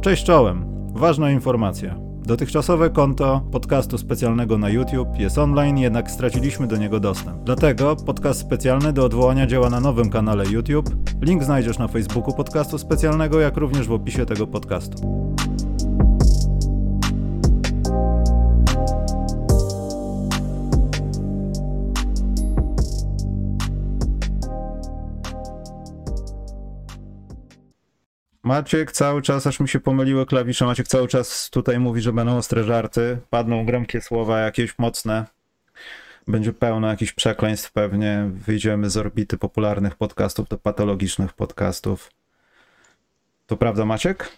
Cześć czołem. Ważna informacja. Dotychczasowe konto podcastu specjalnego na YouTube jest online, jednak straciliśmy do niego dostęp. Dlatego podcast specjalny do odwołania działa na nowym kanale YouTube. Link znajdziesz na Facebooku podcastu specjalnego, jak również w opisie tego podcastu. Maciek cały czas, aż mi się pomyliły klawisze, Maciek cały czas tutaj mówi, że będą ostre żarty, padną gromkie słowa jakieś mocne, będzie pełno jakichś przekleństw pewnie, wyjdziemy z orbity popularnych podcastów do patologicznych podcastów. To prawda Maciek?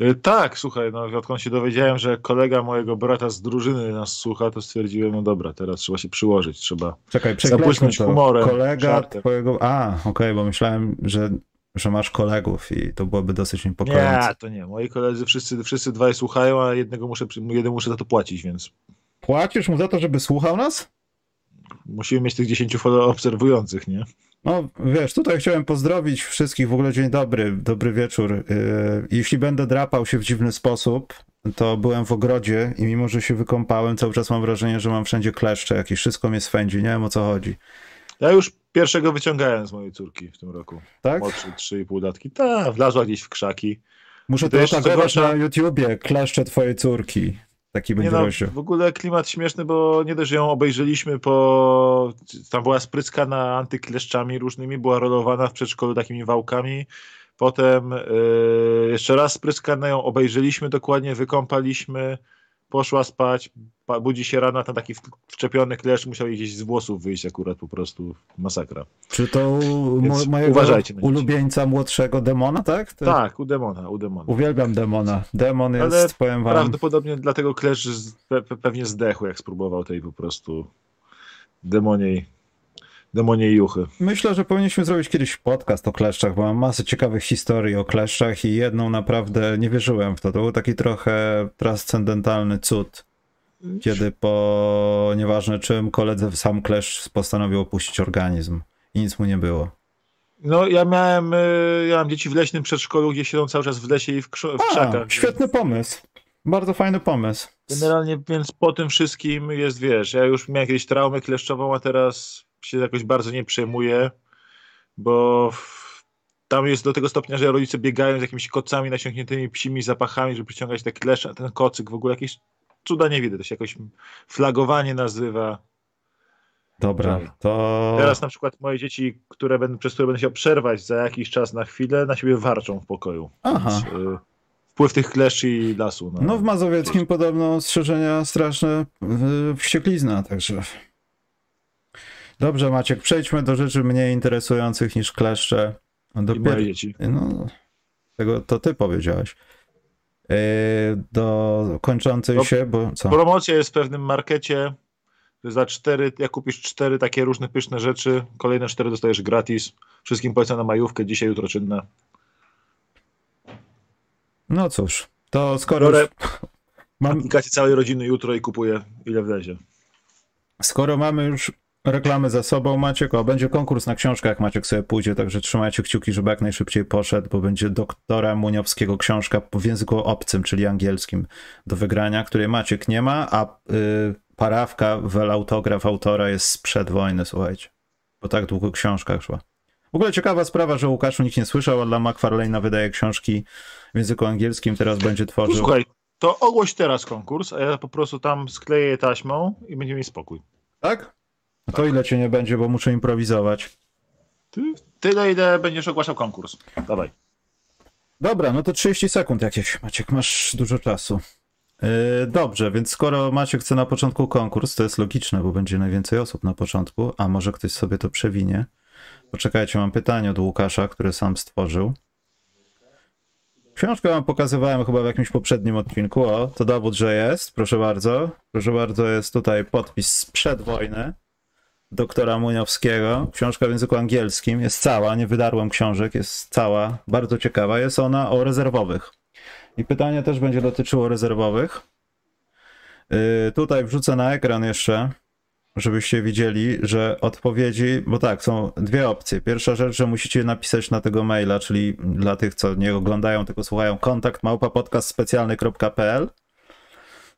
Y, tak, słuchaj, no odkąd się dowiedziałem, że kolega mojego brata z drużyny nas słucha, to stwierdziłem, no dobra, teraz trzeba się przyłożyć, trzeba Czekaj, zabłysnąć to. humorem. Kolega żartem. twojego... A, okej, okay, bo myślałem, że że masz kolegów i to byłoby dosyć niepokojące. Nie, to nie. Moi koledzy wszyscy, wszyscy dwaj słuchają, a jednego muszę, jeden muszę za to płacić, więc. Płacisz mu za to, żeby słuchał nas? Musimy mieć tych 10 follow obserwujących, nie? No wiesz, tutaj chciałem pozdrowić wszystkich, w ogóle dzień dobry, dobry wieczór. Yy, jeśli będę drapał się w dziwny sposób, to byłem w ogrodzie i mimo, że się wykąpałem, cały czas mam wrażenie, że mam wszędzie kleszcze jakieś, wszystko mnie swędzi, nie wiem o co chodzi. Ja już pierwszego wyciągałem z mojej córki w tym roku. Tak? Młodszy, 3,5 latki. Ta, wlazła gdzieś w krzaki. Muszę to, to otagować na YouTubie, kleszcze twojej córki. Taki będzie no. W ogóle klimat śmieszny, bo nie dość, że ją obejrzeliśmy po... Tam była spryskana antykleszczami różnymi, była rolowana w przedszkolu takimi wałkami. Potem yy, jeszcze raz spryskana ją obejrzeliśmy dokładnie, wykąpaliśmy, poszła spać, budzi się rano, ten taki wczepiony klesz musiał jej gdzieś z włosów wyjść akurat po prostu masakra. Czy to mo mojego uważajcie ulubieńca młodszego demona, tak? To... Tak, u demona, u demona. Uwielbiam demona. Demon jest, Ale powiem wam... prawdopodobnie dlatego klesz pe pewnie zdechł, jak spróbował tej po prostu demoniej demoniej juchy. Myślę, że powinniśmy zrobić kiedyś podcast o kleszczach, bo mam masę ciekawych historii o kleszczach i jedną naprawdę nie wierzyłem w to. To był taki trochę transcendentalny cud, kiedy po nieważne czym koledze sam kleszcz postanowił opuścić organizm i nic mu nie było. No ja miałem, y, ja mam dzieci w leśnym przedszkolu, gdzie siedzą cały czas w lesie i w, krz- w A, krzakach. Świetny pomysł. Bardzo fajny pomysł. Generalnie, więc po tym wszystkim jest, wiesz, ja już miałem kiedyś traumę kleszczową, a teraz się jakoś bardzo nie przejmuję, bo tam jest do tego stopnia, że rodzice biegają z jakimiś kocami nasiąkniętymi psimi zapachami, żeby przyciągać te klesze, ten kocyk, w ogóle jakieś cuda nie widzę, to się jakoś flagowanie nazywa. Dobra, to... Teraz na przykład moje dzieci, które będą, przez które będę chciał przerwać za jakiś czas na chwilę, na siebie warczą w pokoju. Aha. Więc, y, wpływ tych kleszy i lasu. No, no w Mazowieckim podobno strzeżenia straszne, y, wścieklizna, także... Dobrze, Maciek, przejdźmy do rzeczy mniej interesujących niż kleszcze. Dopiero, moje dzieci. No, tego to ty powiedziałeś. Yy, do kończącej no, się, bo co? Promocja jest w pewnym markecie. Za cztery, jak kupisz cztery takie różne pyszne rzeczy, kolejne cztery dostajesz gratis. Wszystkim polecam na majówkę, dzisiaj, jutro czynne. No cóż, to skoro... Biorę mam aplikację całej rodziny jutro i kupuję ile wlezie. Skoro mamy już reklamy za sobą, Maciek. O, będzie konkurs na książkę, jak Maciek sobie pójdzie, także trzymajcie kciuki, żeby jak najszybciej poszedł, bo będzie doktora Muniowskiego książka w języku obcym, czyli angielskim do wygrania, której Maciek nie ma, a y, parawka, wel autograf autora jest sprzed wojny, słuchajcie. Bo tak długo książka szła. W ogóle ciekawa sprawa, że Łukaszu nikt nie słyszał, a dla McFarlane'a wydaje książki w języku angielskim, teraz będzie tworzył. Słuchaj, to ogłoś teraz konkurs, a ja po prostu tam skleję taśmą i będziemy mieć spokój. Tak? No to ile cię nie będzie, bo muszę improwizować. Ty, tyle, ile będziesz ogłaszał konkurs. Dawaj. Dobra, no to 30 sekund jakieś. Maciek, masz dużo czasu. Yy, dobrze, więc skoro Maciek chce na początku konkurs, to jest logiczne, bo będzie najwięcej osób na początku, a może ktoś sobie to przewinie. Poczekajcie, mam pytanie od Łukasza, który sam stworzył. Książkę wam pokazywałem chyba w jakimś poprzednim odcinku. O, to dowód, że jest. Proszę bardzo. Proszę bardzo, jest tutaj podpis sprzed wojny doktora Muniowskiego. Książka w języku angielskim jest cała, nie wydarłem książek, jest cała, bardzo ciekawa. Jest ona o rezerwowych. I pytanie też będzie dotyczyło rezerwowych. Yy, tutaj wrzucę na ekran jeszcze, żebyście widzieli, że odpowiedzi, bo tak, są dwie opcje. Pierwsza rzecz, że musicie napisać na tego maila, czyli dla tych, co nie oglądają, tylko słuchają, kontakt małpapodcastspecjalny.pl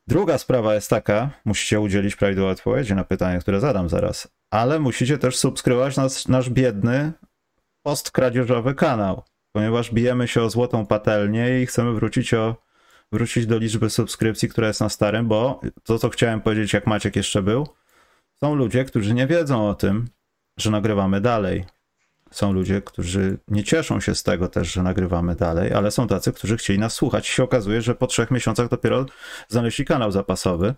Druga sprawa jest taka, musicie udzielić prawidłowej odpowiedzi na pytanie, które zadam zaraz, ale musicie też subskrybować nas, nasz biedny postkradzieżowy kanał, ponieważ bijemy się o złotą patelnię i chcemy wrócić, o, wrócić do liczby subskrypcji, która jest na starym, bo to, co chciałem powiedzieć, jak Maciek jeszcze był, są ludzie, którzy nie wiedzą o tym, że nagrywamy dalej. Są ludzie, którzy nie cieszą się z tego też, że nagrywamy dalej, ale są tacy, którzy chcieli nas słuchać. I się okazuje, że po trzech miesiącach dopiero znaleźli kanał zapasowy.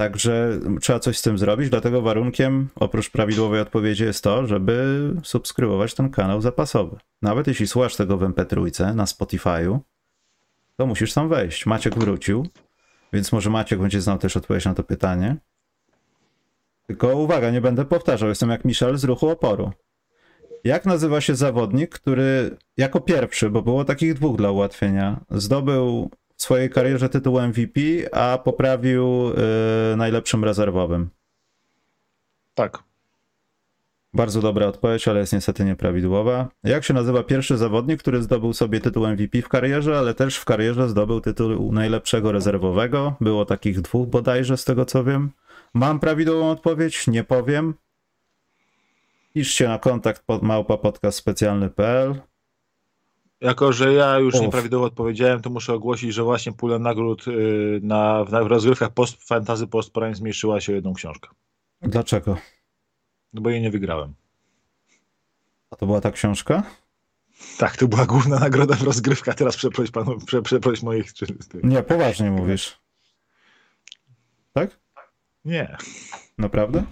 Także trzeba coś z tym zrobić, dlatego warunkiem oprócz prawidłowej odpowiedzi jest to, żeby subskrybować ten kanał zapasowy. Nawet jeśli słuchasz tego w MP3 na Spotify'u, to musisz tam wejść. Maciek wrócił, więc może Maciek będzie znał też odpowiedź na to pytanie. Tylko uwaga, nie będę powtarzał, jestem jak Michel z ruchu oporu. Jak nazywa się zawodnik, który jako pierwszy, bo było takich dwóch dla ułatwienia, zdobył w swojej karierze tytuł MVP, a poprawił yy, najlepszym rezerwowym? Tak. Bardzo dobra odpowiedź, ale jest niestety nieprawidłowa. Jak się nazywa pierwszy zawodnik, który zdobył sobie tytuł MVP w karierze, ale też w karierze zdobył tytuł najlepszego rezerwowego? Było takich dwóch bodajże, z tego co wiem. Mam prawidłową odpowiedź? Nie powiem. Piszcie na kontakt pod małpapodcastspecjalny.pl Jako, że ja już Uf. nieprawidłowo odpowiedziałem, to muszę ogłosić, że właśnie pula nagród y, na, w rozgrywkach post, Fantasy Post zmniejszyła się o jedną książkę. Dlaczego? No bo jej nie wygrałem. A to była ta książka? Tak, to była główna nagroda w rozgrywkach. Teraz przeproś, panu, prze, przeproś moich... Czy, Nie, poważnie mówisz. Tak? nie. Naprawdę?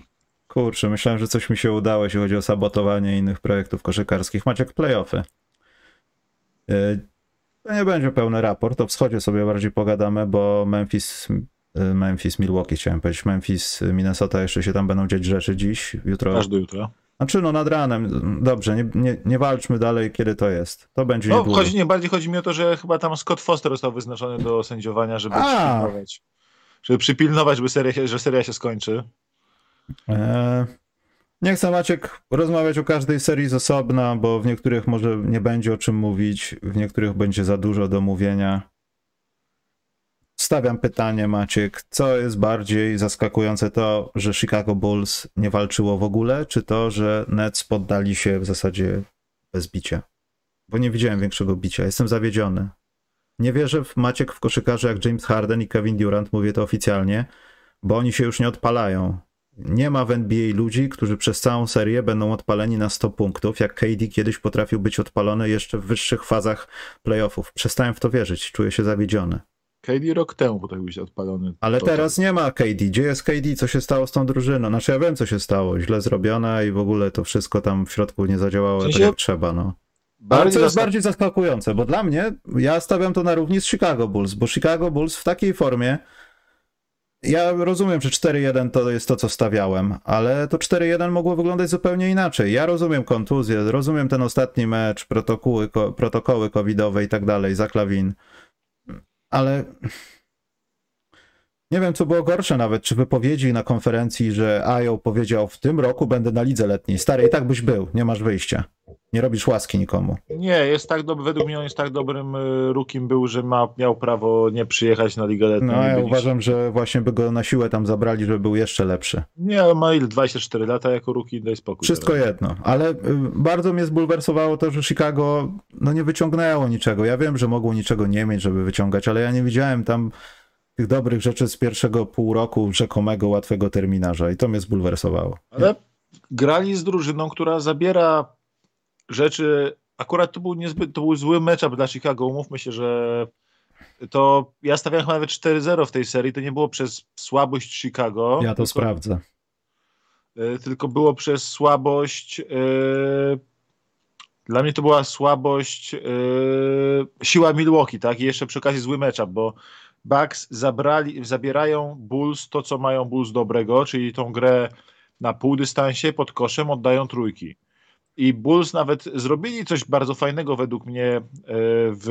Kurczę, myślałem, że coś mi się udało, jeśli chodzi o sabotowanie innych projektów koszykarskich. Maciek playoffy. Yy, To nie będzie pełny raport, o wschodzie sobie bardziej pogadamy, bo Memphis, yy, Memphis, Milwaukee chciałem powiedzieć, Memphis, Minnesota jeszcze się tam będą dziać rzeczy dziś, jutro. Aż do jutra. Znaczy no nad ranem, dobrze, nie, nie, nie walczmy dalej, kiedy to jest. To będzie No, niedługo. chodzi, nie, bardziej chodzi mi o to, że chyba tam Scott Foster został wyznaczony do sędziowania, żeby A! przypilnować. Żeby przypilnować, by seria, że seria się skończy. Eee, Nie chcę Maciek rozmawiać o każdej serii z osobna, bo w niektórych może nie będzie o czym mówić, w niektórych będzie za dużo do mówienia. Stawiam pytanie, Maciek, co jest bardziej zaskakujące to, że Chicago Bulls nie walczyło w ogóle, czy to, że Nets poddali się w zasadzie bez bicia? Bo nie widziałem większego bicia, jestem zawiedziony. Nie wierzę w Maciek w koszykarze jak James Harden i Kevin Durant, mówię to oficjalnie, bo oni się już nie odpalają. Nie ma w NBA ludzi, którzy przez całą serię będą odpaleni na 100 punktów, jak KD kiedyś potrafił być odpalony jeszcze w wyższych fazach playoffów. Przestałem w to wierzyć, czuję się zawiedziony. KD rok temu potrafił być odpalony. Ale teraz nie ma KD. Gdzie jest KD? Co się stało z tą drużyną? Znaczy ja wiem, co się stało. Źle zrobione i w ogóle to wszystko tam w środku nie zadziałało W sensie- tak jak trzeba, no. Ale Bardziej co jest zaskak- bardziej zaskakujące, bo dla mnie, ja stawiam to na równi z Chicago Bulls, bo Chicago Bulls w takiej formie, ja rozumiem, że 4-1 to jest to, co stawiałem, ale to 4-1 mogło wyglądać zupełnie inaczej. Ja rozumiem kontuzję, rozumiem ten ostatni mecz, protokoły, ko, protokoły covidowe i tak dalej, za klawin, ale nie wiem, co było gorsze nawet, czy wypowiedzi na konferencji, że Ajo powiedział, w tym roku będę na lidze letniej. Stary, i tak byś był, nie masz wyjścia. Nie robisz łaski nikomu. Nie, jest tak dobry, według mnie on jest tak dobrym y, rukim był, że ma, miał prawo nie przyjechać na Ligę Letnią. No, ja uważam, że właśnie by go na siłę tam zabrali, żeby był jeszcze lepszy. Nie, ale ma ile? 24 lata jako ruki, daj spokój. Wszystko teraz. jedno, ale y, bardzo mnie zbulwersowało to, że Chicago no nie wyciągnęło niczego. Ja wiem, że mogło niczego nie mieć, żeby wyciągać, ale ja nie widziałem tam tych dobrych rzeczy z pierwszego pół roku rzekomego łatwego terminarza i to mnie zbulwersowało. Ale grali z drużyną, która zabiera rzeczy. Akurat to był niezbyt, to był zły matchup dla Chicago. Umówmy się, że to ja stawiałem chyba nawet 4-0 w tej serii. To nie było przez słabość Chicago. Ja to tylko, sprawdzę. y, tylko było przez słabość. y, Dla mnie to była słabość, y, siła Milwaukee, tak? I jeszcze przy okazji zły matchup, bo Bucks zabrali, zabierają Bulls to, co mają Bulls dobrego, czyli tą grę na półdystansie pod koszem oddają trójki. I Bulls nawet zrobili coś bardzo fajnego według mnie e, w,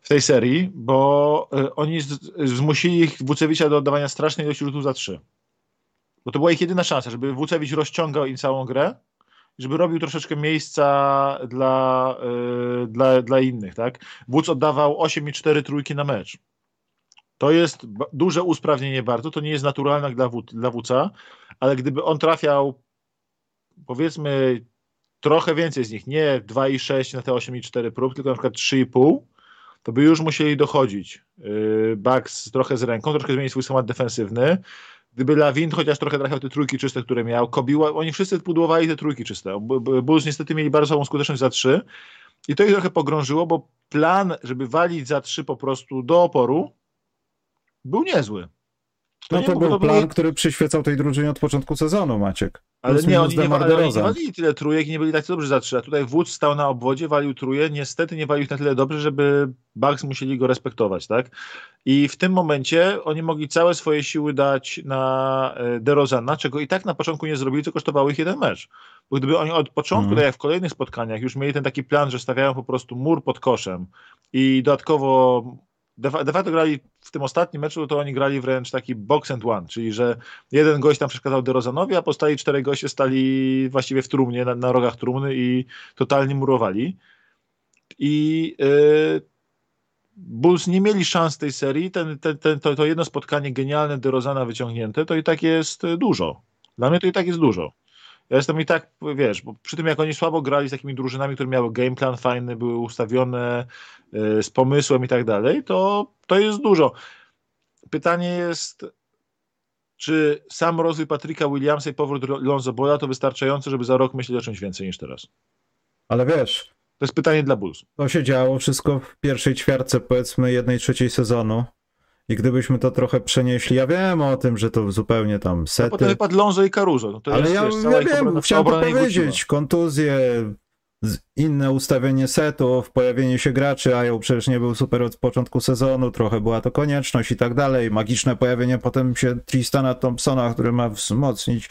w tej serii, bo y, oni zmusili ich Wucewicza do oddawania strasznej ilości rzutów za trzy. Bo to była ich jedyna szansa, żeby Wucewicz rozciągał im całą grę, żeby robił troszeczkę miejsca dla, yy, dla, dla innych. Tak? Wódz oddawał 8 i 4 trójki na mecz. To jest duże usprawnienie bardzo, to nie jest naturalne dla, dla Wuca, ale gdyby on trafiał powiedzmy trochę więcej z nich, nie 2,6 na te 8,4 prób, tylko na przykład 3,5, to by już musieli dochodzić. Yy, Bucks trochę z ręką, troszkę zmienić swój schemat defensywny. Gdyby Lawin chociaż trochę trafiał te trójki czyste, które miał, Kobiła, oni wszyscy pudłowali te trójki czyste. Bulls niestety mieli bardzo słabą skuteczność za trzy i to ich trochę pogrążyło, bo plan, żeby walić za trzy po prostu do oporu, był niezły. To no to był to plan, który przyświecał tej drużynie od początku sezonu, Maciek. Ale nie, oni nie, ale oni nie walili tyle trójek i nie byli tak dobrze za trzy. A tutaj Wódz stał na obwodzie, walił truje. Niestety nie walił ich na tyle dobrze, żeby Bucks musieli go respektować, tak? I w tym momencie oni mogli całe swoje siły dać na e, DeRozana, czego i tak na początku nie zrobili, co kosztowało ich jeden mecz. Bo gdyby oni od początku, mm. tak jak w kolejnych spotkaniach, już mieli ten taki plan, że stawiają po prostu mur pod koszem i dodatkowo de, facto grali w tym ostatnim meczu, to oni grali wręcz taki box and one, czyli że jeden gość tam przeszkadzał DeRozanowi, a pozostali cztery goście stali właściwie w trumnie, na, na rogach trumny i totalnie murowali. I yy, Bulls nie mieli szans tej serii. Ten, ten, ten, to, to jedno spotkanie genialne DeRozana wyciągnięte, to i tak jest dużo. Dla mnie to i tak jest dużo. Ja jestem i tak, wiesz, bo przy tym jak oni słabo grali z takimi drużynami, które miały game plan fajny, były ustawione y, z pomysłem i tak dalej, to, to jest dużo. Pytanie jest, czy sam rozwój Patryka Williamsa i powrót Lonzo Bola to wystarczające, żeby za rok myśleć o czymś więcej niż teraz? Ale wiesz... To jest pytanie dla Bulls. To się działo wszystko w pierwszej ćwiartce, powiedzmy, jednej trzeciej sezonu. I gdybyśmy to trochę przenieśli, ja wiem o tym, że to zupełnie tam sety. No potem wypadł i Caruso. No Ale jest, ja, wiesz, ja wiem, obrona, chciałem to powiedzieć. Kontuzje, inne ustawienie setów, pojawienie się graczy, a ją przecież nie był super od początku sezonu, trochę była to konieczność i tak dalej. Magiczne pojawienie potem się Tristana Thompsona, który ma wzmocnić.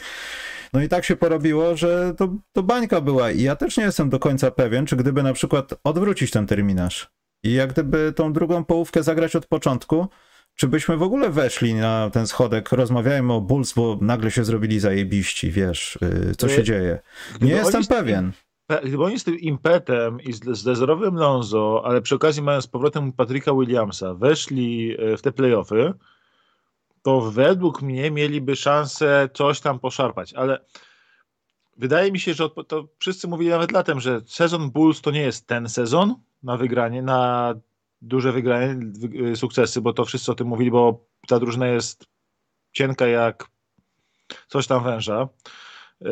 No i tak się porobiło, że to, to bańka była. I ja też nie jestem do końca pewien, czy gdyby na przykład odwrócić ten terminarz i jak gdyby tą drugą połówkę zagrać od początku, czy byśmy w ogóle weszli na ten schodek, rozmawiajmy o Bulls, bo nagle się zrobili zajebiści, wiesz, y, co się dzieje. Nie jestem pewien. Gdyby oni z tym impetem i z, z dezerowym Lonzo, ale przy okazji mając z powrotem Patryka Williamsa, weszli y, w te playoffy, to według mnie mieliby szansę coś tam poszarpać, ale wydaje mi się, że to wszyscy mówili nawet latem, że sezon Bulls to nie jest ten sezon na wygranie, na duże wygranie, y, sukcesy, bo to wszyscy o tym mówili, bo ta drużyna jest cienka jak coś tam węża. Y,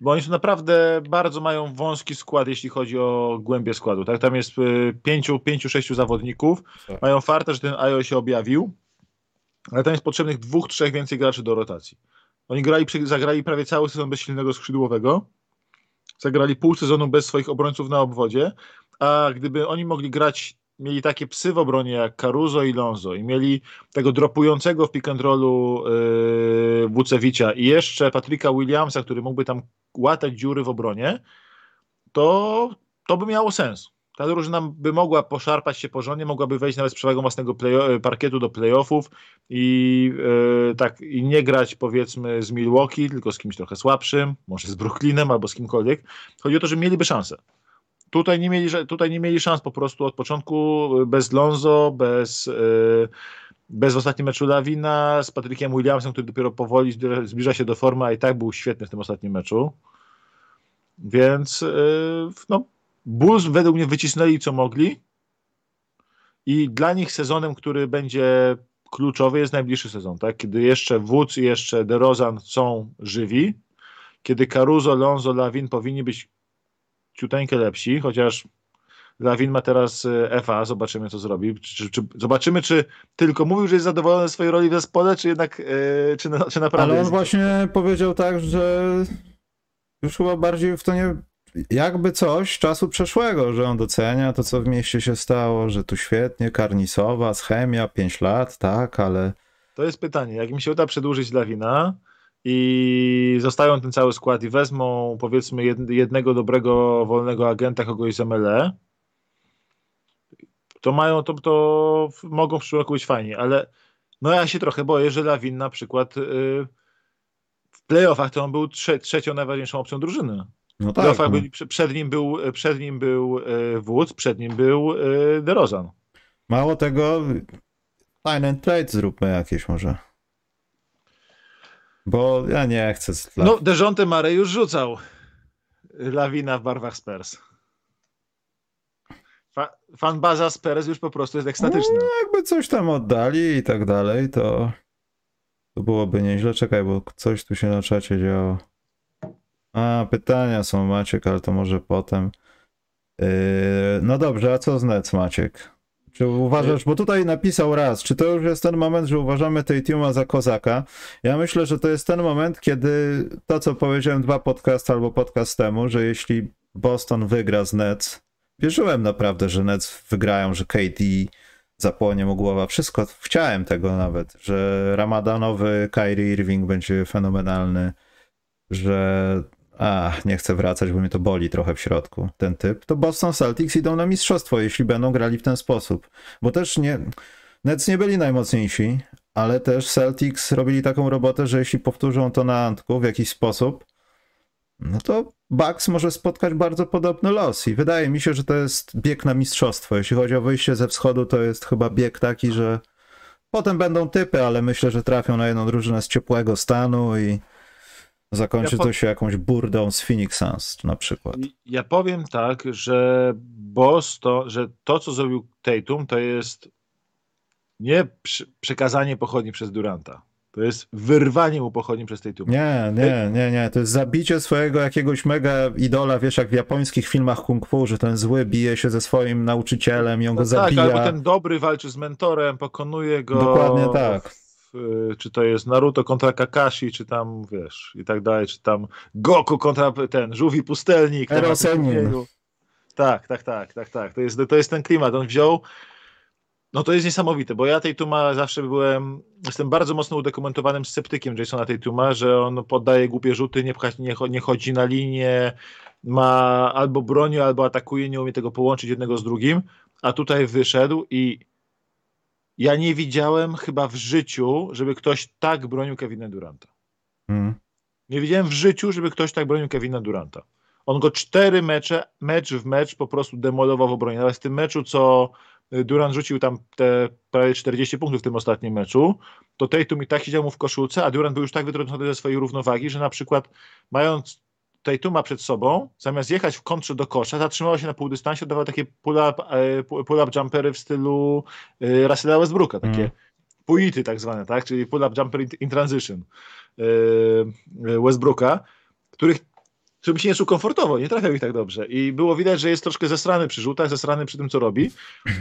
bo oni są naprawdę bardzo mają wąski skład, jeśli chodzi o głębię składu. Tak? Tam jest y, pięciu, pięciu, sześciu zawodników. Tak. Mają fartę, że ten IO się objawił, ale tam jest potrzebnych dwóch, trzech więcej graczy do rotacji. Oni grali, zagrali prawie cały sezon bez silnego skrzydłowego. Zagrali pół sezonu bez swoich obrońców na obwodzie, a gdyby oni mogli grać mieli takie psy w obronie jak Caruso i Lonzo i mieli tego dropującego w pick and rollu yy, i jeszcze Patryka Williamsa, który mógłby tam łatać dziury w obronie, to, to by miało sens. Ta drużyna by mogła poszarpać się porządnie, mogłaby wejść nawet z przewagą własnego play, parkietu do playoffów i yy, tak i nie grać powiedzmy z Milwaukee, tylko z kimś trochę słabszym, może z Brooklynem albo z kimkolwiek. Chodzi o to, że mieliby szansę. Tutaj nie mieli, tutaj nie mieli szans po prostu od początku, bez Lonzo, bez, e, bez ostatnim meczu Lawina, z Patrykiem Williamsem, który dopiero powoli zbliża się do formy, a i tak był świetny w tym ostatnim meczu. Więc e, no, Bulls według mnie wycisnęli co mogli i dla nich sezonem, który będzie kluczowy jest najbliższy sezon, tak? kiedy jeszcze Woods i jeszcze DeRozan są żywi, kiedy Caruso, Lonzo, Lawin powinni być ciuteńkę lepsi, chociaż Lawin ma teraz e, FA, zobaczymy co zrobi. Czy, czy, zobaczymy, czy tylko mówił, że jest zadowolony ze swojej roli w zespole, czy jednak, yy, czy, czy naprawdę. Ale on właśnie powiedział tak, że już chyba bardziej w to nie. Jakby coś czasu przeszłego, że on docenia to, co w mieście się stało, że tu świetnie, karnisowa, schemia, 5 lat, tak, ale. To jest pytanie. Jak mi się uda przedłużyć Lawina, i zostają ten cały skład i wezmą powiedzmy jednego dobrego wolnego agenta, kogoś z MLE, to mają, to, to mogą w przyszłym roku być fajni, ale no ja się trochę boję, że Lawin na przykład yy, w playoffach to on był trze trzecią najważniejszą opcją drużyny. No tak, no. byli, przed nim był, przed nim był yy, Woods, przed nim był yy, DeRozan. Mało tego, fajny trade zróbmy jakieś może. Bo ja nie chcę. No, Dejonte Mare już rzucał lawina w barwach Spurs. Fa fanbaza Spurs już po prostu jest ekstatyczna. No, jakby coś tam oddali i tak dalej, to, to byłoby nieźle. Czekaj, bo coś tu się na czacie działo. A, pytania są, Maciek, ale to może potem. Yy, no dobrze, a co z Nets, Maciek? Czy uważasz, bo tutaj napisał raz, czy to już jest ten moment, że uważamy Tatuma za kozaka? Ja myślę, że to jest ten moment, kiedy to, co powiedziałem dwa podcasty albo podcast temu, że jeśli Boston wygra z Nets, wierzyłem naprawdę, że Nets wygrają, że KD zapłonie mu głowa. Wszystko, chciałem tego nawet, że Ramadanowy Kyrie Irving będzie fenomenalny, że a, nie chcę wracać, bo mnie to boli trochę w środku, ten typ, to Boston Celtics idą na mistrzostwo, jeśli będą grali w ten sposób. Bo też nie, Nets nie byli najmocniejsi, ale też Celtics robili taką robotę, że jeśli powtórzą to na Antku w jakiś sposób, no to Bucks może spotkać bardzo podobny los i wydaje mi się, że to jest bieg na mistrzostwo. Jeśli chodzi o wyjście ze wschodu, to jest chyba bieg taki, że potem będą typy, ale myślę, że trafią na jedną drużynę z ciepłego stanu i Zakończy ja to się jakąś burdą z Phoenix Suns na przykład. Ja powiem tak, że Boston, że to, co zrobił Tatum, to jest nie przekazanie pochodni przez Duranta. To jest wyrwanie mu pochodni przez Tatum. Nie, nie, nie, nie. To jest zabicie swojego jakiegoś mega idola, wiesz, jak w japońskich filmach kung fu, że ten zły bije się ze swoim nauczycielem i on no go tak, zabija. Tak, albo ten dobry walczy z mentorem, pokonuje go. Dokładnie tak. Y, czy to jest Naruto kontra Kakashi, czy tam, wiesz, i tak dalej, czy tam Goku kontra ten, Żółwi Pustelnik. Tak, tak, tak, tak, tak. To jest, to jest ten klimat. On wziął no to jest niesamowite, bo ja tej Tuma zawsze byłem, jestem bardzo mocno udokumentowanym sceptykiem Jasona tej Tuma, że on poddaje głupie rzuty, nie, nie, nie chodzi na linię, ma albo broni, albo atakuje, nie umie tego połączyć jednego z drugim, a tutaj wyszedł i ja nie widziałem chyba w życiu, żeby ktoś tak bronił Kevina Duranta. Hmm. Nie widziałem w życiu, żeby ktoś tak bronił Kevina Duranta. On go cztery mecze, mecz w mecz po prostu demolował w obronie. Nawet w tym meczu, co Durant rzucił tam te prawie 40 punktów w tym ostatnim meczu, to Tatum i tak siedział mu w koszulce, a Durant był już tak wytrącony ze swojej równowagi, że na przykład mając Tatuma przed sobą, zamiast jechać w kontrze do kosza, zatrzymał się na półdystansie, dawał takie pull-up e, pull jumpery w stylu e, Russella Westbrooka, takie mm. puity tak zwane, tak? czyli pull-up jumper in transition e, Westbrooka, których którym się nie czuł komfortowo, nie trafiał ich tak dobrze. I było widać, że jest troszkę zesrany przy rzutach, zesrany przy tym, co robi.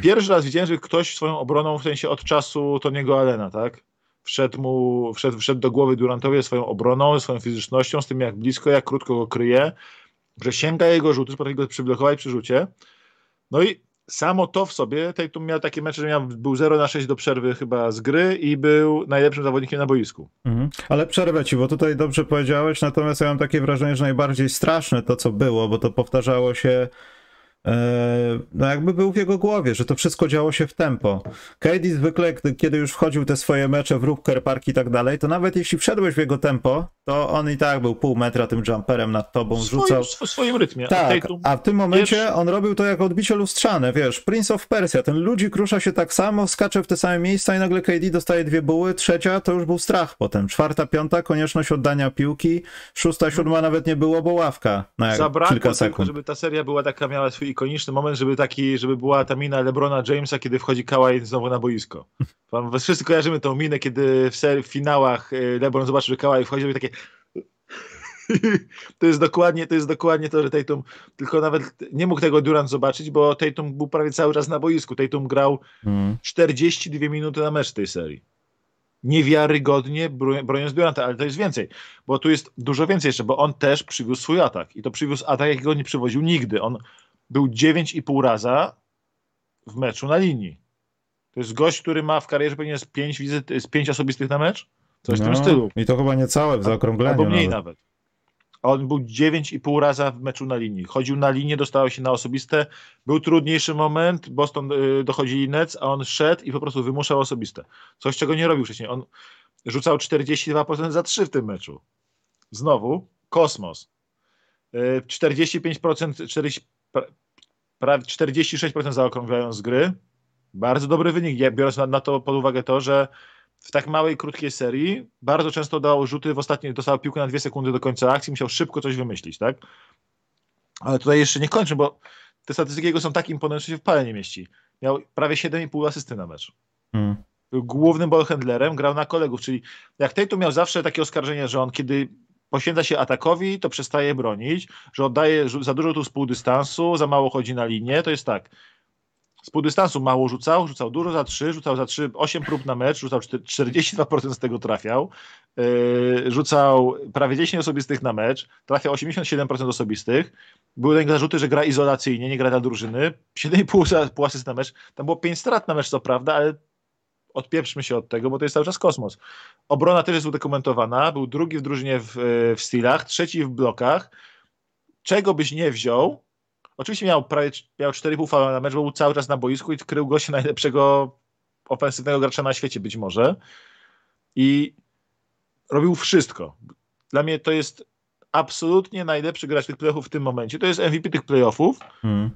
Pierwszy raz widziałem, że ktoś swoją obroną, w sensie od czasu Toniego Allena, tak? Wszedł mu, wszedł, wszedł do głowy Durantowi swoją obroną, swoją fizycznością, z tym jak blisko, jak krótko go kryje, że sięga jego rzuty, potrafi go przyblokować przy rzucie. No i samo to w sobie, tu miał takie mecze, że miał, był 0 na 6 do przerwy chyba z gry i był najlepszym zawodnikiem na boisku. Mhm. Ale przerwę ci, bo tutaj dobrze powiedziałeś, natomiast ja mam takie wrażenie, że najbardziej straszne to, co było, bo to powtarzało się no jakby był w jego głowie, że to wszystko działo się w tempo. KD zwykle, kiedy już wchodził te swoje mecze w Rupker Park i tak dalej, to nawet jeśli wszedłeś w jego tempo, to on i tak był pół metra tym jumperem nad tobą, w rzucał. w swoim rytmie. Tak, a w tym momencie on robił to jako odbicie lustrzane, wiesz, Prince of Persia, ten ludzi krusza się tak samo, skacze w te same miejsca i nagle KD dostaje dwie buły, trzecia to już był strach potem, czwarta, piąta, konieczność oddania piłki, szósta, siódma nawet nie było, bo ławka na Zabrakło kilka sekund. Tylko, żeby ta seria była taka, miała swój ikoniczny moment, żeby taki, żeby była ta mina Lebrona Jamesa, kiedy wchodzi Kawhi znowu na boisko. Wszyscy kojarzymy tą minę, kiedy w, serii, w finałach y, LeBron zobaczył, że Kawhi wchodzi, żeby takie to jest dokładnie to, jest dokładnie to że Tatum tylko nawet nie mógł tego Durant zobaczyć, bo Tatum był prawie cały czas na boisku. Tatum grał mm. 42 minuty na mecz tej serii. Niewiarygodnie broniąc Duranta, ale to jest więcej, bo tu jest dużo więcej jeszcze, bo on też przywiózł swój atak i to przywiózł atak, jakiego nie przywoził nigdy. On był 9,5 raza w meczu na linii. To jest gość, który ma w karierze pewnie z 5 wizyt, z 5 osobistych na mecz? Coś no, w tym no, stylu. I to chyba nie całe w zaokrągleniu. Albo mniej nawet. nawet. On był 9,5 raza w meczu na linii. Chodził na linię, dostało się na osobiste. Był trudniejszy moment, Boston y, dochodzili Nets, a on szedł i po prostu wymuszał osobiste. Coś, czego nie robił wcześniej. On rzucał 42% za 3 w tym meczu. Znowu, kosmos. 45%, 40, prawie 46% zaokrąglają z gry. Bardzo dobry wynik, biorąc na, na, to pod uwagę to, że w tak małej, krótkiej serii bardzo często dało rzuty, w ostatniej dostał piłkę na dwie sekundy do końca akcji, musiał szybko coś wymyślić, tak? Ale tutaj jeszcze nie kończę, bo te statystyki jego są tak imponujące, że się w pale nie mieści. Miał prawie 7,5 asysty na mecz. Hmm. Był głównym ballhandlerem, grał na kolegów, czyli jak tu miał zawsze takie oskarżenie, że on kiedy poświęca się atakowi, to przestaje bronić, że oddaje za dużo tu z pół dystansu, za mało chodzi na linię, to jest tak. Z pół dystansu mało rzucał, rzucał dużo za 3, rzucał za 3, 8 prób na mecz, rzucał 42% z tego trafiał, yy, rzucał prawie 10 osobistych na mecz, trafiał 87% osobistych. Były takie zarzuty, że gra izolacyjnie, nie gra dla drużyny. 7,5 asysty na mecz. Tam było 5 strat na mecz, co prawda, ale odpieprzmy się od tego, bo to jest cały czas kosmos. Obrona też jest udokumentowana. Był drugi w drużynie w, w stealach, trzeci w blokach. Czego byś nie wziął, Oczywiście miał prawie miał 4,5 fala na mecz, bo był cały czas na boisku i krył gościa najlepszego ofensywnego gracza na świecie być może. I robił wszystko. Dla mnie to jest absolutnie najlepszy gracz tych playoffów w tym momencie. To jest MVP tych playoffów. Hmm.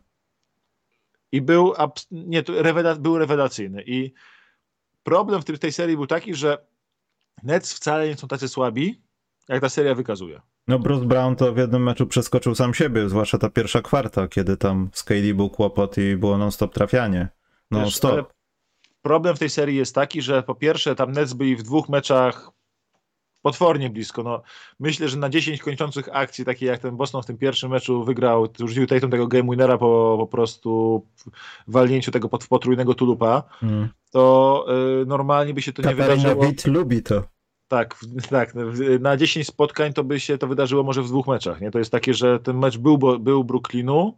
I był, nie, rewela, był rewelacyjny. I problem w tej serii był taki, że Nets wcale nie są tacy słabi, jak ta seria wykazuje. No Bruce Brown to w jednym meczu przeskoczył sam siebie, zwłaszcza ta pierwsza kwarta, kiedy tam z KD był kłopot i było non-stop trafianie. Non-stop. Problem w tej serii jest taki, że po pierwsze tam Nets byli w dwóch meczach potwornie blisko. No, myślę, że na 10 kończących akcji, takie jak ten Boston w tym pierwszym meczu wygrał, rzucił Tatum tego game winnera po, po prostu walnięciu tego potrójnego tulupa, mm. to y, normalnie by się to Katarina nie wydarzyło. Witt lubi to. Tak, tak. Na 10 spotkań to by się to wydarzyło może w dwóch meczach. Nie? To jest takie, że ten mecz był, był Brooklynu,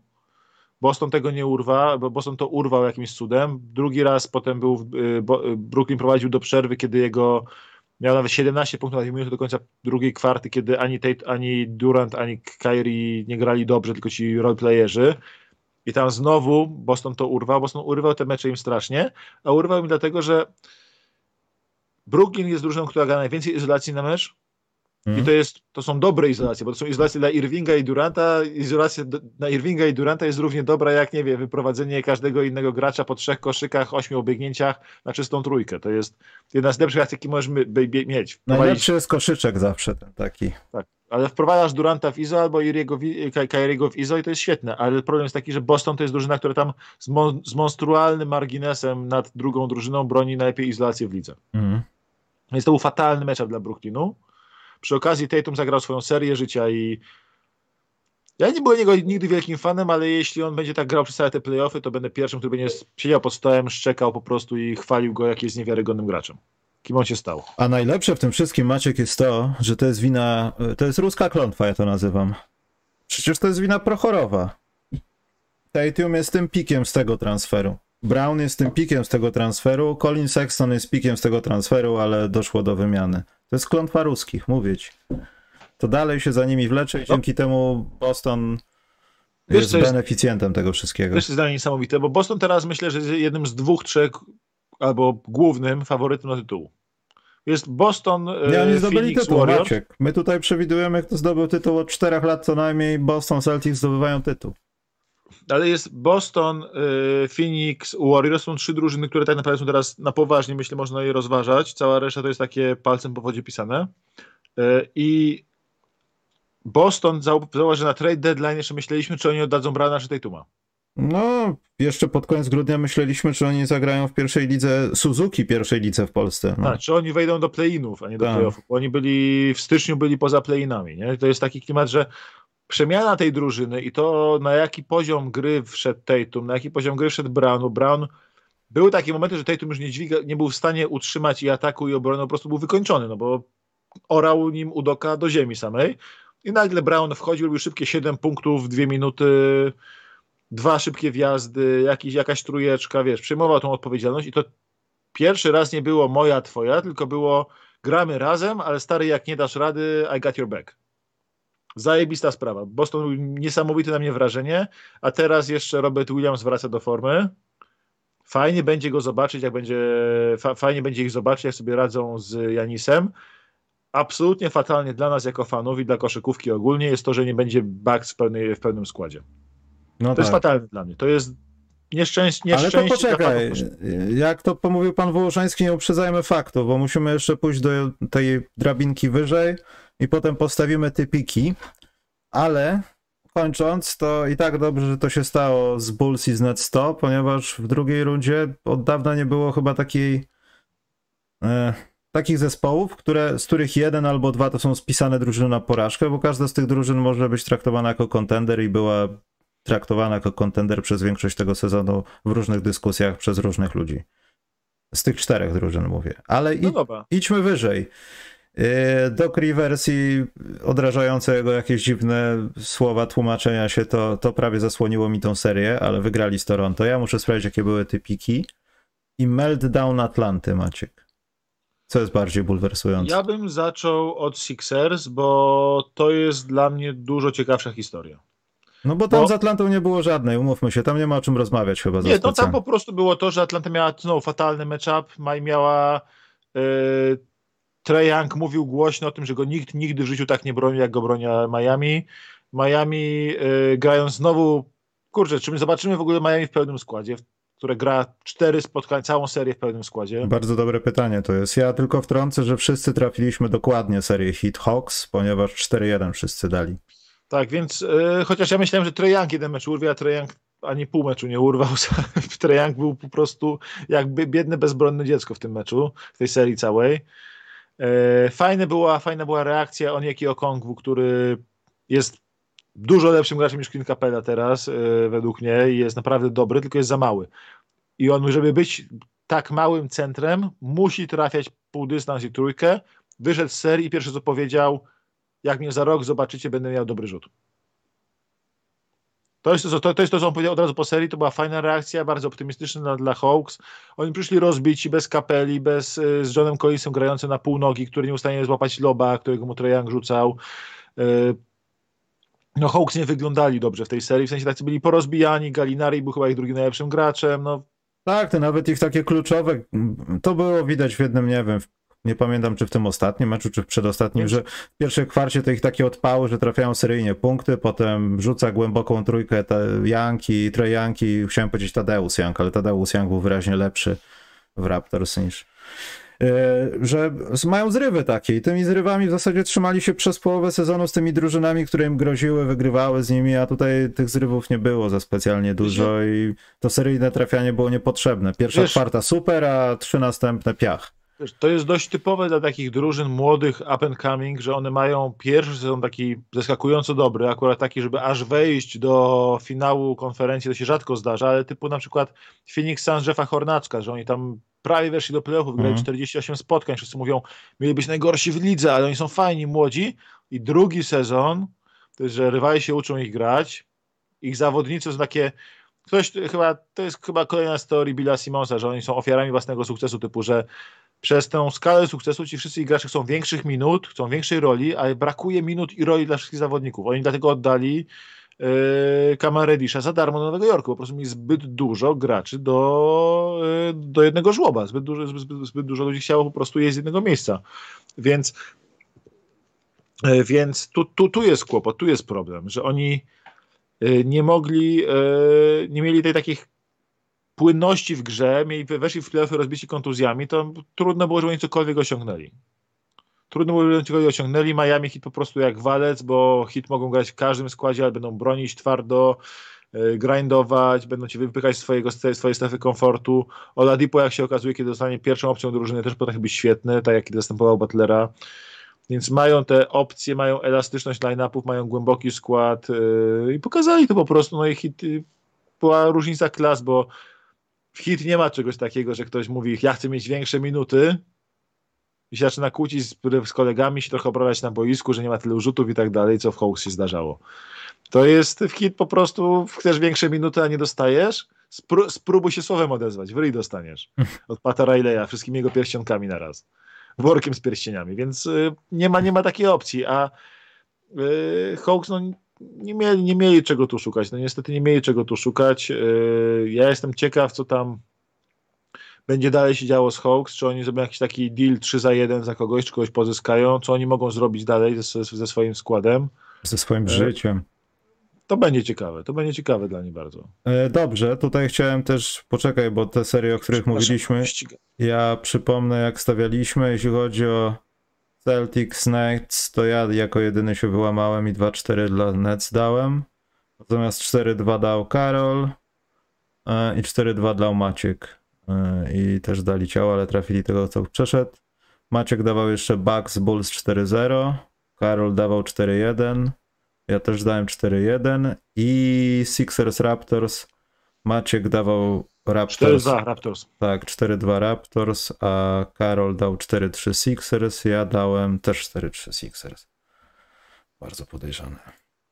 Boston tego nie urwa, bo Boston to urwał jakimś cudem. Drugi raz potem był, y, y, Brooklyn prowadził do przerwy, kiedy jego miał nawet 17 punktów na minuty do końca drugiej kwarty, kiedy ani Tate, ani Durant, ani Kyrie nie grali dobrze, tylko ci roleplayerzy. I tam znowu Boston to urwał. Boston urwał te mecze im strasznie, a urwał im dlatego, że Brooklyn jest drużyną, która gra najwięcej izolacji na mecz. I mhm. to, jest, to są dobre izolacje, bo to są izolacje dla Irvinga i Duranta. Izolacja na Irvinga i Duranta jest równie dobra jak, nie wiem, wyprowadzenie każdego innego gracza po trzech koszykach, ośmiu obiegnięciach na czystą trójkę. To jest jedna z lepszych akcji, jakie możesz mieć. Najlepszy jest koszyczek zawsze ten taki. Tak, ale wprowadzasz Duranta w ISO albo Kyriego w ISO i to jest świetne, ale problem jest taki, że Boston to jest drużyna, która tam z, mon z monstrualnym marginesem nad drugą drużyną broni najlepiej izolację w lidze. Mhm. Więc to był fatalny mecz dla Brooklynu. Przy okazji Tatum zagrał swoją serię życia i ja nie byłem jego nigdy wielkim fanem, ale jeśli on będzie tak grał przez całe te playoffy, to będę pierwszym, który będzie siedział pod stołem, szczekał po prostu i chwalił go, jak jest niewiarygodnym graczem. Kim on się stał. A najlepsze w tym wszystkim, Maciek, jest to, że to jest wina, to jest ruska klątwa, ja to nazywam. Przecież to jest wina Prochorowa. Tatum jest tym pikiem z tego transferu. Brown jest tym pikiem z tego transferu, Colin Sexton jest pikiem z tego transferu, ale doszło do wymiany. To jest klątwa ruskich, mówić. To dalej się za nimi wlecze i no. dzięki temu Boston Wiesz, jest beneficjentem tego wszystkiego. To jest zdanie niesamowite, bo Boston teraz myślę, że jest jednym z dwóch, trzech albo głównym faworytem na tytuł. Jest Boston, Nie, oni zdobyli tytuł, Warriors. Maciek. My tutaj przewidujemy, kto zdobył tytuł od czterech lat co najmniej. Boston Celtics zdobywają tytuł ale jest Boston, y, Phoenix, Warriors, są trzy drużyny, które tak naprawdę są teraz na poważnie, myślę, można je rozważać. Cała reszta to jest takie palcem po wodzie pisane. Y, I Boston, zauważ, że na trade deadline jeszcze myśleliśmy, czy oni oddadzą Brana czy Tatuma. No, jeszcze pod koniec grudnia myśleliśmy, czy oni zagrają w pierwszej lidze Suzuki, pierwszej lidze w Polsce. No. Tak, czy oni wejdą do play-inów, a nie do tak. playoffów. Oni byli w styczniu byli poza play-inami. Nie? To jest taki klimat, że przemiana tej drużyny i to na jaki poziom gry wszedł Tatum, na jaki poziom gry wszedł Brown. Brown były takie momenty, że Tatum już nie, dźwiga, nie był w stanie utrzymać i ataku i obrony, po prostu był wykończony, no bo orał nim Udoka do ziemi samej i nagle Brown wchodził, robił szybkie 7 punktów, 2 minuty, dwa szybkie wjazdy, jakiś, jakaś trujeczka, wiesz, przejmował tą odpowiedzialność i to pierwszy raz nie było moja, twoja, tylko było gramy razem, ale stary, jak nie dasz rady, I got your back. Zajebista sprawa. Boston niesamowite na mnie wrażenie, a teraz jeszcze Robert Williams wraca do formy. Fajnie będzie go zobaczyć, jak będzie, fa, fajnie będzie ich zobaczyć, jak sobie radzą z Janisem. Absolutnie fatalnie dla nas jako fanów i dla koszykówki ogólnie jest to, że nie będzie Bucks w, pełnej, w pełnym składzie. No to tak. jest fatalne dla mnie. To jest nieszczęście. nieszczęście Ale to poczekaj, jak to pomówił pan Wołoszański, nie uprzedzajmy faktu, bo musimy jeszcze pójść do tej drabinki wyżej i potem postawimy typiki, ale kończąc, to i tak dobrze, że to się stało z Bulls i z Net 100, ponieważ w drugiej rundzie od dawna nie było chyba takiej e, takich zespołów, które, z których jeden albo dwa to są spisane drużyny na porażkę, bo każda z tych drużyn może być traktowana jako kontender i była traktowana jako kontender przez większość tego sezonu w różnych dyskusjach przez różnych ludzi. Z tych czterech drużyn mówię. Ale no idźmy wyżej. Yy, Doc Rivers i odrażające jego jakieś dziwne słowa tłumaczenia się, to, to prawie zasłoniło mi tą serię, ale wygrali z Toronto. Ja muszę sprawdzić, jakie były typiki. I Meltdown Atlanty, Maciek. Co jest bardziej bulwersujące? Ja bym zaczął od Sixers, bo to jest dla mnie dużo ciekawsza historia. No bo tam bo... z Atlantą nie było żadnej, umówmy się, tam nie ma o czym rozmawiać chyba. Nie, to tam po prostu było to, że Atlanta miała no, fatalny matchup, miała yy, Trae Young mówił głośno o tym, że go nikt nigdy w życiu tak nie broni, jak go broni Miami. Miami yy, grają znowu, kurczę, czy my zobaczymy w ogóle Miami w pełnym składzie, które gra cztery spotkań, całą serię w pełnym składzie? Bardzo dobre pytanie to jest. Ja tylko wtrącę, że wszyscy trafiliśmy dokładnie serię Hit Hawks, ponieważ 4-1 wszyscy dali. Tak, więc yy, chociaż ja myślałem, że Trae Young jeden mecz urwie, a Trae Young ani pół meczu nie urwał. Trae Young był po prostu jakby biedne, bezbronne dziecko w tym meczu, w tej serii całej. E, fajne była, fajna była reakcja Onieki Okongwu, który jest dużo lepszym graczem niż Clint Capella teraz, e, według mnie, i jest naprawdę dobry, tylko jest za mały. I on, żeby być tak małym centrem, musi trafiać pół dystans i trójkę. Wyszedł z serii i pierwsze co powiedział, jak mnie za rok zobaczycie, będę miał dobry rzut. To jest to, to, to jest to, co on powiedział od razu po serii, to była fajna reakcja, bardzo optymistyczna dla, dla Hawks. Oni przyszli rozbici, bez kapeli, bez, y, z Johnem Collinsem grającym na półnogi, który nie ustanie złapać loba, którego mu Young rzucał. Y, no Hawks nie wyglądali dobrze w tej serii, w sensie tacy byli porozbijani, Galinari był chyba ich drugim najlepszym graczem, no tak, to nawet ich takie kluczowe, to było widać w jednym, nie wiem, w nie pamiętam czy w tym ostatnim meczu, czy w przedostatnim, że w pierwszej kwarcie to ich takie odpały, że trafiają seryjnie punkty, potem rzuca głęboką trójkę Young i Trey Young i chciałem powiedzieć Tadeusz Young, ale Tadeusz Young był wyraźnie lepszy w Raptors niż e, że mają zrywy takie i tymi zrywami w zasadzie trzymali się przez połowę sezonu z tymi drużynami, które im groziły, wygrywały z nimi, a tutaj tych zrywów nie było za specjalnie dużo i to seryjne trafianie było niepotrzebne. Pierwsza Wiesz, kwarta super, a trzy następne piach. To jest dość typowe dla takich drużyn młodych, up and coming, że one mają pierwszy sezon taki zaskakująco dobry, akurat taki, żeby aż wejść do finału konferencji, to się rzadko zdarza, ale typu na przykład Phoenix Suns Jeffa Hornacka, że oni tam prawie weszli do playoffów, wygrali mm. 48 spotkań, wszyscy mówią, mieli być najgorsi w lidze, ale oni są fajni, młodzi i drugi sezon, to jest, że rywali się uczą ich grać, ich zawodnicy są takie ktoś chyba, to jest chyba kolejna z teorii Billa Simonsa, że oni są ofiarami własnego sukcesu, typu, że przez tę skalę sukcesu ci wszyscy gracze chcą większych minut, chcą większej roli, ale brakuje minut i roli dla wszystkich zawodników. Oni dlatego oddali yy, za darmo do Nowego Jorku. Po prostu mieli zbyt dużo graczy do, yy, do jednego żłoba. Zbyt dużo, zbyt, zbyt dużo ludzi chciało po prostu jeść z jednego miejsca. Więc, yy, więc tu, tu, tu jest kłopot, tu jest problem, że oni yy, nie mogli, yy, nie mieli tej takich płynności w grze, mieli, weszli w playoffy rozbici kontuzjami, to trudno było, żeby oni cokolwiek osiągnęli. Trudno było, żeby cokolwiek osiągnęli. Miami hit po prostu jak walec, bo hit mogą grać w każdym składzie, ale będą bronić twardo, yy, grindować, będą ci wypychać swojego, swojej strefy komfortu. Oladipo, jak się okazuje, kiedy zostanie pierwszą opcją drużyny, też potrafi być świetny, tak jak kiedy zastępował Butlera. Więc mają te opcje, mają elastyczność line-upów, mają głęboki skład yy, i pokazali to po prostu. No i hit, yy, była różnica klas, bo w hit nie ma czegoś takiego, że ktoś mówi, ja chcę mieć większe minuty. I się zaczyna kłócić z, z kolegami, się trochę obrażać na boisku, że nie ma tyle rzutów i tak dalej, co w Hawks się zdarzało. To jest w hit po prostu, chcesz większe minuty, a nie dostajesz, Spró spróbuj się słowem odezwać, w ryj dostaniesz. Od Pata Rileya, wszystkimi jego pierścionkami naraz, workiem z pierścieniami, więc y, nie, ma, nie ma takiej opcji, a yy, Hawks no, nie, mieli, nie mieli czego tu szukać. No niestety nie mieli czego tu szukać. Yy, ja jestem ciekaw, co tam będzie dalej się działo z Hawks, czy oni zrobią jakiś taki deal 3 za 1 za kogoś, czy kogoś pozyskają, co oni mogą zrobić dalej ze, ze swoim składem. Ze swoim e, życiem. To będzie ciekawe, to będzie ciekawe dla nich bardzo. E, dobrze, tutaj chciałem też, poczekaj, bo te serie, o których mówiliśmy, ja przypomnę jak stawialiśmy, jeśli chodzi o Celtics Nets, to ja jako jedyny się wyłamałem i 2-4 dla Nets dałem. Natomiast 4-2 dał Karol e, i 4-2 dał Maciek. E, I też dali ciało, ale trafili tego, co przeszedł. Maciek dawał jeszcze Bucks Bulls 4-0. Karol dawał 4-1. Ja też dałem 4-1. I Sixers Raptors. Maciek dawał Raptors. 4-2 Raptors. Tak, 4-2 Raptors, a Karol dał 4-3 Sixers, ja dałem też 4-3 Sixers. Bardzo podejrzane.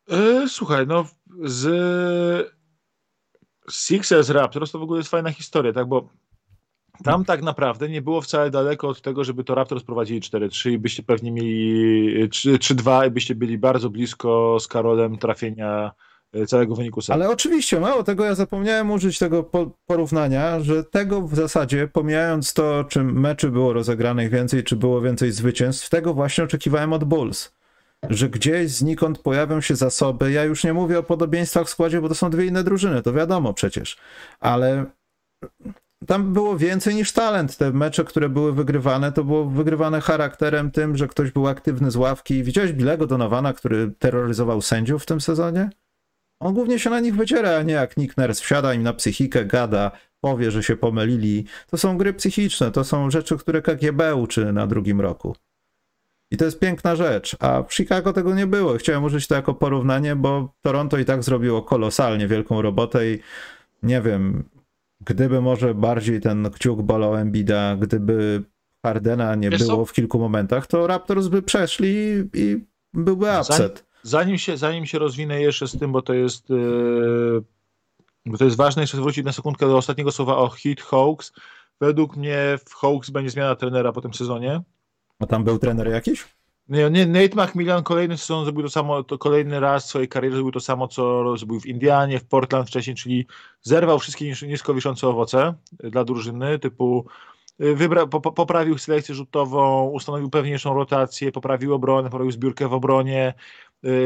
E, słuchaj, no z Sixers Raptors to w ogóle jest fajna historia, tak, bo tam tak naprawdę nie było wcale daleko od tego, żeby to Raptors prowadzili 4-3 i byście pewnie mieli 3-2 i byście byli bardzo blisko z Karolem trafienia E, całego wyniku serii. Ale oczywiście, mało tego, ja zapomniałem użyć tego porównania, że tego w zasadzie, pomijając to, czy meczy było rozegranych więcej, czy było więcej zwycięstw, tego właśnie oczekiwałem od Bulls. Że gdzieś znikąd pojawią się zasoby. Ja już nie mówię o podobieństwach w składzie, bo to są dwie inne drużyny, to wiadomo przecież. Ale tam było więcej niż talent. Te mecze, które były wygrywane, to było wygrywane charakterem tym, że ktoś był aktywny z ławki. Widziałeś Bilego Donowana, który terroryzował sędziów w tym sezonie? On głównie się na nich wyciera, a nie jak Nick Nurse wsiada im na psychikę, gada, powie, że się pomylili. To są gry psychiczne, to są rzeczy, które KGB uczy na drugim roku. I to jest piękna rzecz, a w Chicago tego nie było. Chciałem użyć to jako porównanie, bo Toronto i tak zrobiło kolosalnie wielką robotę i nie wiem, gdyby może bardziej ten kciuk bolał Embida, gdyby Hardena nie Wiesz było co? w kilku momentach, to Raptors by przeszli i byłby upset. Zanim się, zanim się rozwinę jeszcze z tym, bo to jest yy, bo to jest ważne, jeszcze wrócić na sekundkę do ostatniego słowa o hit Hawks. Według mnie w Hawks będzie zmiana trenera po tym sezonie. A tam był trener jakiś? Nie, nie, Nate McMillan kolejny sezon zrobił to samo, to kolejny raz w swojej karierze zrobił to samo, co zrobił w Indianie, w Portland wcześniej, czyli zerwał wszystkie nisko wiszące owoce dla drużyny, typu y, wybra, po, poprawił selekcję rzutową, ustanowił pewniejszą rotację, poprawił obronę, poprawił zbiórkę w obronie,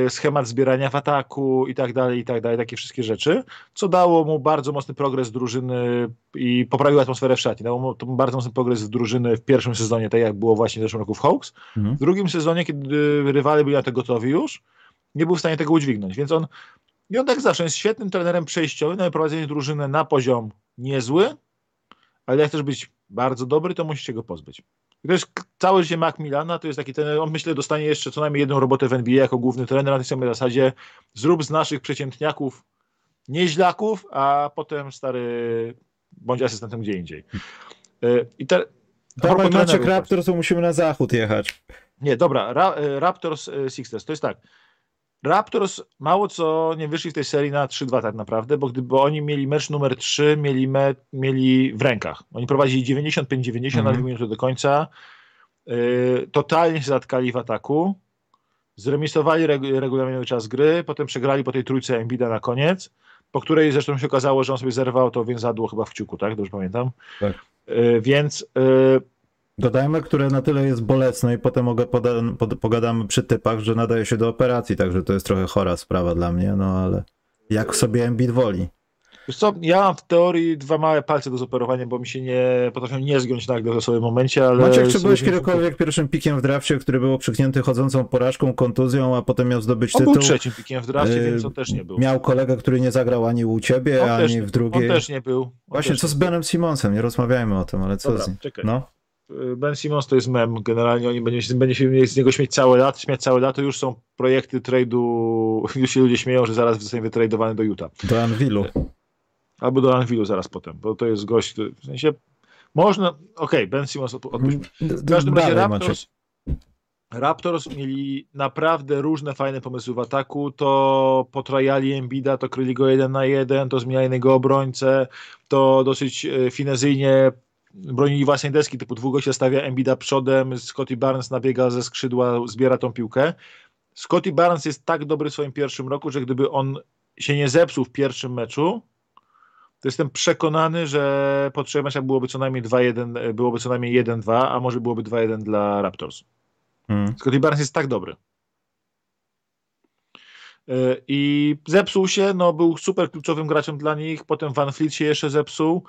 schemat zbierania w ataku i tak dalej, i tak dalej, takie wszystkie rzeczy, co dało mu bardzo mocny progres drużyny i poprawiło atmosferę w szacie. Dało mu to bardzo mocny progres drużyny w pierwszym sezonie, tak jak było właśnie w zeszłym roku w Hawks. Mhm. W drugim sezonie, kiedy rywale byli na to gotowi już, nie był w stanie tego udźwignąć, więc on i on tak zawsze jest świetnym trenerem przejściowym na prowadzenie drużyny na poziom niezły, ale jak chcesz być bardzo dobry, to musisz się go pozbyć. I to jest całe życie Macmillana, to jest taki trener, on myślę dostanie jeszcze co najmniej jedną robotę w NBA jako główny trener na tej samej zasadzie, zrób z naszych przeciętniaków nieźlaków, a potem stary bądź asystentem gdzie indziej. E, I te, Dawaj Maciek Raptors, to musimy na zachód jechać. Nie, dobra, Ra e, Raptors e, Sixers, to jest tak. Raptors mało co nie wyszli w tej serii na 3-2 tak naprawdę, bo gdyby oni mieli mecz numer 3, mieli, me, mieli w rękach. Oni prowadzili 95-90 mm. na 2 minuty do końca. Yy, totalnie się zatkali w ataku. Zremisowali reg regulaminowy czas gry, potem przegrali po tej trójce Embida na koniec, po której zresztą się okazało, że on sobie zerwał to więzadło chyba w kciuku, tak? Dobrze pamiętam. Tak. Yy, więc yy, Dodajmy, które na tyle jest bolesne i potem mogę poda- pod- pogadamy przy typach, że nadaje się do operacji, także to jest trochę chora sprawa dla mnie, no ale jak sobie Embiid woli. Wiesz co, ja mam w teorii dwa małe palce do zoperowania, bo mi się nie potrafią nie zgiąć nagle w sobie momencie, ale... Maciek, czy byłeś kiedykolwiek pierwszym pikiem w drafcie, który był przyknięty chodzącą porażką, kontuzją, a potem miał zdobyć on tytuł? był trzecim pikiem w drafcie, yy, więc on też nie był. Miał kolegę, który nie zagrał ani u ciebie, on ani w drugiej. On też nie był. On Właśnie, co z Benem Simonsem? Nie rozmawiajmy o tym, ale co Dobra, z nim? Czekaj. No? Ben Simmons to jest mem. Generalnie oni będą się, będzie się z niego śmieć całe lat, śmiać całe lato. Już są projekty trade'u, już się ludzie śmieją, że zaraz zostanie wytradowany do Utah. Do Anvilu. Albo do Anvilu zaraz potem, bo to jest gość, w sensie można, okej, okay, Ben Simmons odpuśćmy. W każdym razie Raptors, Raptors mieli naprawdę różne fajne pomysły w ataku, to potrajali Embida, to kryli go jeden na jeden, to zmieniali jego obrońcę, to dosyć e, finezyjnie bronili własnej deski, typu długo się stawia Embida przodem, Scotty Barnes nabiega ze skrzydła, zbiera tą piłkę. Scotty Barnes jest tak dobry w swoim pierwszym roku, że gdyby on się nie zepsuł w pierwszym meczu, to jestem przekonany, że po trzech meczach byłoby co najmniej 2-1, byłoby co najmniej 1-2, a może byłoby 2-1 dla Raptors. Hmm. Scotty Barnes jest tak dobry. E, I zepsuł się, no był super kluczowym graczem dla nich, potem Van Fleet się jeszcze zepsuł.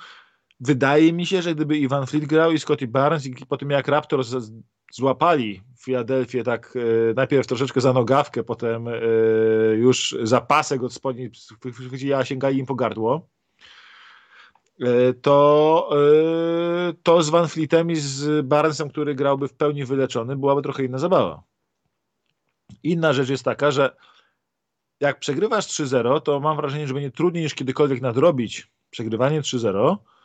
Wydaje mi się, że gdyby Ivan Fleet grał i Scotty Barnes i po tym jak Raptors złapali Filadelfię tak e, najpierw troszeczkę za nogawkę, potem e, już za pasek od spodni a sięgali im po gardło, e, to, e, to z Van Fleetem i z Barnesem, który grałby w pełni wyleczony, byłaby trochę inna zabawa. Inna rzecz jest taka, że jak przegrywasz 3-0, to mam wrażenie, że będzie trudniej niż kiedykolwiek nadrobić przegrywanie 3-0, Y,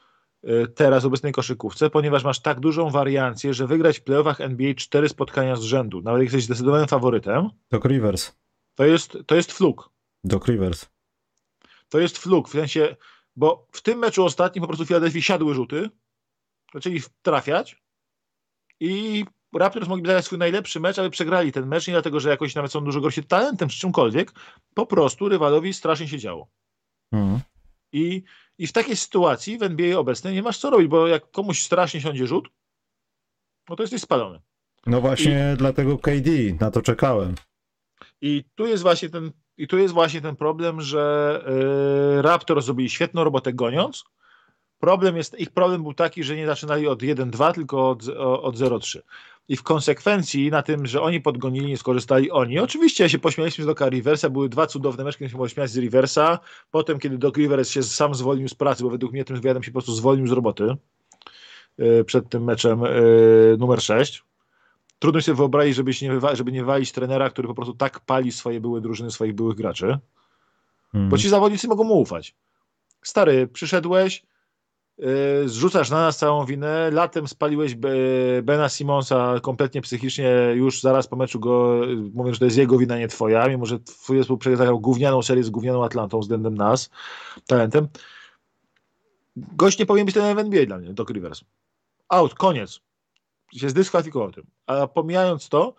teraz w obecnej koszykówce, ponieważ masz tak dużą wariancję, że wygrać w playoffach NBA cztery spotkania z rzędu, nawet jak jesteś zdecydowanym faworytem. Doc Rivers. To jest, to jest fluk. Doc Rivers. To jest fluk, w sensie, bo w tym meczu ostatnim po prostu Filadelfii siadły rzuty, zaczęli trafiać i Raptors mogli zagrać swój najlepszy mecz, ale przegrali ten mecz nie dlatego, że jakoś nawet są dużo gorsi talentem czy czymkolwiek, po prostu rywalowi strasznie się działo. Mhm. I, I w takiej sytuacji w NBA obecnej nie masz co robić, bo jak komuś strasznie siądzie rzut, no to jesteś spalony. No właśnie I, dlatego KD, na to czekałem. I tu jest właśnie ten, i tu jest właśnie ten problem, że yy, Raptor zrobili świetną robotę goniąc. Problem jest, ich problem był taki, że nie zaczynali od 1-2, tylko od, od 0-3 i w konsekwencji na tym, że oni podgonili, nie skorzystali oni. Oczywiście się pośmialiśmy z Doka Riversa, były dwa cudowne mecze, kiedy się było śmiać z Riversa, potem kiedy Doc Rivers się sam zwolnił z pracy, bo według mnie tym wywiadem się po prostu zwolnił z roboty yy, przed tym meczem yy, numer 6. Trudno sobie wyobrazić, żeby, nie, żeby nie walić trenera, który po prostu tak pali swoje były drużyny, swoich byłych graczy, hmm. bo ci zawodnicy mogą mu ufać. Stary, przyszedłeś, zrzucasz na nas całą winę. Latem spaliłeś Bena Simonsa kompletnie psychicznie, już zaraz po meczu go, mówię, że to jest jego wina, nie twoja, mimo że twój zespół przegrał gównianą serię z gównianą Atlantą względem nas, talentem. Gość nie powinien być ten NBA dla mnie, Doc Rivers. Out, koniec. Się zdyskwalifikował tym. A pomijając to,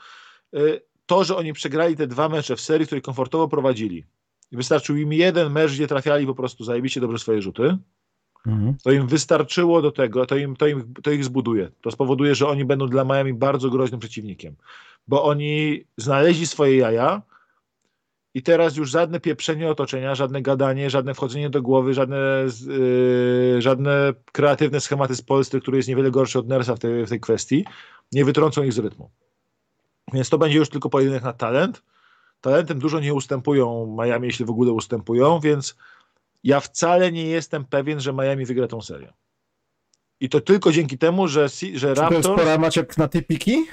y, to, że oni przegrali te dwa mecze w serii, które komfortowo prowadzili, wystarczył im jeden mecz, gdzie trafiali po prostu zajebiście dobrze swoje rzuty, Mhm. To im wystarczyło do tego, to, im, to, im, to ich zbuduje. To spowoduje, że oni będą dla Miami bardzo groźnym przeciwnikiem, bo oni znaleźli swoje jaja i teraz już żadne pieprzenie otoczenia, żadne gadanie, żadne wchodzenie do głowy, żadne, yy, żadne kreatywne schematy z Polscy, który jest niewiele gorszy od Nersa w tej, w tej kwestii, nie wytrącą ich z rytmu. Więc to będzie już tylko pojedynek na talent. Talentem dużo nie ustępują Miami, jeśli w ogóle ustępują, więc ja wcale nie jestem pewien, że Miami wygra tą serię. I to tylko dzięki temu, że, że Raptors... to jest pora Maciek na typiki?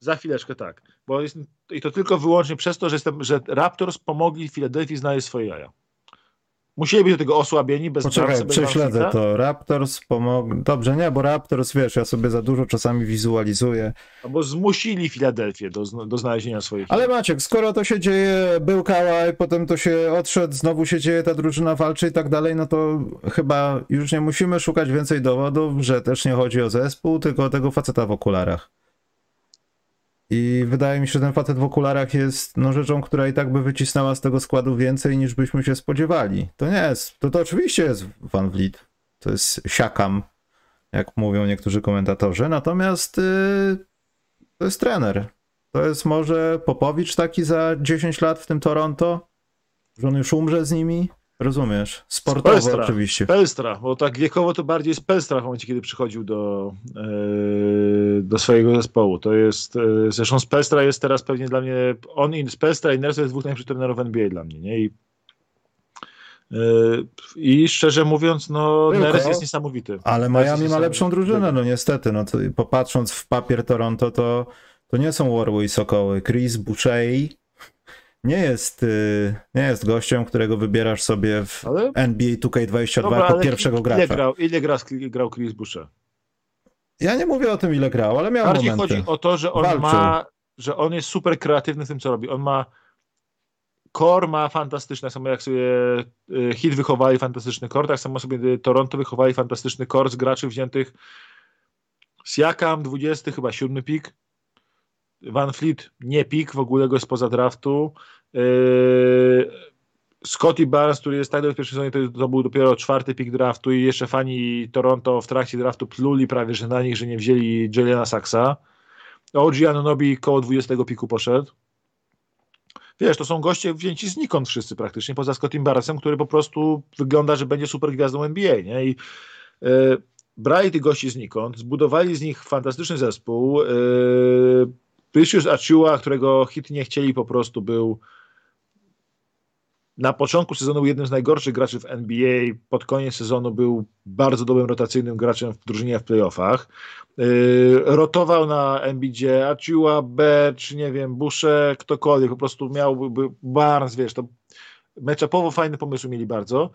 Za chwileczkę tak. Bo jest, I to tylko wyłącznie przez to, że, jestem, że Raptors pomogli Filadelfii znaleźć swoje jaja. Musieli być do tego osłabieni, bez Poczekaj, prześledzę to. Raptors pomogli. Dobrze, nie, bo Raptors, wiesz, ja sobie za dużo czasami wizualizuję. Albo zmusili Filadelfię do, do znalezienia swoich. Ale Maciek, skoro to się dzieje, był Kałaj, potem to się odszedł, znowu się dzieje, ta drużyna walczy i tak dalej, no to chyba już nie musimy szukać więcej dowodów, że też nie chodzi o zespół, tylko o tego faceta w okularach. I wydaje mi się, że ten facet w okularach jest no, rzeczą, która i tak by wycisnęła z tego składu więcej niż byśmy się spodziewali. To nie jest, to, to oczywiście jest Van Vliet, to jest siakam, jak mówią niektórzy komentatorzy, natomiast yy, to jest trener. To jest może Popowicz taki za 10 lat w tym Toronto, że on już umrze z nimi. Rozumiesz. Sportowo Spelstra. oczywiście. Pelstra, bo tak wiekowo to bardziej jest Pelstra w momencie, kiedy przychodził do, yy, do swojego zespołu. To jest, yy, zresztą Spelstra jest teraz pewnie dla mnie, on i Spelstra i Ners jest dwóch najlepszych trenerów NBA dla mnie, nie? I, yy, I szczerze mówiąc, no Tylko, Neres jest niesamowity. Ale Miami ma lepszą drużynę, no niestety. No to, popatrząc w papier Toronto, to, to nie są Warły i Sokoły. Chris Boucher nie jest, y, nie jest gościem, którego wybierasz sobie w ale... NBA 2K22 Dobra, jako pierwszego gracza. Ile grał, ile gra, grał Chris Boucher? Ja nie mówię o tym, ile grał, ale miał Bardziej momenty. chodzi o to, że on Walczył. ma, że on jest super kreatywny w tym, co robi. On ma Core ma fantastyczne, samo jak sobie y, Hit wychowali fantastyczny core, tak samo sobie Toronto wychowali fantastyczny core z graczy wziętych z Jakam, 20, chyba 7 pik. Van Fleet nie pik, w ogóle go spoza draftu. Yy, Scotty Barnes, który jest tak do w pierwszej sezonie, to, to, był dopiero czwarty pik draftu i jeszcze fani Toronto w trakcie draftu pluli prawie, że na nich, że nie wzięli Juliana Saxa. OG Anunobi koło 20 piku poszedł. Wiesz, to są goście wzięci znikąd wszyscy praktycznie, poza Scottim Barnesem, który po prostu wygląda, że będzie super gwiazdą NBA, nie? I yy, brali tych gości znikąd, zbudowali z nich fantastyczny zespół. Yy, Precious Achua, którego hit nie chcieli, po prostu był na początku sezonu jednym z najgorszych graczy w NBA, pod koniec sezonu był bardzo dobrym rotacyjnym graczem w drużynie w playoffach. Yy, rotował na NBJ, Achua, Becz, nie wiem, Busze, ktokolwiek, po prostu miałby Barnes, wiesz, to matchupowo fajny pomysł mieli bardzo.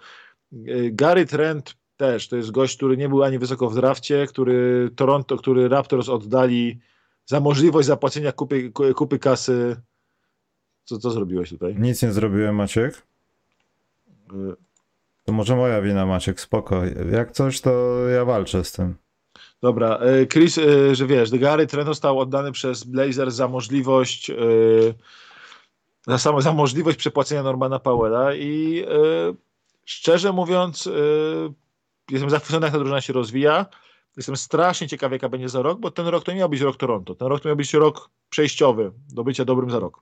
Yy, Gary Trent też, to jest gość, który nie był ani wysoko w drafcie, który Toronto, który Raptors oddali za możliwość zapłacenia kupy, kupy kasy. Co, co zrobiłeś tutaj? Nic nie zrobiłem, Maciek. To może moja wina, Maciek, spoko. Jak coś, to ja walczę z tym. Dobra, e, Chris, e, że wiesz, Gary Trent został oddany przez Blazers za możliwość e, za, samo, za możliwość przepłacenia Normana Powella i szczerze mówiąc jestem zachwycony, jak ta drużyna się rozwija. Jestem strasznie ciekawy, jaka będzie za rok, bo ten rok to nie miał być rok Toronto. Ten rok to miał być rok przejściowy do bycia dobrym za rok.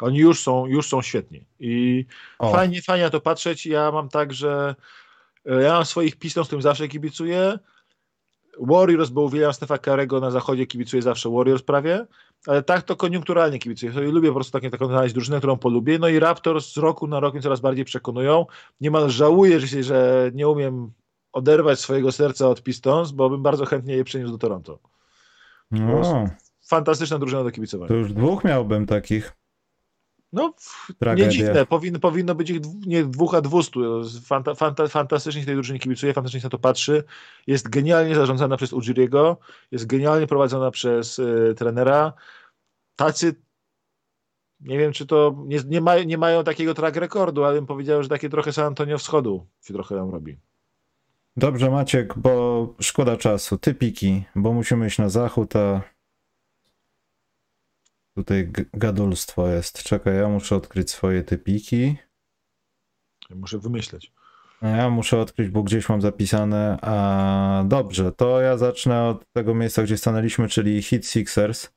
Oni już są, już są świetni. I fajnie, fajnie na to patrzeć. Ja mam tak, że e, ja mam swoich Pistons, którym zawsze kibicuję. Warriors, bo uwielbiam Stefa Karego na zachodzie, kibicuję zawsze Warriors prawie, ale tak to koniunkturalnie kibicuję. I lubię po prostu taką, taką znaleźć drużynę, którą polubię. No i Raptors z roku na rok mnie coraz bardziej przekonują. Niemal żałuję, że, się, że nie umiem oderwać swojego serca od Pistons, bo bym bardzo chętnie je przeniósł do Toronto. No. Fantastyczna drużyna do kibicowania. To już dwóch miałbym takich. No, Tragedia. nie dziwne, powinno, powinno być ich nie dwóch, a dwustu. Fanta, fanta, fantastycznie tej drużynie kibicuje, fantastycznie na to patrzy. Jest genialnie zarządzana przez Ujiriego, jest genialnie prowadzona przez y, trenera. Tacy, nie wiem, czy to nie, nie, ma, nie mają takiego track rekordu, ale bym powiedział, że takie trochę San Antonio Wschodu się trochę tam robi. Dobrze, Maciek, bo szkoda czasu. Ty piki, bo musimy iść na zachód, a Tutaj gadulstwo jest. Czekaj, ja muszę odkryć swoje typiki. Ja muszę wymyśleć. Ja muszę odkryć, bo gdzieś mam zapisane. A dobrze, to ja zacznę od tego miejsca, gdzie stanęliśmy, czyli Hit Sixers.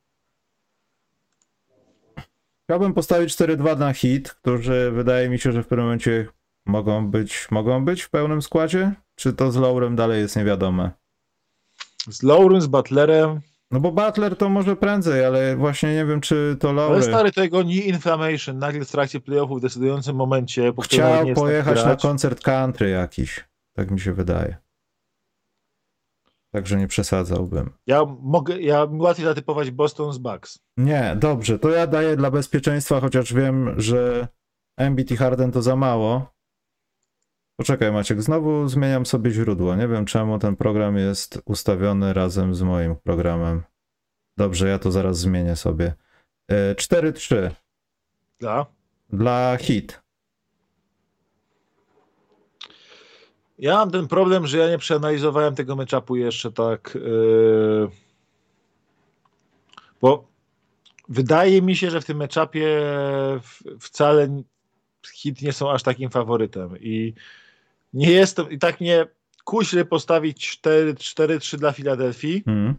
Chciałbym postawić 4-2 na hit, którzy wydaje mi się, że w pewnym momencie mogą być, mogą być w pełnym składzie? Czy to z Laurem dalej jest niewiadome? Z Laurem, z Butlerem no bo Butler to może prędzej, ale właśnie nie wiem, czy to Laury. Ale stary, to jego knee inflammation nagle w trakcie playoffów w decydującym momencie. Po Chciał pojechać na koncert country jakiś. Tak mi się wydaje. Także nie przesadzałbym. Ja mogę, ja łatwiej zatypować Boston z Bucks. Nie, dobrze, to ja daję dla bezpieczeństwa, chociaż wiem, że MBT Harden to za mało, Poczekaj Maciek, znowu zmieniam sobie źródło. Nie wiem czemu ten program jest ustawiony razem z moim programem. Dobrze, ja to zaraz zmienię sobie. 4-3. E, dla? Dla hit. Ja mam ten problem, że ja nie przeanalizowałem tego matchupu jeszcze tak. Yy... Bo wydaje mi się, że w tym meczapie wcale hit nie są aż takim faworytem. I nie jestem, i tak mnie kusi postawić 4-3 dla Filadelfii. Hmm.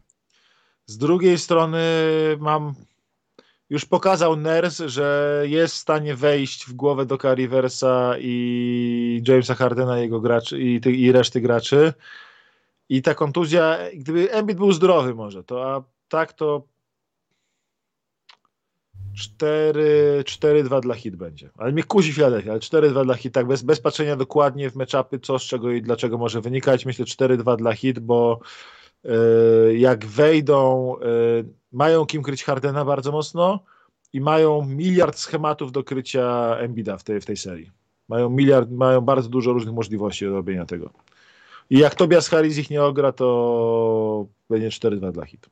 Z drugiej strony mam, już pokazał Ners, że jest w stanie wejść w głowę do Riversa i Jamesa Hardena jego graczy, i, i reszty graczy. I ta kontuzja, gdyby Embiid był zdrowy może, to a tak to 4-2 dla hit będzie. Ale mnie kusi Philadelphia, ale 4-2 dla hit, tak bez, bez patrzenia dokładnie w meczapy, co z czego i dlaczego może wynikać. Myślę 4-2 dla hit, bo yy, jak wejdą, yy, mają kim kryć Hardena bardzo mocno i mają miliard schematów do krycia Embida w tej, w tej serii. Mają miliard, mają bardzo dużo różnych możliwości do robienia tego. I jak Tobias Harris ich nie ogra, to będzie 4-2 dla hit.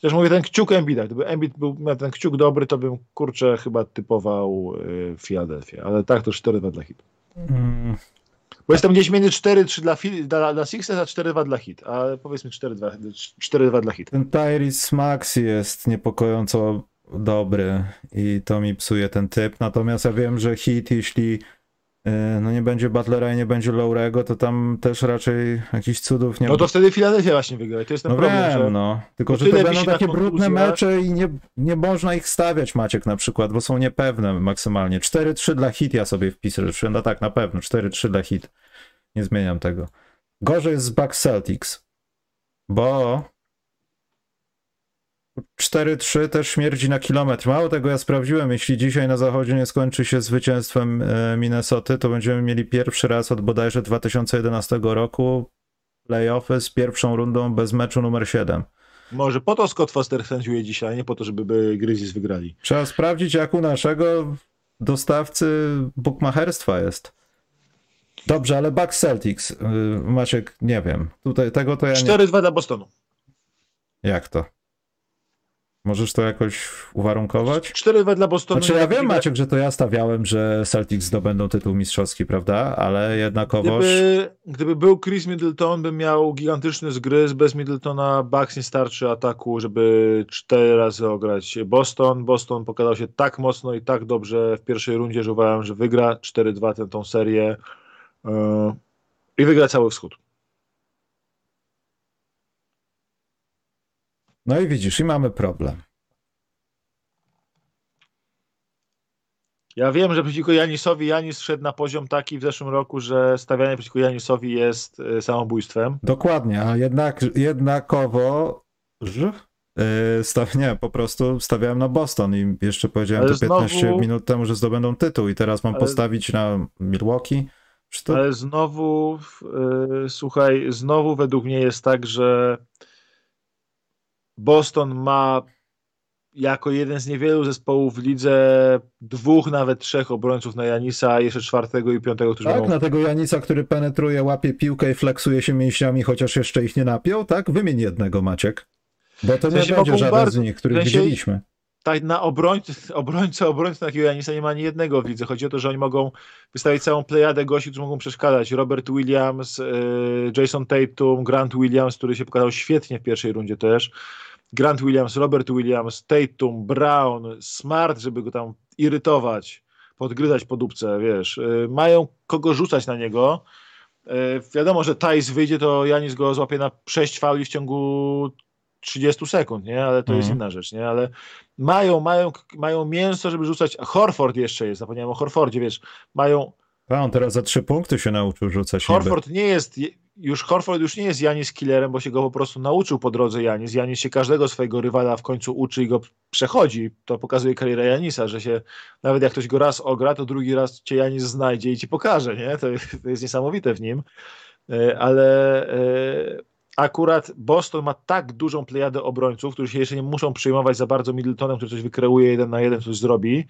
Chociaż mówię, ten kciuk Embida, gdyby Embid był, miał ten kciuk dobry, to bym, kurczę, chyba typował y, Philadelphia, ale tak to 4-2 dla hit. Mm. Bo jestem gdzieś między 4-3 dla, dla, dla Sixers, a 4-2 dla Hit. Ale powiedzmy 4-2 4-2 dla Hit. Ten Tyrese Maxi jest niepokojąco dobry i to mi psuje ten typ. Natomiast ja wiem, że hit, jeśli no nie będzie Butlera i nie będzie Lowrego, to tam też raczej jakichś cudów nie No to wtedy Filadelfia właśnie wygra. To jest ten No problem, wiem, że no. Tylko, że to będą takie brudne mecze i nie, nie można ich stawiać, Maciek, na przykład, bo są niepewne maksymalnie. 4-3 dla hit ja sobie wpiszę, no tak, na pewno, 4-3 dla hit. Nie zmieniam tego. Gorzej jest z Bucks Celtics, bo 4-3 też śmierdzi na kilometr. Mało tego, ja sprawdziłem, jeśli dzisiaj na zachodzie nie skończy się zwycięstwem e, Minnesoty, to będziemy mieli pierwszy raz od bodajże 2011 roku playoffy z pierwszą rundą bez meczu numer 7. może po to Scott Foster sędziuje dzisiaj, nie po to, żeby by Grizzlies wygrali. Trzeba sprawdzić, jak u naszego dostawcy bukmacherstwa jest. Dobrze, ale Bucks Celtics, yy, Maciek, nie wiem. Tutaj tego to ja nie... 4-2 dla Bostonu. Jak to? Możesz to jakoś uwarunkować? 4-2 dla Bostonu. Znaczy ja wiem, Maciek, że to ja stawiałem, że Celtics zdobędą tytuł mistrzowski, prawda? Ale jednakowoż... Gdyby, gdyby był Chris Middleton, by miał gigantyczny zgryz. Bez Middletona Bucks nie starczy ataku, żeby cztery razy ograć Boston. Boston pokazał się tak mocno i tak dobrze w pierwszej rundzie, że uważam, że wygra 4-2 tę tą serię yy, i wygra cały wschód. No i widzisz, i mamy problem. Ja wiem, że przeciwko Janisowi Janis szedł na poziom taki w zeszłym roku, że stawianie przeciwko Janisowi jest y, samobójstwem. Dokładnie, a jednak jednakowo... Yy, staw, nie, po prostu stawiałem na Boston i jeszcze powiedziałem Ale to 15 znowu- minut temu, że zdobędą tytuł i teraz mam Ale- postawić na Milwaukee? To... Ale znowu, y, słuchaj, znowu według mnie jest tak, że Boston ma jako jeden z niewielu zespołów w lidze dwóch, nawet trzech obrońców na Janisa, jeszcze czwartego i piątego, którzy Tak, mogą... na tego Janisa, który penetruje, łapie piłkę i fleksuje się mięśniami, chociaż jeszcze ich nie napiął, tak? Wymień jednego, Maciek. Bo to W nie sensie będzie mogą żaden bardzo- z nich, których w sensie- widzieliśmy. Tak, na obrońcę, obrońcę, obrońcę takiego Janisa nie ma ani jednego w lidze. Chodzi o to, że oni mogą wystawić całą plejadę gości, którzy mogą przeszkadzać. Robert Williams, y, Jason Tatum, Grant Williams, który się pokazał świetnie w pierwszej rundzie też. Grant Williams, Robert Williams, Tatum, Brown, Smart, żeby go tam irytować, podgryzać po dupce, wiesz. Y, mają kogo rzucać na niego. Y, wiadomo, że Tajs wyjdzie, to Janis go złapie na 6 fauli w ciągu 30 sekund, nie? Ale to jest Mhm. inna rzecz, nie? Ale mają, mają, mają mięso, żeby rzucać. Horford jeszcze jest, zapomniałem o Horfordzie, wiesz. Mają. A on teraz za trzy punkty się nauczył rzucać. Horford nie jest. Już Horford już nie jest Janis killerem, bo się go po prostu nauczył po drodze Janis. Janis się każdego swojego rywala w końcu uczy i go przechodzi. To pokazuje kariera Janisa, że się nawet jak ktoś go raz ogra, to drugi raz cię Janis znajdzie i ci pokaże, nie? To, to jest niesamowite w nim. E, Ale e, akurat Boston ma tak dużą plejadę obrońców, którzy się jeszcze nie muszą przyjmować za bardzo Middletonem, który coś wykreuje jeden na jeden, coś zrobi.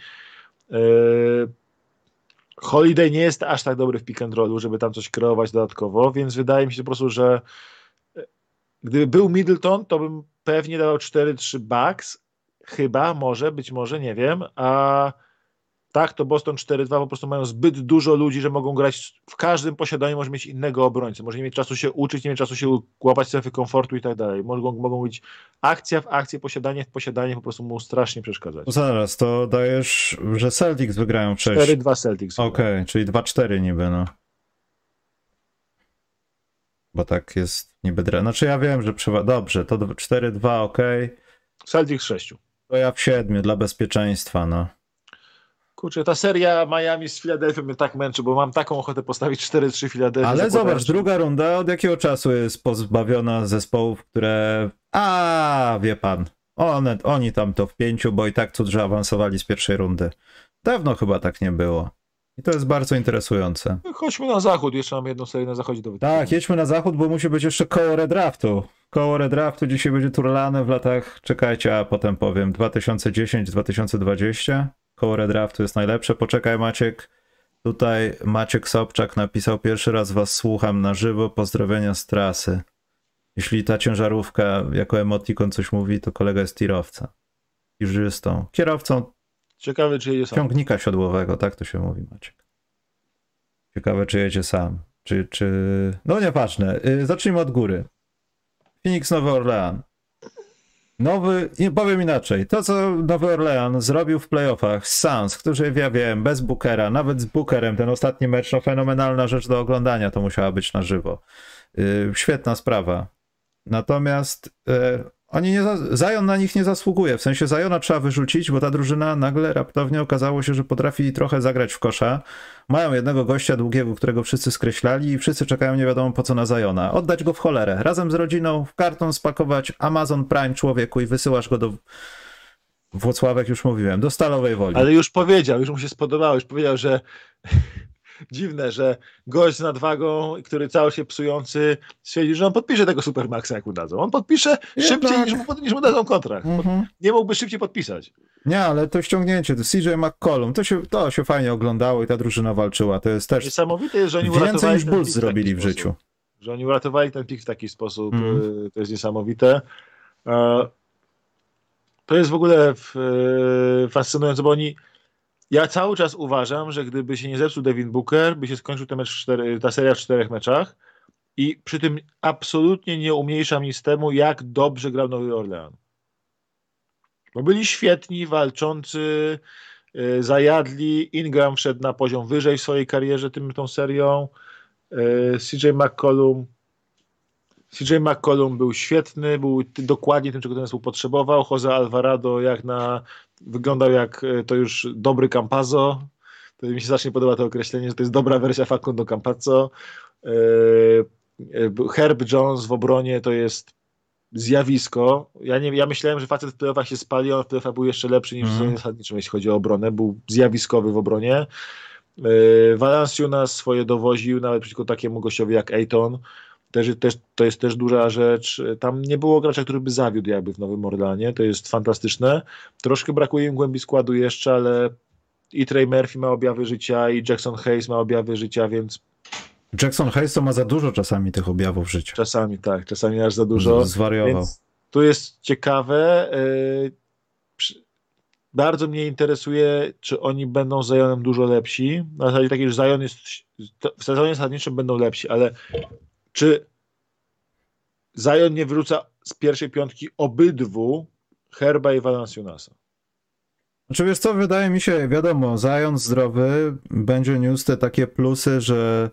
Holiday nie jest aż tak dobry w pick and rollu, żeby tam coś kreować dodatkowo, więc wydaje mi się po prostu, że e, gdyby był Middleton, to bym pewnie dawał 4-3 Bucks, chyba, może, być może, nie wiem, a tak, to Boston 4-2 po prostu mają zbyt dużo ludzi, że mogą grać w każdym posiadaniu, może mieć innego obrońcę, może nie mieć czasu się uczyć, nie mieć czasu się łapać strefy komfortu i tak dalej. Mogą, mogą być akcja w akcję, posiadanie w posiadanie, po prostu mu strasznie przeszkadzać. No zaraz, to dajesz, że Celtics wygrają w 6. 4-2 Celtics. Okej, czyli 2-4 niby, no. Bo tak jest niby dre... Znaczy ja wiem, że przewa... Dobrze, to 4-2, okej. Celtics 6. To ja w 7 dla bezpieczeństwa, no. Kurczę, ta seria Miami z Filadelfią mnie tak męczy, bo mam taką ochotę postawić 4-3 Filadelfię. Ale zobacz, druga runda od jakiego czasu jest pozbawiona zespołów, które. A, wie pan. One, oni tam to w pięciu, bo i tak cud, że awansowali z pierwszej rundy. Dawno chyba tak nie było. I to jest bardzo interesujące. Chodźmy na zachód, jeszcze mam jedną serię na zachodzie do wytypowania. Tak, jedźmy na zachód, bo musi być jeszcze koło redraftu. Koło redraftu dzisiaj będzie turlane w latach, czekajcie, a potem powiem, 2010-2020. Koło redraftu jest najlepsze. Poczekaj Maciek. Tutaj Maciek Sobczak napisał, pierwszy raz was słucham na żywo, pozdrowienia z trasy. Jeśli ta ciężarówka jako emotikon coś mówi, to kolega jest tirowca. Iżystą. Kierowcą Ciekawy, czy jedzie sam. ciągnika siodłowego, tak to się mówi Maciek. Ciekawe, czy jedzie sam. czy, czy... No nieważne. Y, zacznijmy od góry. Phoenix Nowy Orlean. Nowy, powiem inaczej, to co Nowy Orlean zrobił w playoffach z Suns, którzy ja wiem, bez Bookera, nawet z Bookerem, ten ostatni mecz, no fenomenalna rzecz do oglądania, to musiała być na żywo. Yy, świetna sprawa. Natomiast yy, oni nie, Zion na nich nie zasługuje. W sensie Zajona trzeba wyrzucić, bo ta drużyna nagle raptownie okazało się, że potrafi trochę zagrać w kosza. Mają jednego gościa długiego, którego wszyscy skreślali i wszyscy czekają nie wiadomo po co na Zajona. Oddać go w cholerę. Razem z rodziną w karton spakować Amazon Prime człowieku i wysyłasz go do Włocławek już mówiłem, do Stalowej Woli. Ale już powiedział, już mu się spodobało, już powiedział, że dziwne, że gość z nadwagą, który cały się psujący, stwierdzi, że on podpisze tego Supermaxa, jak mu dadzą. On podpisze szybciej tak. niż, mu, niż mu dadzą kontrakt. Mhm. Nie mógłby szybciej podpisać. Nie, ale to ściągnięcie, to CJ McCollum, to się, to się fajnie oglądało i ta drużyna walczyła. To jest też Niesamowite jest, że oni więcej niż Bulls zrobili w, w życiu. Że oni uratowali ten pik w taki sposób, mm. to jest niesamowite. E, to jest w ogóle e, fascynujące, bo oni ja cały czas uważam, że gdyby się nie zepsuł Devin Booker, by się skończył ten mecz cztery, ta seria w czterech meczach i przy tym absolutnie nie umniejszam nic temu, jak dobrze grał Nowy Orlean. Bo byli świetni, walczący, yy, zajadli. Ingram wszedł na poziom wyżej w swojej karierze tym, tą serią. Yy, CJ McCollum CJ McCollum był świetny, był dokładnie tym, czego ten zespół potrzebował. Jose Alvarado jak na, wyglądał jak e, to już dobry Campazo. To mi się zacznie podoba to określenie, że to jest dobra wersja Facundo Campazzo. E, e, Herb Jones w obronie to jest zjawisko. Ja, nie, ja myślałem, że facet w playoffach się spali, on w playoffach był jeszcze lepszy niż mm. w sezonie zasadniczym, jeśli chodzi o obronę. Był zjawiskowy w obronie. Valanciunas swoje dowoził nawet przeciwko takiemu gościowi jak Ayton też, też, to jest też duża rzecz. Tam nie było gracza, który by zawiódł jakby w Nowym Orlanie. To jest fantastyczne. Troszkę brakuje im głębi składu jeszcze, ale i Trey Murphy ma objawy życia, i Jackson Hayes ma objawy życia, więc. Jackson Hayes to ma za dużo czasami tych objawów życia. Czasami tak, czasami aż za dużo. Zwariował. Więc tu jest ciekawe. Yy, bardzo mnie interesuje, czy oni będą z Zionem dużo lepsi. Na zasadzie takiej, że Zion jest w sezonie zasadniczym będą lepsi, ale czy Zion nie wróca z pierwszej piątki obydwu Herba i Valanciunasa? Znaczy wiesz co, wydaje mi się, wiadomo, Zion zdrowy będzie niósł te takie plusy, że,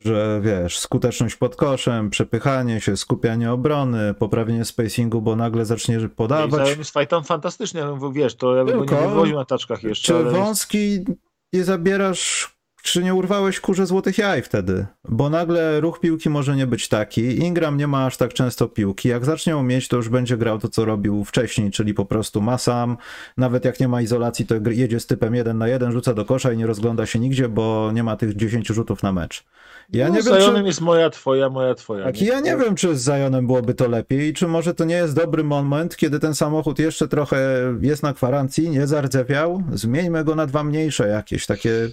że wiesz, skuteczność pod koszem, przepychanie się, skupianie obrony, poprawienie spacingu, bo nagle zacznie podawać. Zion jest fajtam fantastycznie, wiesz, to ja bym Tylko, go nie wywoził na taczkach jeszcze. Czy wąski nie zabierasz czy nie urwałeś kurze złotych jaj wtedy? Bo nagle ruch piłki może nie być taki. Ingram nie ma aż tak często piłki. Jak zacznie umieć, to już będzie grał to, co robił wcześniej, czyli po prostu ma sam. Nawet jak nie ma izolacji, to jedzie z typem 1 na 1, rzuca do kosza i nie rozgląda się nigdzie, bo nie ma tych 10 rzutów na mecz. Ja no, nie wiem, Zajonem czy... jest moja, twoja, moja, twoja. Tak, nie? ja nie wiem, czy z Zajonem byłoby to lepiej, czy może to nie jest dobry moment, kiedy ten samochód jeszcze trochę jest na gwarancji, nie zardzewiał. Zmieńmy go na dwa mniejsze jakieś, takie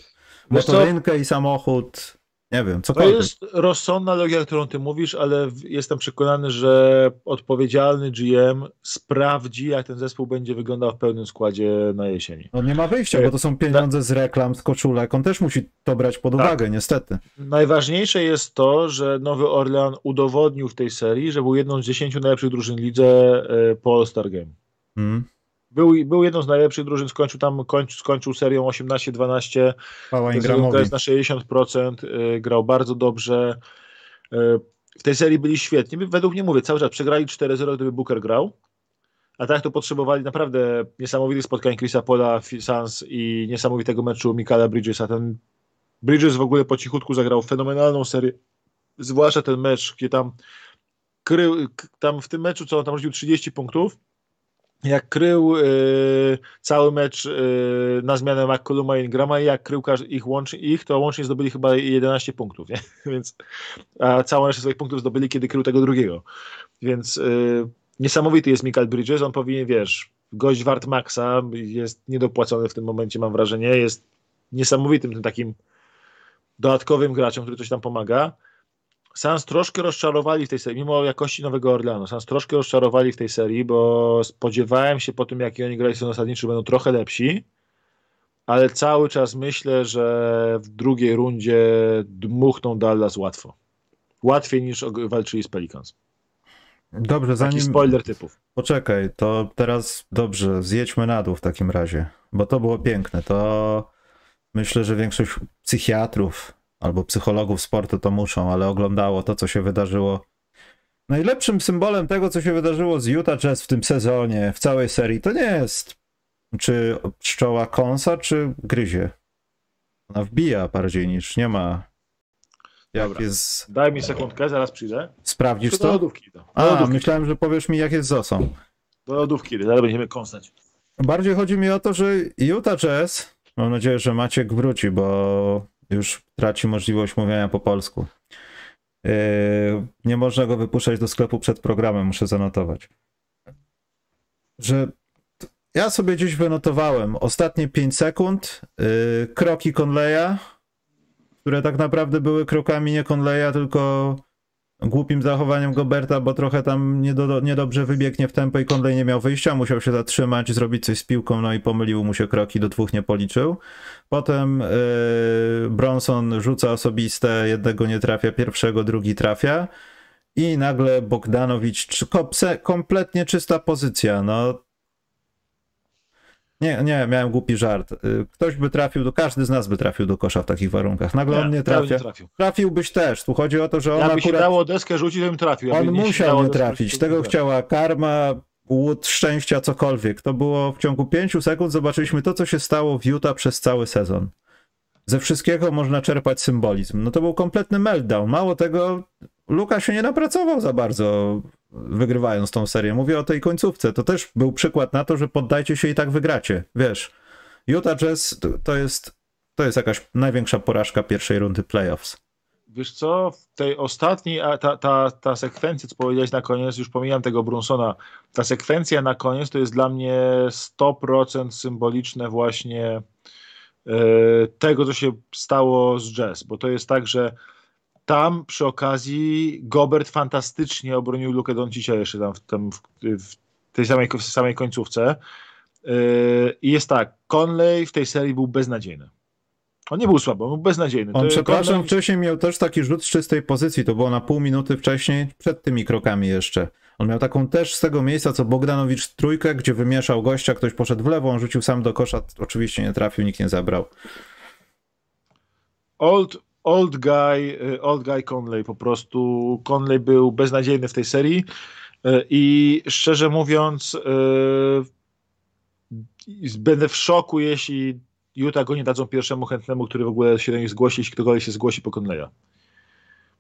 motorynkę i samochód, nie wiem, cokolwiek. To jest rozsądna logia, którą ty mówisz, ale jestem przekonany, że odpowiedzialny GM sprawdzi, jak ten zespół będzie wyglądał w pełnym składzie na jesieni. No nie ma wyjścia, bo to są pieniądze z reklam, z koczulek, on też musi to brać pod uwagę, tak. niestety. Najważniejsze jest to, że Nowy Orlean udowodnił w tej serii, że był jedną z dziesięciu najlepszych drużyn lidze e, po All-Star Game. Hmm. Był, był jedną z najlepszych drużyn, skończył tam kończył, skończył serią 18-12. To jest na 60%, y, grał bardzo dobrze. Y, w tej serii byli świetni. Według mnie mówię, cały czas przegrali 4-0, gdyby Booker grał. A tak to potrzebowali naprawdę niesamowitych spotkań Chrisa Pola, Sans i niesamowitego meczu Mikala Bridgesa. Ten Bridges w ogóle po cichutku zagrał fenomenalną serię, zwłaszcza ten mecz, gdzie tam krył, tam w tym meczu, co on tam rzucił 30 punktów, jak krył y, cały mecz y, na zmianę McColluma i Ingrama jak krył ich, łącznie, ich, to łącznie zdobyli chyba 11 punktów, nie? Więc, a całą resztę swoich punktów zdobyli, kiedy krył tego drugiego. Więc y, niesamowity jest Michael Bridges, on powinien, wiesz, gość wart Maxa, jest niedopłacony w tym momencie, mam wrażenie, jest niesamowitym tym takim dodatkowym graczem, który coś tam pomaga. Sans troszkę rozczarowali w tej serii, mimo jakości Nowego Orleanu. Sans troszkę rozczarowali w tej serii, bo spodziewałem się po tym, jak oni grali w zasadniczy, będą trochę lepsi. ale cały czas myślę, że w drugiej rundzie dmuchną Dallas łatwo. Łatwiej niż walczyli z Pelicans. Dobrze, Taki zanim... spoiler typów. Poczekaj, to teraz dobrze, zjedźmy na dół w takim razie, bo to było piękne. To myślę, że większość psychiatrów albo psychologów sportu to muszą, ale oglądało to, co się wydarzyło. Najlepszym symbolem tego, co się wydarzyło z Utah Jazz w tym sezonie, w całej serii, to nie jest czy pszczoła kąsa, czy gryzie. Ona wbija bardziej niż nie ma. Jak Dobra. jest. Daj mi sekundkę, zaraz przyjdę. Sprawdzisz to? lodówki. Do, do A, lodówki, myślałem, że powiesz mi, jak jest z osą. do lodówki, zaraz będziemy kąsać. Bardziej chodzi mi o to, że Utah Jazz, mam nadzieję, że Maciek wróci, bo już traci możliwość mówienia po polsku. Yy, nie można go wypuszczać do sklepu przed programem, muszę zanotować. Że ja sobie gdzieś wynotowałem ostatnie 5 sekund, yy, kroki Conleya, które tak naprawdę były krokami nie Conleya, tylko głupim zachowaniem Goberta, bo trochę tam niedo, niedobrze wybiegnie w tempo i Conley nie miał wyjścia, musiał się zatrzymać, zrobić coś z piłką, no i pomylił mu się kroki, do dwóch nie policzył. Potem yy, Bronson rzuca osobiste, jednego nie trafia, pierwszego, drugi trafia i nagle Bogdanowicz, kompletnie czysta pozycja, no nie, nie, miałem głupi żart. Yy, Ktoś by trafił, do, każdy z nas by trafił do kosza w takich warunkach. Nagle on nie trafia. trafił. Trafiłbyś też. Tu chodzi o to, że on Jakby się akurat... dało deskę rzucić, to bym trafił. On Jakby się musiał nie trafić. rzucić, Tego chciała karma, łód szczęścia, cokolwiek. To było w ciągu pięciu sekund. Zobaczyliśmy to, co się stało w Utah przez cały sezon. Ze wszystkiego można czerpać symbolizm. No to był kompletny meltdown. Mało tego, Luka się nie napracował za bardzo, wygrywając tą serię. Mówię o tej końcówce. To też był przykład na to, że poddajcie się i tak wygracie. Wiesz, Utah Jazz to- jest, to jest jakaś największa porażka pierwszej rundy playoffs. Wiesz co, w tej ostatniej, a ta, ta, ta sekwencja, co powiedziałeś na koniec, już pomijam tego Brunsona, ta sekwencja na koniec to jest dla mnie 100% symboliczne właśnie e, tego, co się stało z Jazz, bo to jest tak, że tam przy okazji Gobert fantastycznie obronił Lukę Doncicia jeszcze tam w, tam w, w tej samej, w samej końcówce E, i jest tak, Conley w tej serii był beznadziejny. On nie był słaby, on był beznadziejny. On, To- przepraszam, Conley- wcześniej miał też taki rzut z czystej pozycji, to było na pół minuty wcześniej, przed tymi krokami jeszcze. On miał taką też z tego miejsca, co Bogdanowicz trójkę, gdzie wymieszał gościa, ktoś poszedł w lewo, on rzucił sam do kosza, oczywiście nie trafił, nikt nie zabrał. Old, old guy, y, old guy Conley po prostu. Conley był beznadziejny w tej serii y, i szczerze mówiąc y, będę w szoku, jeśli Utah go nie dadzą pierwszemu chętnemu, który w ogóle się do nich zgłosi, jeśli ktokolwiek się zgłosi po Conleya.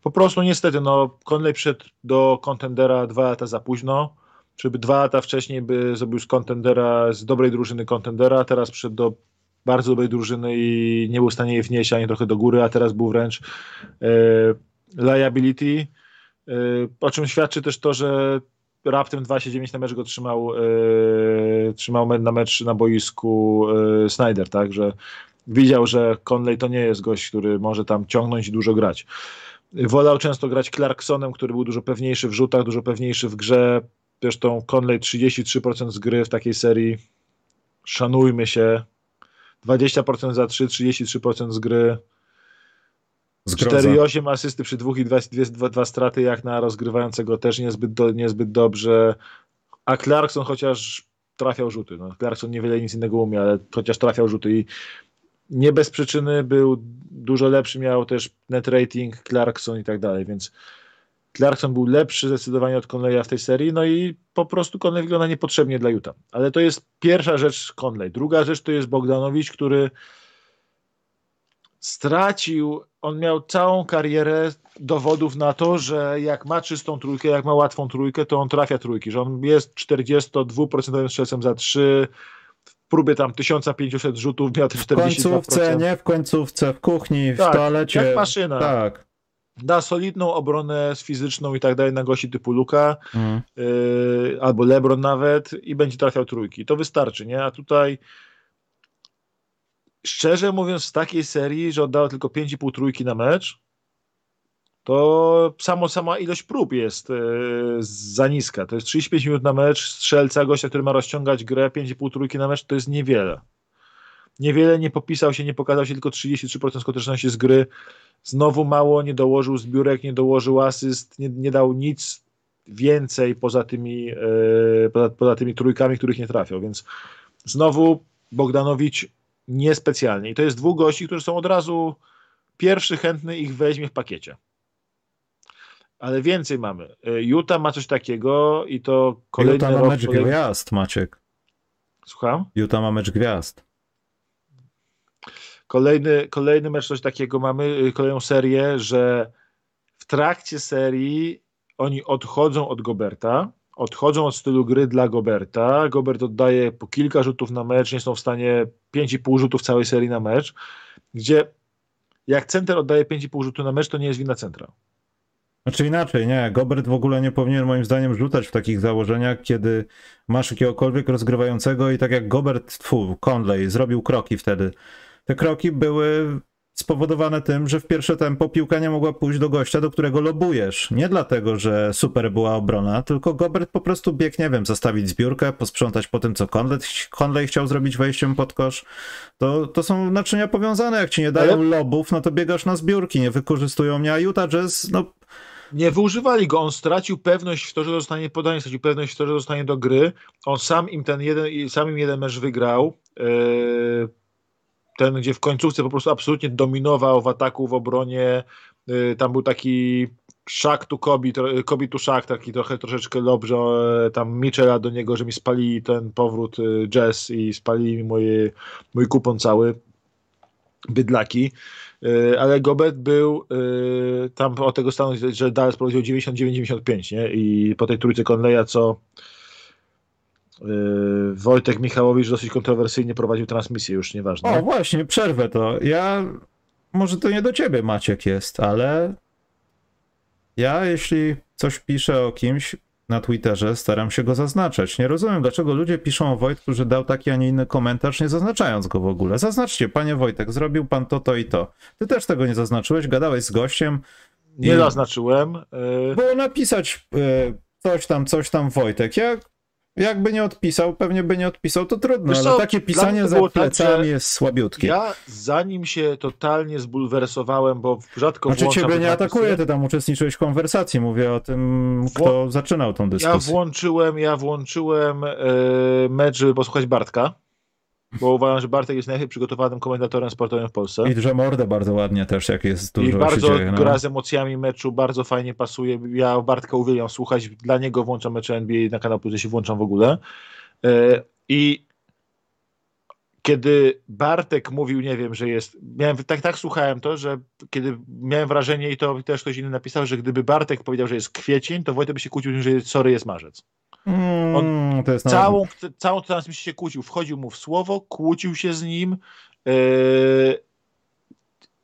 Po prostu niestety, no Conley przyszedł do kontendera dwa lata za późno. Żeby dwa lata wcześniej by zrobił z kontendera, z dobrej drużyny kontendera, teraz przyszedł do bardzo dobrej drużyny i nie był w stanie jej wnieść ani trochę do góry, a teraz był wręcz e, liability, e, o czym świadczy też to, że raptem 29 na mecz go trzymał, e, trzymał na mecz na boisku e, Snyder, tak, że widział, że Conley to nie jest gość, który może tam ciągnąć i dużo grać. Wolał często grać Clarksonem, który był dużo pewniejszy w rzutach, dużo pewniejszy w grze. Zresztą Conley 33% z gry w takiej serii. Szanujmy się. 20% za 3, 33% z gry. Zgroza. 4,8 asysty przy dwóch i dwa, dwie, dwa, dwa straty jak na rozgrywającego też niezbyt, do, niezbyt dobrze. A Clarkson chociaż trafiał rzuty. No, Clarkson niewiele nic innego umie, ale chociaż trafiał rzuty i nie bez przyczyny był dużo lepszy, miał też net rating Clarkson i tak dalej, więc Clarkson był lepszy zdecydowanie od Conleya w tej serii, no i po prostu Conley wygląda niepotrzebnie dla Utah. Ale to jest pierwsza rzecz Conley. Druga rzecz to jest Bogdanowicz, który stracił, on miał całą karierę dowodów na to, że jak ma czystą trójkę, jak ma łatwą trójkę, to on trafia trójki, że on jest 42% strzelcem za 3, w próbie tam 1500 rzutów miał te W 42%. końcówce, nie w końcówce, w kuchni, w Tak, toalecie. jak maszyna. Tak. Da solidną obronę z fizyczną i tak dalej na gości typu Luka, Mhm. yy, albo LeBron nawet i będzie trafiał trójki. To wystarczy, nie? A tutaj szczerze mówiąc w takiej serii, że oddało tylko 5,5 trójki na mecz, to samo, sama ilość prób jest yy, za niska. To jest 35 minut na mecz, strzelca, gościa, który ma rozciągać grę, 5,5 trójki na mecz, to jest niewiele. Niewiele nie popisał się, nie pokazał się, tylko 33% skuteczności z gry. Znowu mało, nie dołożył zbiórek, nie dołożył asyst, nie, nie dał nic więcej poza tymi, yy, poza, poza tymi trójkami, których nie trafiał, więc znowu Bogdanowicz niespecjalnie. I to jest dwóch gości, którzy są od razu pierwszy chętny ich weźmie w pakiecie. Ale więcej mamy. E, Utah ma coś takiego i to kolejny Utah ma rok... mecz kolejny... gwiazd, Maciek. Słucham? Utah ma mecz gwiazd. Kolejny, kolejny mecz coś takiego mamy, y, kolejną serię, że w trakcie serii oni odchodzą od Goberta, odchodzą od stylu gry dla Goberta. Gobert oddaje po kilka rzutów na mecz, nie są w stanie 5,5 rzutów całej serii na mecz, gdzie jak center oddaje 5,5 rzutu na mecz, to nie jest wina centra. Znaczy inaczej, nie. Gobert w ogóle nie powinien moim zdaniem rzucać w takich założeniach, kiedy masz jakiegokolwiek rozgrywającego i tak jak Gobert, tfu, Conley zrobił kroki wtedy. Te kroki były spowodowane tym, że w pierwsze tempo piłka nie mogła pójść do gościa, do którego lobujesz. Nie dlatego, że super była obrona, tylko Gobert po prostu biegł, nie wiem, zastawić zbiórkę, posprzątać po tym, co Conley, Conley chciał zrobić wejściem pod kosz. To, to są naczynia powiązane. Jak ci nie dają Ale... lobów, no to biegasz na zbiórki, nie wykorzystują mnie, a Utah Jazz, no nie wyużywali go. On stracił pewność w to, że zostanie podanie, stracił pewność w to, że zostanie do gry. On sam im ten jeden, sam im jeden mecz wygrał. Yy, ten, gdzie w końcówce po prostu absolutnie dominował w ataku, w obronie. Yy, tam był taki szak tu Kobi, Kobi tu szak, taki trochę troszeczkę lob, że e, tam Michela do niego, że mi spali ten powrót y, jazz i spali moje, mój kupon cały bydlaki. E, ale Gobet był tam o tego stanu, że Dallas prowadził 99-95 nie? i po tej trójce Conleya, co Wojtek Michałowicz dosyć kontrowersyjnie prowadził transmisję, już nieważne. O właśnie, przerwę to. Ja, może to nie do ciebie Maciek jest, ale ja jeśli coś piszę o kimś, na Twitterze staram się go zaznaczać. Nie rozumiem, dlaczego ludzie piszą o Wojtku, że dał taki, a nie inny komentarz, nie zaznaczając go w ogóle. Zaznaczcie, panie Wojtek, zrobił pan to, to i to. Ty też tego nie zaznaczyłeś, gadałeś z gościem. Nie zaznaczyłem. Yy... Było napisać yy, coś tam, coś tam Wojtek. Ja jakby nie odpisał, pewnie by nie odpisał, to trudno, Wiesz ale co, takie pisanie za tak, plecami tak, jest słabiutkie. Ja zanim się totalnie zbulwersowałem, bo rzadko Znaczy ciebie nie atakuję, ty tam uczestniczyłeś w konwersacji, mówię o tym, kto zaczynał tą dyskusję. Ja włączyłem, ja włączyłem yy, mecz, żeby posłuchać Bartka bo uważam, że Bartek jest najlepiej przygotowanym komentatorem sportowym w Polsce. I że mordę bardzo ładnie też, jak jest dużo I bardzo dzieje, no. gra z emocjami meczu, bardzo fajnie pasuje. Ja Bartka uwielbiam słuchać, dla niego włączam mecze NBA na kanał się włączam w ogóle. E, I kiedy Bartek mówił, nie wiem, że jest, miałem, tak, tak słuchałem to, że kiedy miałem wrażenie i to też ktoś inny napisał, że gdyby Bartek powiedział, że jest kwiecień, to Wojtek by się kłócił, że sorry, jest marzec. Mm, całą, nawet... całą transmisję się kłócił, wchodził mu w słowo, kłócił się z nim. Yy,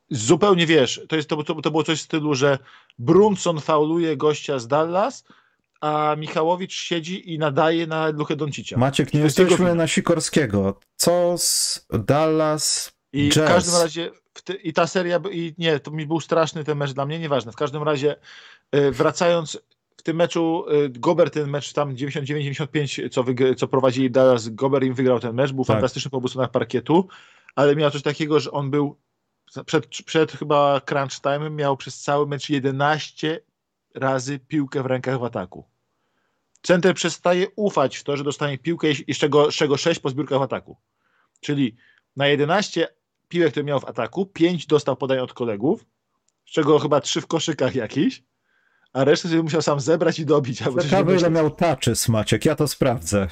zupełnie wiesz, to, jest, to, to, to było coś w stylu, że Brunson fauluje gościa z Dallas, a Michałowicz siedzi i nadaje na Luchę Doncicia. Maciek, nie jesteśmy na Sikorskiego. Co z Dallas I Jazz? w każdym razie te, i ta seria, i nie, to mi był straszny ten mecz dla mnie, nieważne. W każdym razie yy, wracając w tym meczu y, Gober ten mecz tam 99-95, co, co prowadzili Dallas, Gober im wygrał ten mecz, był tak. fantastyczny po obu stronach parkietu, ale miał coś takiego, że on był przed, przed chyba crunch time miał przez cały mecz 11 razy piłkę w rękach w ataku. Center przestaje ufać w to, że dostanie piłkę i z czego, z czego 6 po zbiórkach w ataku. Czyli na 11 piłek, które miał w ataku, 5 dostał podań od kolegów, z czego chyba 3 w koszykach jakiś, a resztę sobie musiał sam zebrać i dobić. Ciekawe ile miał touches Maciek, ja to sprawdzę.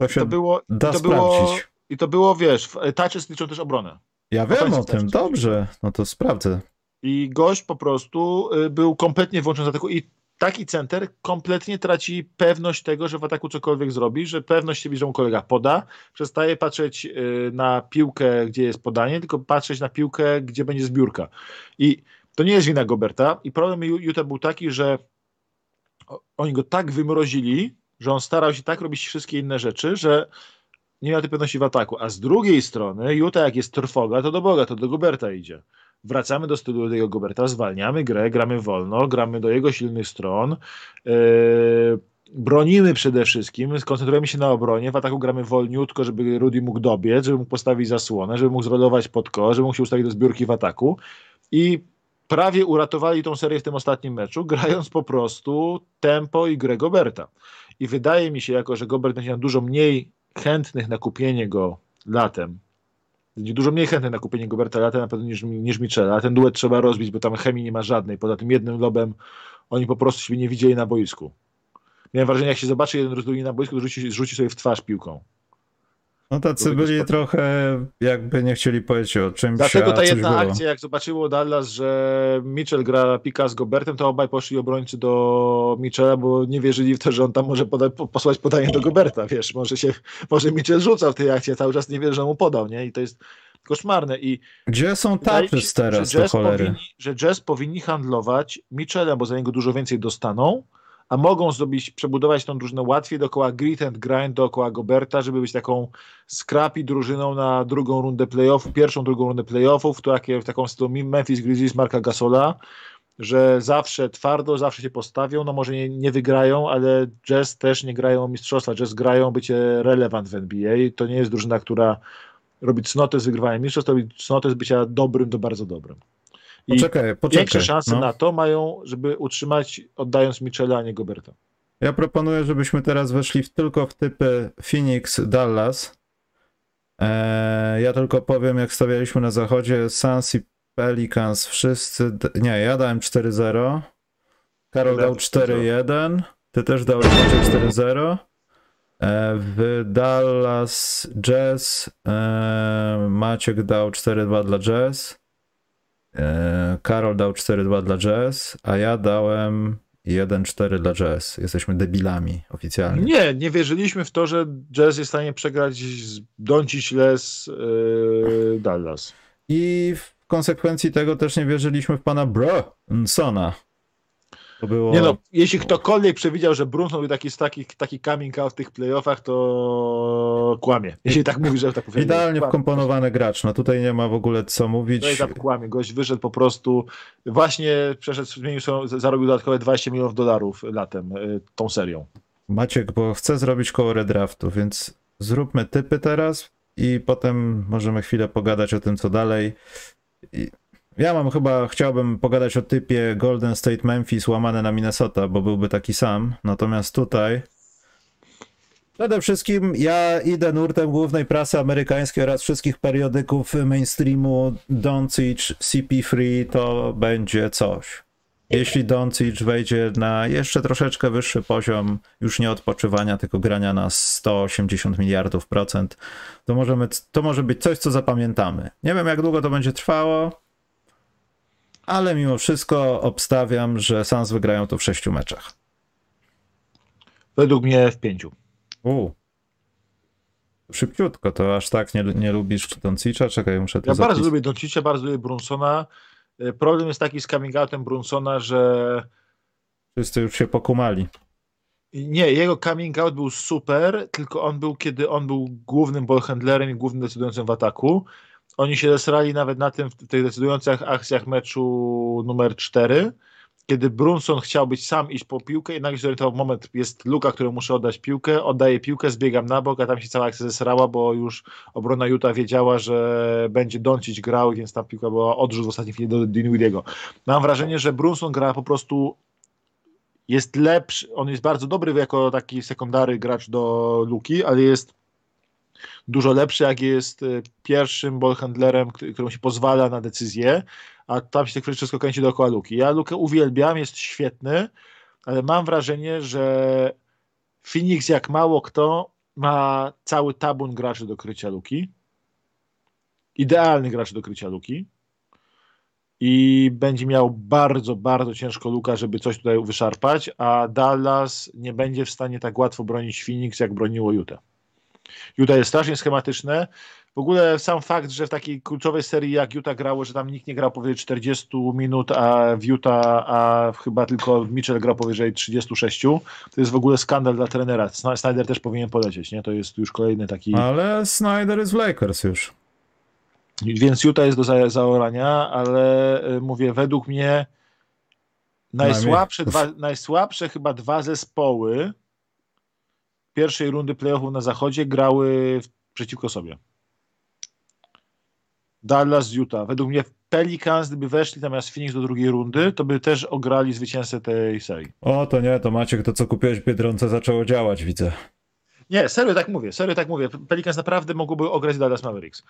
To, się to było, da to sprawdzić. Było, I to było, wiesz, touches liczą też obronę. Ja wiem o tym, dobrze, no to sprawdzę. I gość po prostu y, był kompletnie włączony z ataku i taki center kompletnie traci pewność tego, że w ataku cokolwiek zrobi, że pewność siebie, że mu kolega poda, przestaje patrzeć y, na piłkę, gdzie jest podanie, tylko patrzeć na piłkę, gdzie będzie zbiórka. I to nie jest wina Goberta i problem Utah był taki, że oni go tak wymrozili, że on starał się tak robić wszystkie inne rzeczy, że nie miał tej pewności w ataku. A z drugiej strony Utah jak jest trwoga, to do Boga, to do Goberta idzie. Wracamy do stylu tego Goberta, zwalniamy grę, gramy wolno, gramy do jego silnych stron. Yy, bronimy przede wszystkim, skoncentrujemy się na obronie, w ataku gramy wolniutko, żeby Rudy mógł dobiec, żeby mógł postawić zasłonę, żeby mógł zrolować pod żeby mógł się ustawić do zbiórki w ataku i prawie uratowali tą serię w tym ostatnim meczu, grając po prostu tempo i grę Goberta. I wydaje mi się, jako że Gobert będzie miał dużo mniej chętnych na kupienie go latem, będzie dużo mniej chętnych na kupienie Goberta latem na pewno niż, niż Michela, a ten duet trzeba rozbić, bo tam chemii nie ma żadnej. Poza tym jednym lobem oni po prostu siebie nie widzieli na boisku. Miałem wrażenie, jak się zobaczy jeden z na boisku, to rzuci, rzuci sobie w twarz piłką. No tacy byli trochę, jakby nie chcieli powiedzieć o czymś, Dlatego ta jedna było. akcja, jak zobaczyło Dallas, że Mitchell gra pika z Gobertem, to obaj poszli obrońcy do Mitchella, bo nie wierzyli w to, że on tam może poda posłać podanie do Goberta, wiesz, może się, może Mitchell rzucał w tej akcji, cały czas nie wie, że mu podał, nie? I to jest koszmarne. I Gdzie są Taczys teraz, że do cholery? Powinni, że Jazz powinni handlować Mitchellem, bo za niego dużo więcej dostaną, a mogą zrobić, przebudować tą drużynę łatwiej dookoła grit and grind, dookoła Goberta, żeby być taką scrappy drużyną na drugą rundę playoffów, pierwszą, drugą rundę playoffów, to w taką stylu Memphis Grizzlies Marka Gasola, że zawsze twardo, zawsze się postawią, no może nie, nie wygrają, ale Jazz też nie grają mistrzostwa, Jazz grają bycie relevant w NBA, to nie jest drużyna, która robi cnotę z wygrywania mistrzostw, robi cnotę z bycia dobrym do bardzo dobrym. I poczekaj, poczekaj. Większe szanse no. na to mają, żeby utrzymać, oddając Michela, a nie Goberta. Ja proponuję, żebyśmy teraz weszli w, tylko w typy Phoenix, Dallas. Eee, ja tylko powiem, jak stawialiśmy na zachodzie, Suns i Pelicans, wszyscy, nie, ja dałem 4-0, Karol dał 4-1, ty też dałeś 4-0. Eee, w Dallas Jazz eee, Maciek dał 4-2 dla Jazz. E, Karol dał 4-2 dla Jazz, a ja dałem 1-4 dla Jazz. Jesteśmy debilami oficjalnie. Nie, nie wierzyliśmy w to, że Jazz jest w stanie przegrać z Doncic Les yy, Dallas. I w konsekwencji tego też nie wierzyliśmy w pana Brunsona. Było... Nie no, jeśli ktokolwiek przewidział, że Brunson był taki, taki, taki coming out w tych playoffach, to kłamie. Jeśli tak mówi, że tak powiem. Idealnie wkomponowany gracz, no tutaj nie ma w ogóle co mówić. No i tak kłamie, gość wyszedł po prostu, właśnie przeszedł, zmienił zarobił dodatkowe 20 milionów dolarów latem y, tą serią. Maciek, bo chcę zrobić koło redraftu, więc zróbmy typy teraz i potem możemy chwilę pogadać o tym, co dalej. I ja mam chyba, chciałbym pogadać o typie Golden State Memphis łamane na Minnesota, bo byłby taki sam. Natomiast tutaj przede wszystkim ja idę nurtem głównej prasy amerykańskiej oraz wszystkich periodyków mainstreamu Doncic, CP3 to będzie coś. Jeśli Doncic wejdzie na jeszcze troszeczkę wyższy poziom, już nie odpoczywania, tylko grania na 180 miliardów procent, to, możemy, to może być coś, co zapamiętamy. Nie wiem, jak długo to będzie trwało, ale mimo wszystko obstawiam, że Suns wygrają to w sześciu meczach. Według mnie w pięciu. U. Szybciutko, to aż tak nie, nie lubisz Doncicza? Czekaj, muszę to Ja zapis... bardzo lubię Doncicza, bardzo lubię Brunsona. E, problem jest taki z coming outem Brunsona, że... Wszyscy już się pokumali. Nie, jego coming out był super, tylko on był, kiedy on był głównym ballhandlerem i głównym decydującym w ataku. Oni się zesrali nawet na tym, w tych decydujących akcjach meczu numer 4, kiedy Brunson chciał być sam iść po piłkę i nagle się zorientował, moment, jest luka, którą muszę oddać piłkę, oddaję piłkę, zbiegam na bok, a tam się cała akcja zesrała, bo już obrona Utah wiedziała, że będzie Doncic grał, więc ta piłka była odrzut w ostatniej chwili do Dinwidiego. Mam wrażenie, że Brunson gra po prostu jest lepszy, on jest bardzo dobry jako taki sekundary gracz do luki, ale jest dużo lepszy, jak jest y, pierwszym ballhandlerem, któremu się pozwala na decyzję, a tam się tak wszystko kręci dookoła Luki. Ja Lukę uwielbiam, jest świetny, ale mam wrażenie, że Phoenix jak mało kto ma cały tabun graczy do krycia Luki. Idealny gracz do krycia Luki. I będzie miał bardzo, bardzo ciężko Luka, żeby coś tutaj wyszarpać, a Dallas nie będzie w stanie tak łatwo bronić Phoenix, jak broniło Utah. Utah jest strasznie schematyczne. W ogóle sam fakt, że w takiej kluczowej serii jak Utah grało, że tam nikt nie grał powyżej 40 minut, a w Utah a chyba tylko Mitchell grał powyżej 36, to jest w ogóle skandal dla trenera. Snyder też powinien polecieć, nie? To jest już kolejny taki... Ale Snyder jest w Lakers już. Więc Utah jest do zaorania, ale y, mówię, według mnie najsłabsze, dwa, najsłabsze chyba dwa zespoły pierwszej rundy playoffów na zachodzie grały przeciwko sobie. Dallas z Utah. Według mnie Pelicans, gdyby weszli zamiast Phoenix do drugiej rundy, to by też ograli zwycięzcę tej serii. O, to nie, to Maciek, to co kupiłeś w Biedronce zaczęło działać, widzę. Nie, serio tak mówię, serio tak mówię. Pelicans naprawdę mogłoby ograć Dallas Mavericks.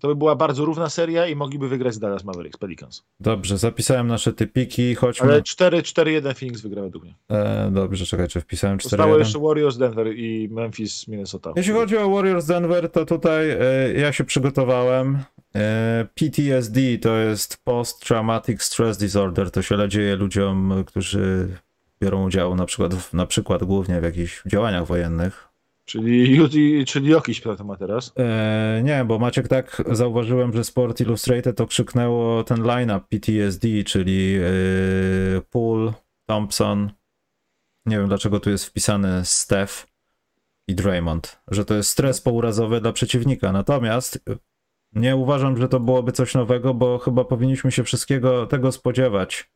To by była bardzo równa seria i mogliby wygrać Dallas Mavericks, Pelicans. Dobrze, zapisałem nasze typiki, chodźmy. Ale 4-4-1 Phoenix wygra według mnie. E, dobrze, czekaj, czy wpisałem 4-1? Zostało jeszcze Warriors Denver i Memphis Minnesota. Jeśli chodzi o Warriors Denver, to tutaj e, ja się przygotowałem. E, PTSD to jest Post-Traumatic Stress Disorder. To się dzieje ludziom, którzy biorą udział na przykład, w, na przykład głównie w jakichś działaniach wojennych. Czyli, czyli jakiś temat teraz? E, nie, bo Maciek tak zauważyłem, że Sport Illustrated to krzyknęło ten line-up PTSD, czyli e, Poole, Thompson. Nie wiem dlaczego tu jest wpisany Steph i Draymond, że to jest stres pourazowy dla przeciwnika. Natomiast nie uważam, że to byłoby coś nowego, bo chyba powinniśmy się wszystkiego tego spodziewać.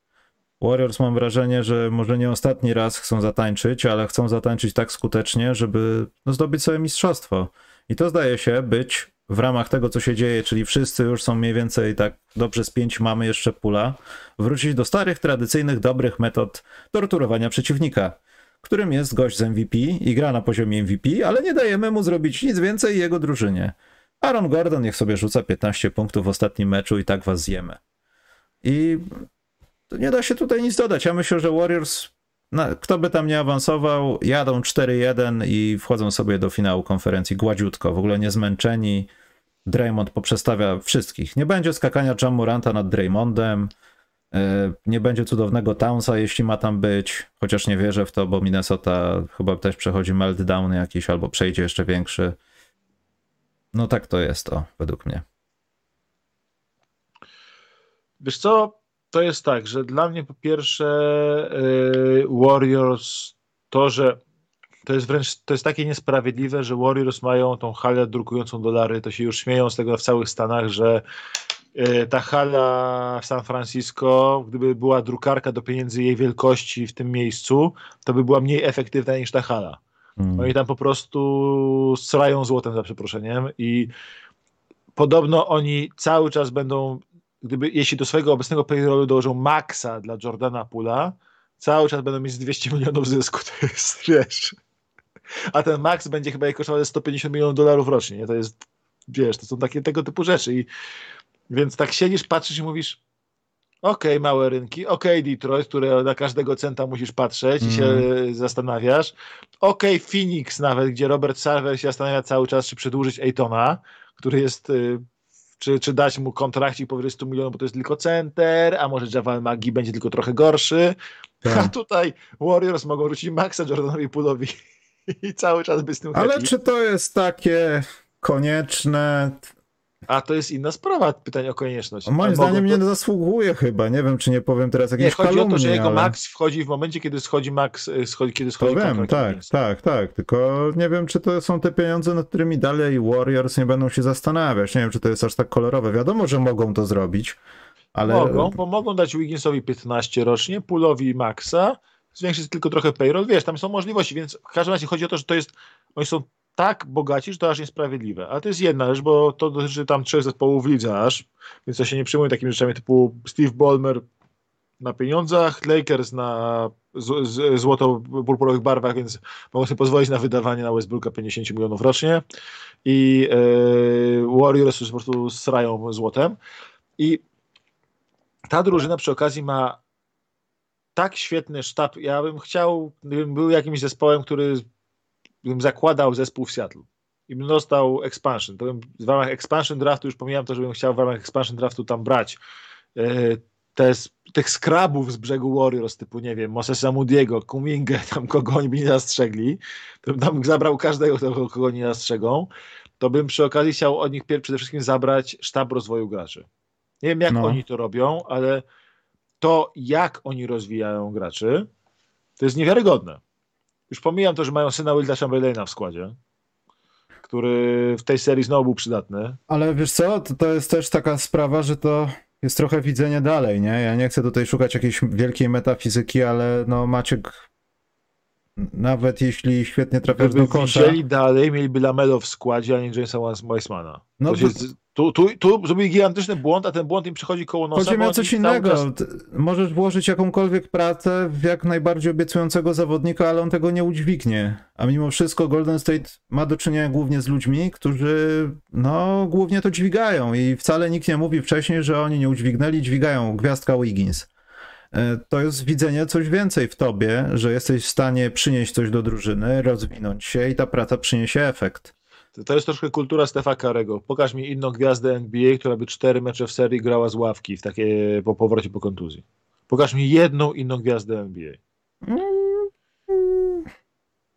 Warriors mam wrażenie, że może nie ostatni raz chcą zatańczyć, ale chcą zatańczyć tak skutecznie, żeby no, zdobyć sobie mistrzostwo. I to zdaje się być w ramach tego, co się dzieje, czyli wszyscy już są mniej więcej tak dobrze z pięć mamy jeszcze pula, wrócić do starych, tradycyjnych, dobrych metod torturowania przeciwnika, którym jest gość z MVP i gra na poziomie MVP, ale nie dajemy mu zrobić nic więcej jego drużynie. Aaron Gordon niech sobie rzuca 15 punktów w ostatnim meczu i tak was zjemy. I to nie da się tutaj nic dodać. Ja myślę, że Warriors, no, kto by tam nie awansował, jadą 4-1 i wchodzą sobie do finału konferencji gładziutko, w ogóle nie zmęczeni. Draymond poprzestawia wszystkich. Nie będzie skakania Jamoranta nad Draymondem, e, nie będzie cudownego Townsa, jeśli ma tam być, chociaż nie wierzę w to, bo Minnesota chyba też przechodzi meltdown jakiś, albo przejdzie jeszcze większy. No tak to jest to, według mnie. Wiesz co, to jest tak, że dla mnie po pierwsze yy, Warriors to, że to jest wręcz to jest takie niesprawiedliwe, że Warriors mają tą halę drukującą dolary, to się już śmieją z tego w całych Stanach, że yy, ta hala w San Francisco, gdyby była drukarka do pieniędzy jej wielkości w tym miejscu, to by była mniej efektywna niż ta hala. Hmm. Oni tam po prostu srają złotem za przeproszeniem i podobno oni cały czas będą gdyby, jeśli do swojego obecnego payrollu dołożą maksa dla Jordana Pula, cały czas będą mieć 200 milionów zysku. To jest, wiesz. A ten max będzie chyba kosztował 150 milionów dolarów rocznie. Nie? To jest, wiesz, to są takie tego typu rzeczy. I, więc tak siedzisz, patrzysz i mówisz, okej, okay, małe rynki, okej, okay, Detroit, które na każdego centa musisz patrzeć mm. i się mhm. zastanawiasz. Okej, okay, Phoenix nawet, gdzie Robert Sarver się zastanawia cały czas, czy przedłużyć Aytona, który jest y, czy, czy dać mu kontrakcik powyżej 100 milionów, bo to jest tylko center, a może Javal Magi będzie tylko trochę gorszy. Tak. A tutaj Warriors mogą wrócić Maxa Jordanowi Pulowi i cały czas by z tym Ale happy. czy to jest takie konieczne? A to jest inna sprawa, pytanie o konieczność. Moim zdaniem to... nie zasługuje chyba, nie wiem, czy nie powiem teraz jakieś Nie, chodzi kalumnie, o to, że jego ale... max wchodzi w momencie, kiedy schodzi max, y, schodzi, kiedy schodzi To wiem, tak, tak, tak, tylko nie wiem, czy to są te pieniądze, nad którymi dalej Warriors nie będą się zastanawiać, nie wiem, czy to jest aż tak kolorowe. Wiadomo, że mogą to zrobić, ale... Mogą, bo mogą dać Wigginsowi 15 rocznie, Pulowi maxa, zwiększyć tylko trochę payroll, wiesz, tam są możliwości, więc w każdym razie chodzi o to, że to jest, oni są tak bogaci, że to aż niesprawiedliwe. Ale to jest jedna rzecz, bo to dotyczy tam trzech zespołów lidze aż, więc ja się nie przyjmuję takimi rzeczami typu Steve Ballmer na pieniądzach, Lakers na złoto-purpurowych barwach, więc mogą sobie pozwolić na wydawanie na Westbrooka 50 milionów rocznie i e, Warriors już po prostu srają złotem i ta drużyna przy okazji ma tak świetny sztab. Ja bym chciał, gdybym był jakimś zespołem, który bym zakładał zespół w Seattle i bym dostał expansion, to bym w ramach expansion draftu, już pomijam to, żebym chciał w ramach expansion draftu tam brać e, te, tych skrabów z brzegu Warriors, typu, nie wiem, Mosesa Moody'ego, Kumingę, tam kogo oni by nie zastrzegli, to bym tam zabrał każdego, kogo oni zastrzegą, to bym przy okazji chciał od nich przede wszystkim zabrać sztab rozwoju graczy. Nie wiem, jak no. oni to robią, ale to, jak oni rozwijają graczy, to jest niewiarygodne. Już pomijam to, że mają syna Wilda Chamberlaina w składzie, który w tej serii znowu był przydatny. Ale wiesz co, to, to jest też taka sprawa, że to jest trochę widzenie dalej, nie? Ja nie chcę tutaj szukać jakiejś wielkiej metafizyki, ale no Maciek nawet jeśli świetnie trafiasz do kosza. widzieli dalej, mieliby Lamelo w składzie, a nie Jamesa Weissmana. No bo- tu, tu, tu zrobili gigantyczny błąd, a ten błąd im przychodzi koło nosa. Chodzi mi o coś innego. czas- Możesz włożyć jakąkolwiek pracę w jak najbardziej obiecującego zawodnika, ale on tego nie udźwignie. A mimo wszystko Golden State ma do czynienia głównie z ludźmi, którzy no głównie to dźwigają i wcale nikt nie mówi wcześniej, że oni nie udźwignęli, dźwigają. Gwiazdka Wiggins. E, To jest widzenie coś więcej w tobie, że jesteś w stanie przynieść coś do drużyny, rozwinąć się i ta praca przyniesie efekt. To- To jest troszkę kultura Stefa Karego. Pokaż mi inną gwiazdę NBA, która by cztery mecze w serii grała z ławki w takie, po powrocie po kontuzji. Pokaż mi jedną inną gwiazdę NBA.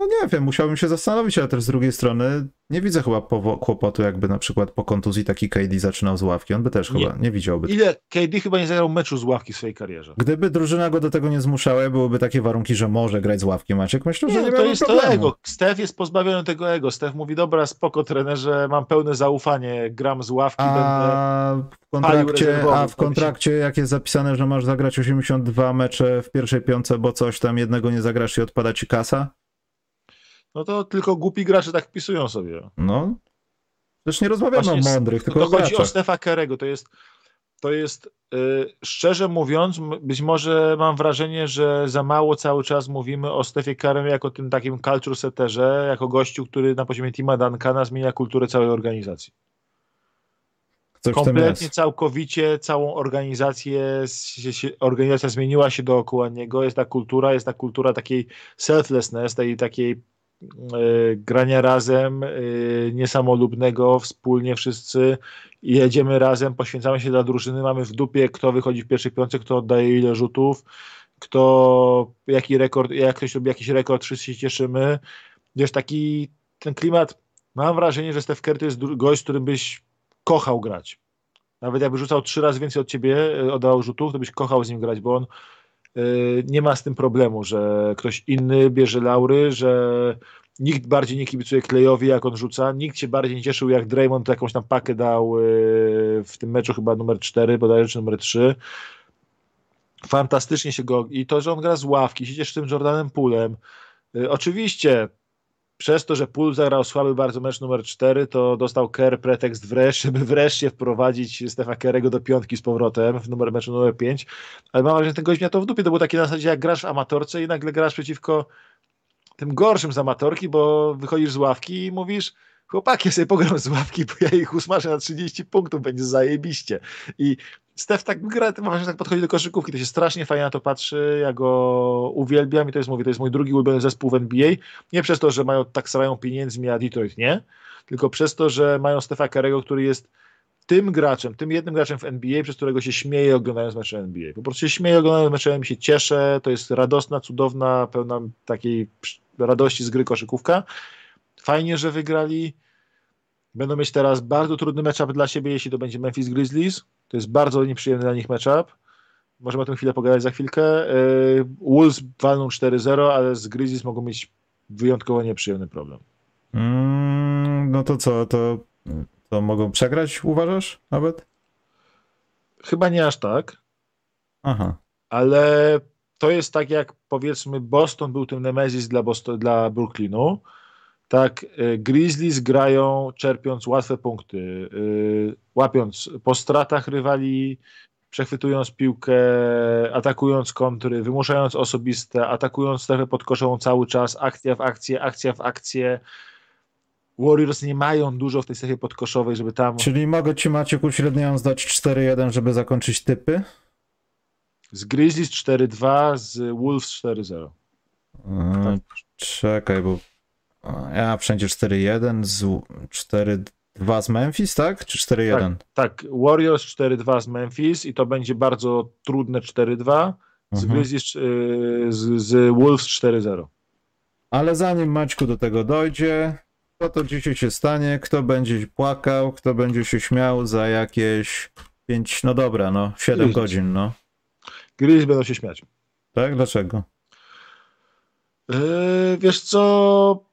No nie wiem, musiałbym się zastanowić, ale też z drugiej strony nie widzę chyba kłopotu, jakby na przykład po kontuzji taki KD zaczynał z ławki. On by też Nie. chyba nie widziałby. Ile KD chyba nie zagrał meczu z ławki w swojej karierze? Gdyby drużyna go do tego nie zmuszała, byłyby takie warunki, że może grać z ławki Maciek, myślę, że Nie, nie, no to jest to problemu. ego. Stef jest pozbawiony tego ego. Stef mówi, dobra, spoko trenerze, mam pełne zaufanie, gram z ławki, będę... A w kontrakcie, a w to kontrakcie jak jest zapisane, że masz zagrać 82 mecze w pierwszej piątce, bo coś tam jednego nie zagrasz i odpada ci kasa? No to tylko głupi gracze tak wpisują sobie. No. Też nie rozmawiamy Właśnie o mądrych, to, tylko to o chodzi o. Stefa Kerego. To jest, to jest y, szczerze mówiąc, być może mam wrażenie, że za mało cały czas mówimy o Stefie Kerem jako tym takim culture setterze, jako gościu, który na poziomie Tima Duncana zmienia kulturę całej organizacji. Coś Kompletnie, całkowicie całą organizację, organizacja zmieniła się dookoła niego. Jest ta kultura, jest ta kultura takiej selflessness, tej takiej grania razem, e, niesamolubnego, wspólnie wszyscy jedziemy razem, poświęcamy się dla drużyny, mamy w dupie, kto wychodzi w pierwszej piątce, kto oddaje ile rzutów, kto, jaki rekord, jak ktoś robi jakiś rekord, wszyscy się cieszymy. Wiesz, taki ten klimat, mam wrażenie, że Steph Curry to jest gość, z którym byś kochał grać. Nawet jakby rzucał trzy razy więcej od ciebie, y, oddawał rzutów, to byś kochał z nim grać, bo on nie ma z tym problemu, że ktoś inny bierze laury, że nikt bardziej nie kibicuje Klejowi, jak on rzuca, nikt się bardziej nie cieszył, jak Draymond jakąś tam pakę dał y, w tym meczu chyba numer 4, bodajże czy numer 3. Fantastycznie się go... I to, że on gra z ławki, siedzisz z tym Jordanem Poolem. Y, Oczywiście przez to, że Pool zagrał słaby bardzo mecz numer 4, to dostał Kerr pretekst wreszcie, żeby wreszcie wprowadzić Stefa Kerego do piątki z powrotem w numer, meczu numer 5. Ale mam wrażenie, że ten gość miał to w dupie. To było takie na zasadzie, jak grasz w amatorce i nagle grasz przeciwko tym gorszym z amatorki, bo wychodzisz z ławki i mówisz chłopaki, ja sobie pogram z ławki, bo ja ich usmażę na 30 punktów, będzie zajebiście. I Stef tak gra, że tak podchodzi do koszykówki, to się strasznie fajnie na to patrzy, ja go uwielbiam i to jest, mówię, to jest mój drugi ulubiony zespół w NBA, nie przez to, że mają tak srają pieniędzmi, a Detroit nie, tylko przez to, że mają Stefa Karego, który jest tym graczem, tym jednym graczem w NBA, przez którego się śmieje oglądając mecze NBA. Po prostu się śmieje oglądając mecze NBA, się cieszę, to jest radosna, cudowna, pełna takiej radości z gry koszykówka. Fajnie, że wygrali. Będą mieć teraz bardzo trudny matchup dla siebie, jeśli to będzie Memphis Grizzlies. To jest bardzo nieprzyjemny dla nich matchup. Możemy o tym chwilę pogadać za chwilkę. Yy, Wolves walną 4-0, ale z Grizzlies mogą mieć wyjątkowo nieprzyjemny problem. Mm, no to co, to, to mogą przegrać, uważasz nawet? Chyba nie aż tak, Aha. ale to jest tak jak powiedzmy Boston był tym Nemesis dla, Boston, dla Brooklynu. Tak, y, Grizzlies grają czerpiąc łatwe punkty, y, łapiąc po stratach rywali, przechwytując piłkę, atakując kontry, wymuszając osobiste, atakując strefę podkoszową cały czas, akcja w akcję, akcja w akcję. Warriors nie mają dużo w tej strefie podkoszowej, żeby tam Czyli mogę ci Maciek uśredniając dać 4-1, żeby zakończyć typy? z Grizzlies 4-2, z Wolves 4-0. Yy, Czekaj, bo ja wszędzie 4-1, z 4-2 z Memphis, tak? Czy 4-1? Tak, Warriors 4-2 z Memphis i to będzie bardzo trudne 4-2. Z Mhm. Grizzlies, y, z, z Wolves 4-0. Ale zanim Maćku do tego dojdzie, to to dzisiaj się stanie, kto będzie płakał, kto będzie się śmiał za jakieś 5, no dobra, no 7 Grizzlies. godzin, no. Grizzlies będą się śmiać. Tak? Dlaczego? Yy, wiesz co?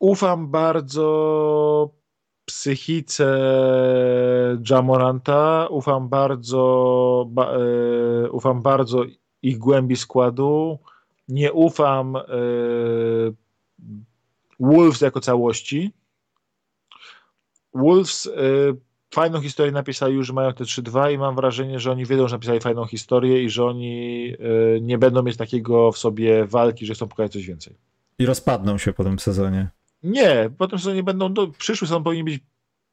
Ufam bardzo psychice Jamoranta, ufam bardzo, ba, yy, ufam bardzo ich głębi składu. nie ufam e, Wolves jako całości. Wolves e, fajną historię napisali już, mają te 3-2 i mam wrażenie, że oni wiedzą, że napisali fajną historię i że oni nie będą mieć takiego w sobie walki, że chcą pokazać coś więcej. I rozpadną się po tym sezonie. Nie, po tym sezonie będą, do, przyszły sezon powinni być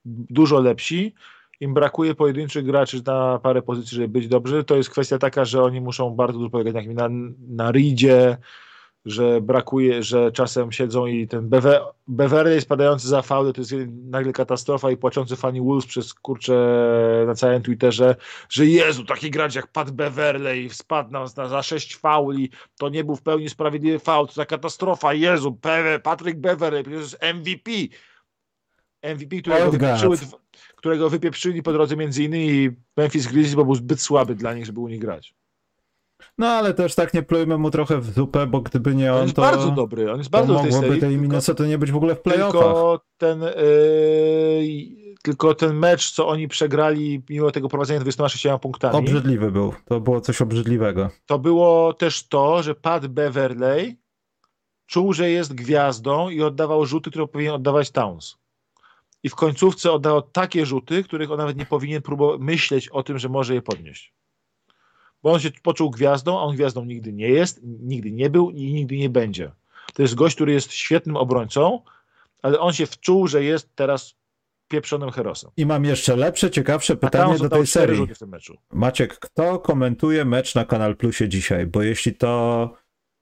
dużo lepsi. Im brakuje pojedynczych graczy na parę pozycji, żeby być dobrzy. To jest kwestia taka, że oni muszą bardzo dużo polegać na, na Ridzie, że brakuje, że czasem siedzą i ten Bever Beverley spadający za faudę to jest nagle katastrofa i płaczący fani Wolves przez kurczę na całym Twitterze, że Jezu, taki gracz jak Pat Beverley spadł na, na, za sześć fauli, to nie był w pełni sprawiedliwy faul, to za katastrofa, Jezu, Pe Patrick Beverley, to jest MVP. MVP, którego wypieprzyły, którego wypieprzyli po drodze między innymi Memphis Grizzlies, bo był zbyt słaby dla nich, żeby u nich grać. No ale też tak nie plujmy mu trochę w zupę, bo gdyby nie on, on jest to... bardzo dobry, on jest bardzo to mogłoby tej, tej Minnesota nie być w ogóle w playoffach. Tylko ten, yy, tylko ten mecz, co oni przegrali mimo tego prowadzenia 26 punktami. Obrzydliwy był, to było coś obrzydliwego. To było też to, że Pat Beverley czuł, że jest gwiazdą i oddawał rzuty, które powinien oddawać Towns. I w końcówce oddawał takie rzuty, których on nawet nie powinien próbować myśleć o tym, że może je podnieść bo on się poczuł gwiazdą, a on gwiazdą nigdy nie jest, nigdy nie był i nigdy nie będzie. To jest gość, który jest świetnym obrońcą, ale on się wczuł, że jest teraz pieprzonym herosem. I mam jeszcze lepsze, ciekawsze pytanie do tej serii. W tym meczu. Maciek, kto komentuje mecz na Kanal Plusie dzisiaj? Bo jeśli to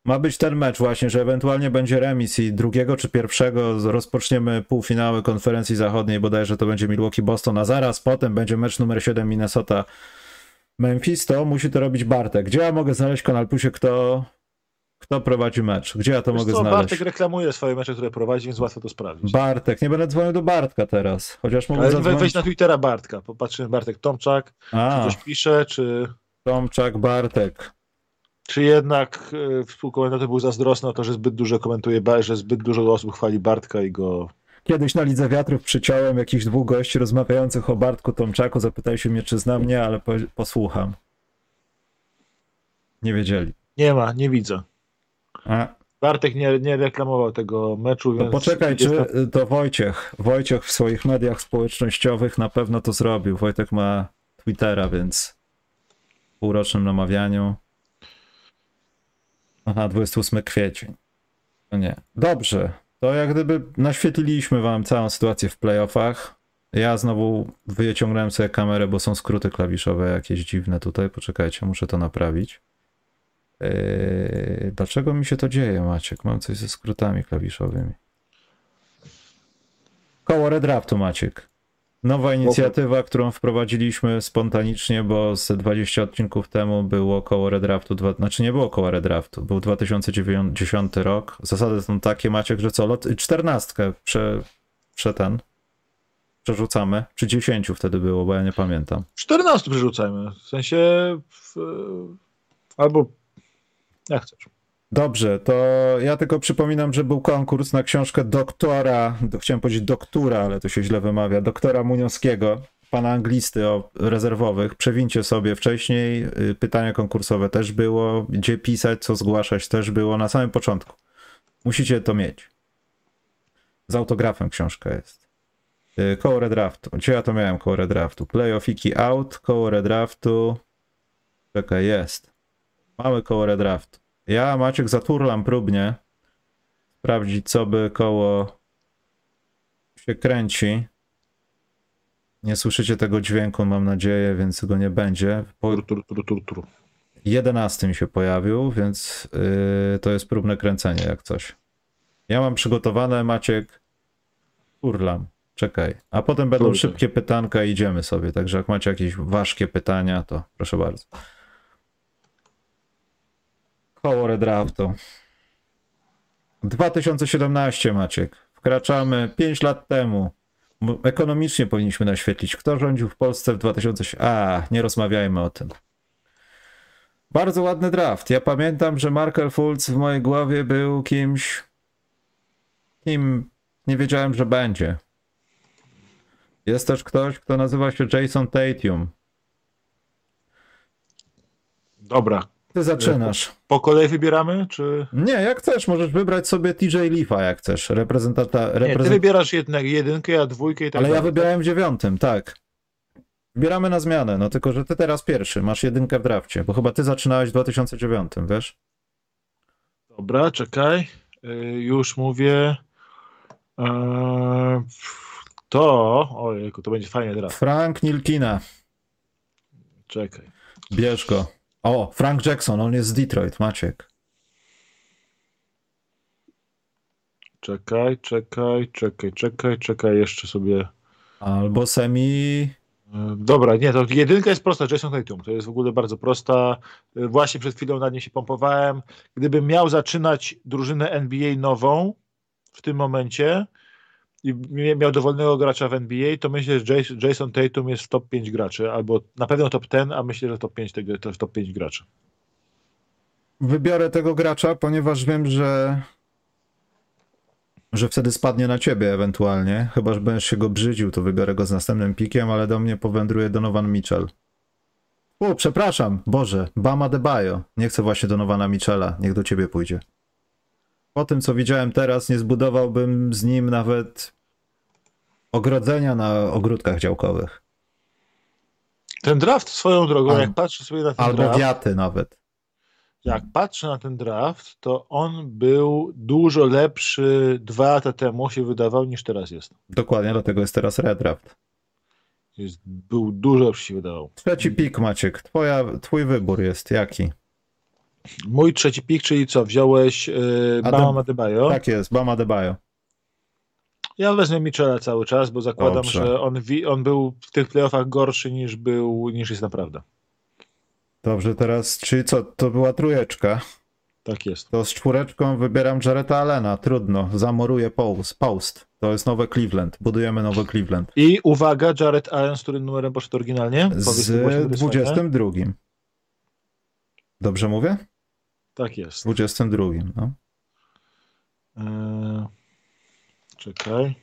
ma być ten mecz właśnie, że ewentualnie będzie remis i drugiego czy pierwszego rozpoczniemy półfinały konferencji zachodniej, bodajże to będzie Milwaukee Boston, a zaraz potem będzie mecz numer 7 Minnesota Memphis, to musi to robić Bartek. Gdzie ja mogę znaleźć Kanal Plusie, kto, kto prowadzi mecz? Gdzie ja to Wiesz mogę co, znaleźć? Bartek reklamuje swoje mecze, które prowadzi, więc łatwo to sprawdzić. Bartek, nie będę dzwonił do Bartka teraz, chociaż mogę zadzwonić... wejdź na Twittera Bartka, popatrzymy Bartek Tomczak, A, czy coś pisze, czy, Tomczak, Bartek. czy jednak y, współkomentator był zazdrosny o to, że zbyt dużo komentuje, że zbyt dużo osób chwali Bartka i go Kiedyś na Lidze Wiatrów przyciąłem jakichś dwóch gości rozmawiających o Bartku Tomczaku, zapytali się mnie, czy zna mnie, ale po, posłucham. Nie wiedzieli. Nie ma, nie widzę. A. Bartek nie, nie reklamował tego meczu, to więc... poczekaj, czy to Wojciech. Wojciech w swoich mediach społecznościowych na pewno to zrobił. Wojtek ma Twittera, więc w półrocznym namawianiu. Aha, 28 kwiecień. No nie. Dobrze. To jak gdyby naświetliliśmy wam całą sytuację w playoffach. Ja znowu wyciągnąłem sobie kamerę, bo są skróty klawiszowe jakieś dziwne tutaj. Poczekajcie, muszę to naprawić. Yy, dlaczego mi się to dzieje, Maciek? Mam coś ze skrótami klawiszowymi. Koło redraftu, Maciek. Nowa inicjatywa, którą wprowadziliśmy spontanicznie, bo z 20 odcinków temu było koło redraftu, dwa, znaczy nie było koło redraftu, był 2010 rok. Zasady są takie, Maciek, że co, lot, 14 prze, prze ten, przerzucamy, czy 10 wtedy było, bo ja nie pamiętam. 14 przerzucajmy, w sensie w, albo jak chcesz. Dobrze, to ja tylko przypominam, że był konkurs na książkę doktora, chciałem powiedzieć doktora, ale to się źle wymawia, doktora Muniowskiego, pana anglisty o rezerwowych. Przewincie sobie wcześniej, y, pytania konkursowe też było, gdzie pisać, co zgłaszać też było na samym początku. Musicie to mieć. Z autografem książka jest. Y, koło redraftu. Gdzie ja to miałem koło redraftu? Playoffiki out, koło redraftu. Czekaj, jest. Mamy koło redraftu. Ja, Maciek, zaturlam próbnie. Sprawdzić, co by koło się kręci. Nie słyszycie tego dźwięku, mam nadzieję, więc go nie będzie. Po... Tur, tur, tur, tur. 11 mi się pojawił, więc yy, to jest próbne kręcenie, jak coś. Ja mam przygotowane, Maciek. Turlam. Czekaj. A potem będą Kurde. szybkie pytanka i idziemy sobie. Także jak macie jakieś ważkie pytania, to proszę bardzo. Koło redraftu. 2017, Maciek. Wkraczamy 5 lat temu. Ekonomicznie powinniśmy naświetlić, kto rządził w Polsce w 2000. A, nie rozmawiajmy o tym. Bardzo ładny draft. Ja pamiętam, że Markel Fultz w mojej głowie był kimś, kim nie wiedziałem, że będzie. Jest też ktoś, kto nazywa się Jason Tatum. Dobra, Ty zaczynasz. Po kolei wybieramy, czy... Nie, jak chcesz, możesz wybrać sobie TJ Leafa, jak chcesz. Reprezentanta. Nie, ty Reprezent... wybierasz jednego, jedynkę, a dwójkę i tak Ale ja dalej. wybrałem w dziewiątym, tak. Wybieramy na zmianę, no tylko, że ty teraz pierwszy, masz jedynkę w drafcie, bo chyba ty zaczynałeś w 2009, wiesz? Dobra, czekaj. Y, Już mówię. Eee, To, ojejku, to będzie fajny draft. Frank Nilkina, Czekaj. bierz go. O, Frank Jackson, on jest z Detroit, Maciek. Czekaj, czekaj, czekaj, czekaj, czekaj, jeszcze sobie. Albo Semi... Dobra, nie, to jedynka jest prosta, Jason Tatum. To jest w ogóle bardzo prosta. E, Właśnie przed chwilą na niej się pompowałem. Gdybym miał zaczynać drużynę NBA nową w tym momencie i miał dowolnego gracza w NBA, to myślę, że Jas- Jason Tatum jest w top 5 graczy, albo na pewno top 10, a myślę, że top 5 tego, to top 5 graczy. Wybiorę tego gracza, ponieważ wiem, że że wtedy spadnie na ciebie ewentualnie. Chyba, że będziesz się go brzydził, to wybiorę go z następnym pikiem, ale do mnie powędruje Donovan Mitchell. O, przepraszam, Boże, Bama Debajo. Nie chcę właśnie Donowana Mitchella, niech do ciebie pójdzie. Po tym, co widziałem teraz, nie zbudowałbym z nim nawet ogrodzenia na ogródkach działkowych. Ten draft swoją drogą, Al- jak patrzę sobie na ten Albo draft, wiaty nawet. jak patrzę na ten draft, to on był dużo lepszy dwa lata temu się wydawał niż teraz jest. Dokładnie, dlatego jest teraz redraft. jest był dużo lepszy się wydawał. Trzeci pik, Maciek. Twoja, twój wybór jest jaki? Mój trzeci pik, czyli co, wziąłeś yy, Bama Adebayo. Tak jest, Bama Debajo. Ja wezmę Michela cały czas, bo zakładam, Dobrze. że on, wi- on był w tych playoffach gorszy niż był, niż jest naprawdę. Dobrze, teraz, czyli co, to była trójeczka. Tak jest. To z czwóreczką wybieram Jareta Allena. Trudno, zamoruję post. post. To jest nowe Cleveland. Budujemy nowe Cleveland. I uwaga, Jared Allen, z którym numerem poszedł oryginalnie? Powiedz Z to jest fajne. 22. Dobrze mówię? Tak jest. 22, no. Eee, czekaj.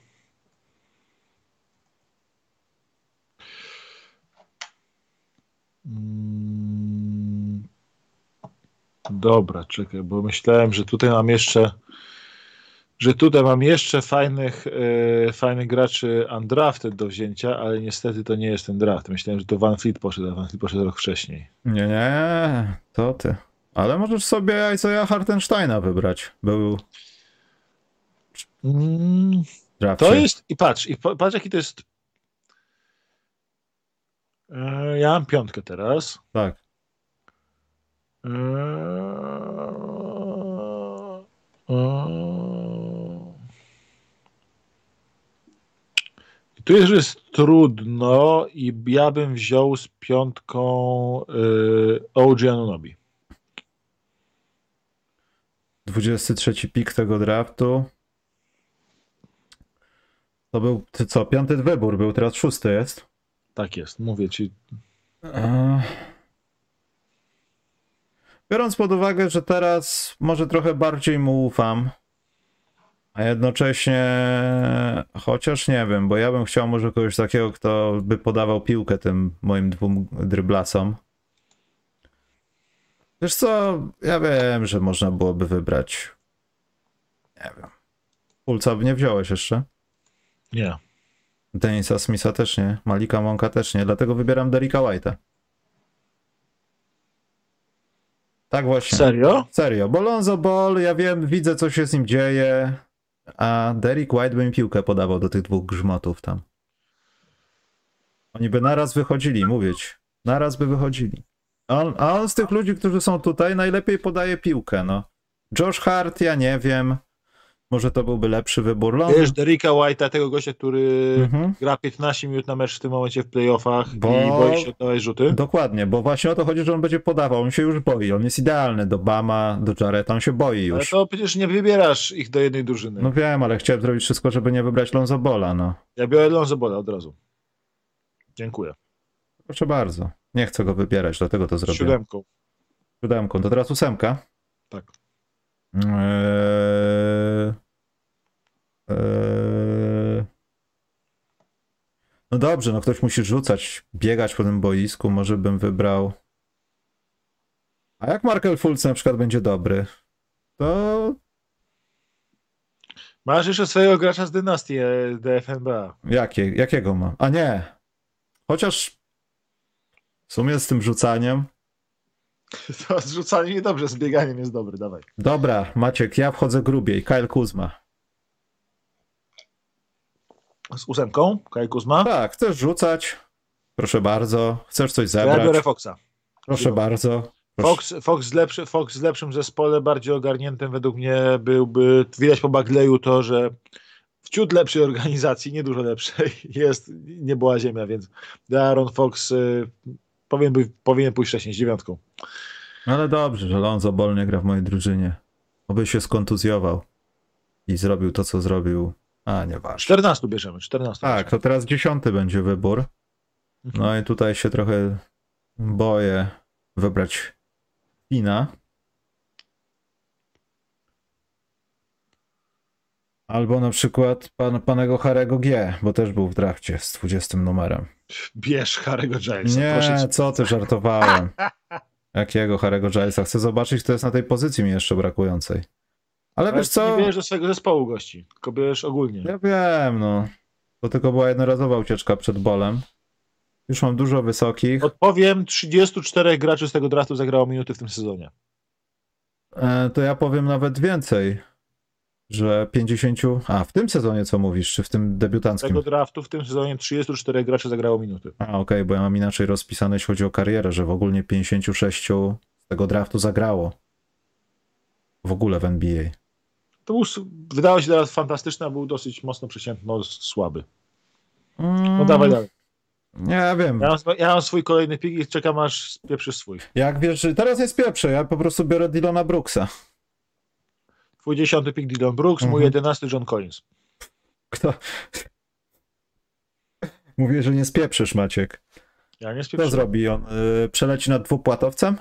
Mm, Dobra, czekaj, bo myślałem, że tutaj mam jeszcze że tutaj mam jeszcze fajnych, e, fajnych graczy undrafted do wzięcia, ale niestety to nie jest ten draft. Myślałem, że to Van Fleet poszedł, a Van Fleet poszedł rok wcześniej. Nie, nie, to ty. Ale możesz sobie Isaiah Hartensteina wybrać. Był Mm. To jest, i patrz, i pa- patrz jaki to jest. E, Ja mam piątkę teraz. Tak. E, e, I tu jest, że jest trudno i ja bym wziął z piątką y, OG Anunobi. 23 pik tego draftu. To był, ty co, piąty wybór był, teraz szósty jest. Tak jest, mówię ci. Eee. Biorąc pod uwagę, że teraz może trochę bardziej mu ufam, a jednocześnie, chociaż nie wiem, bo ja bym chciał może kogoś takiego, kto by podawał piłkę tym moim dwóm dryblasom. Wiesz co, ja wiem, że można byłoby wybrać, nie wiem, Pulca by nie wziąłeś jeszcze? Nie. Denisa Smitha też nie, Malika Monka też nie, dlatego wybieram Derricka White'a. Tak właśnie. Serio? Serio, bo Lonzo Ball, ja wiem, widzę co się z nim dzieje, a Derrick White by mi piłkę podawał do tych dwóch grzmotów tam. Oni by naraz wychodzili, mówić. Naraz by wychodzili. A on, a on z tych ludzi, którzy są tutaj, najlepiej podaje piłkę, no. Josh Hart, ja nie wiem. Może to byłby lepszy wybór. Lonzo... Wiesz, Derricka White'a, tego gościa, który Mhm. gra 15 minut na mecz w tym momencie w playoffach Bo- i boi się oddawać rzuty. Dokładnie, bo właśnie o to chodzi, że on będzie podawał. On się już boi. On jest idealny do Bama, do Jareta. On się boi Ale już. to przecież nie wybierasz ich do jednej drużyny. No wiem, ale chciałem zrobić wszystko, żeby nie wybrać Lonzo Bola, no. Ja biorę Lonzo Bola od razu. Dziękuję. Proszę bardzo. Nie chcę go wybierać, dlatego to zrobię. siódemką. Siódemką. To teraz ósemka. Tak. Eee... Eee... No dobrze, no ktoś musi rzucać, biegać po tym boisku. Może bym wybrał A jak Markel Fultz na przykład będzie dobry, to Masz jeszcze swojego gracza z dynastii e, DFNBA. jakie, jakiego ma? A nie. Chociaż w sumie z tym rzucaniem. To zrzucanie niedobrze, z bieganiem jest dobry, dawaj. Dobra, Maciek, ja wchodzę grubiej. Kyle Kuzma. Z ósemką, Kaj Kuzma. Tak, chcesz rzucać? Proszę bardzo. Chcesz coś Ja biorę zebrać? Foxa. Proszę bardzo. Proszę. Fox, Fox, z lepszy, Fox z lepszym zespole, bardziej ogarniętym według mnie byłby, widać po Bagleju to, że w ciut lepszej organizacji, nie dużo lepszej, jest, nie była ziemia, więc Aaron Fox y, powinien, by, powinien pójść wcześniej z dziewiątką. Ale dobrze, że Lonzo Ball nie gra w mojej drużynie. Oby się skontuzjował i zrobił to, co zrobił. A, nieważne. 14 bierzemy, 14. Tak, to teraz dziesiąty będzie wybór. No i tutaj się trochę boję wybrać Fina. Albo na przykład pan, panego Harego G, bo też był w drafcie z 20 numerem. Bierz Harry'ego Gilesa, Nie, co ty, żartowałem. Jakiego Harego Gilesa? Chcę zobaczyć, kto jest na tej pozycji mi jeszcze brakującej. Ale Ale wiesz co? Nie bierzesz do swojego zespołu gości, tylko bierzesz ogólnie. Ja wiem, no. To tylko była jednorazowa ucieczka przed bolem. Już mam dużo wysokich. Odpowiem, 34 graczy z tego draftu zagrało minuty w tym sezonie. E, to ja powiem nawet więcej, że 50. A, w tym sezonie co mówisz, czy w tym debiutanckim? tego draftu w tym sezonie 34 graczy zagrało minuty. A, okej, bo ja mam inaczej rozpisane, jeśli chodzi o karierę, że w ogóle 56 z tego draftu zagrało. W ogóle w NBA. To był, wydało się teraz fantastyczny, a był dosyć mocno przeciętno słaby. Mm, No dawaj dalej. Nie wiem. Ja mam, ja mam swój kolejny pik i czekam aż spieprzysz swój. Jak wiesz, teraz jest pierwsze, ja po prostu biorę Dylona Brooksa. Twój dziesiąty pik Dylan Brooks, mój Mhm. jedenasty John Collins. Kto? Mówię, że nie spieprzysz, Maciek. Ja nie Co zrobi on? Y, przeleci nad dwupłatowcem?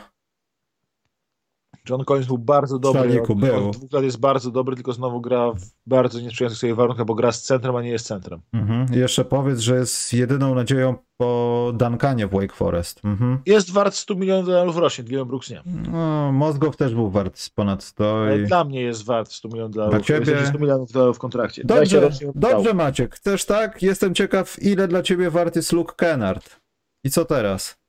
John Collins był bardzo dobry. Od, od dwóch lat jest bardzo dobry, tylko znowu gra w bardzo niesprzyjających sobie warunkach, bo gra z centrum, a nie jest centrem. Mhm. Jeszcze powiedz, że jest jedyną nadzieją po Duncanie w Wake Forest. Mhm. Jest wart 100 milionów dolarów rocznie, Dylan Brooks nie. No, Mozgow też był wart ponad 100. Ale I... dla mnie jest wart 100 milionów dolarów. Dla ciebie- Jest 100 milionów dolarów w kontrakcie. 20 Dobrze, dobrze Maciek. Chcesz tak? Jestem ciekaw, ile dla ciebie wart jest Luke Kennard. I co teraz?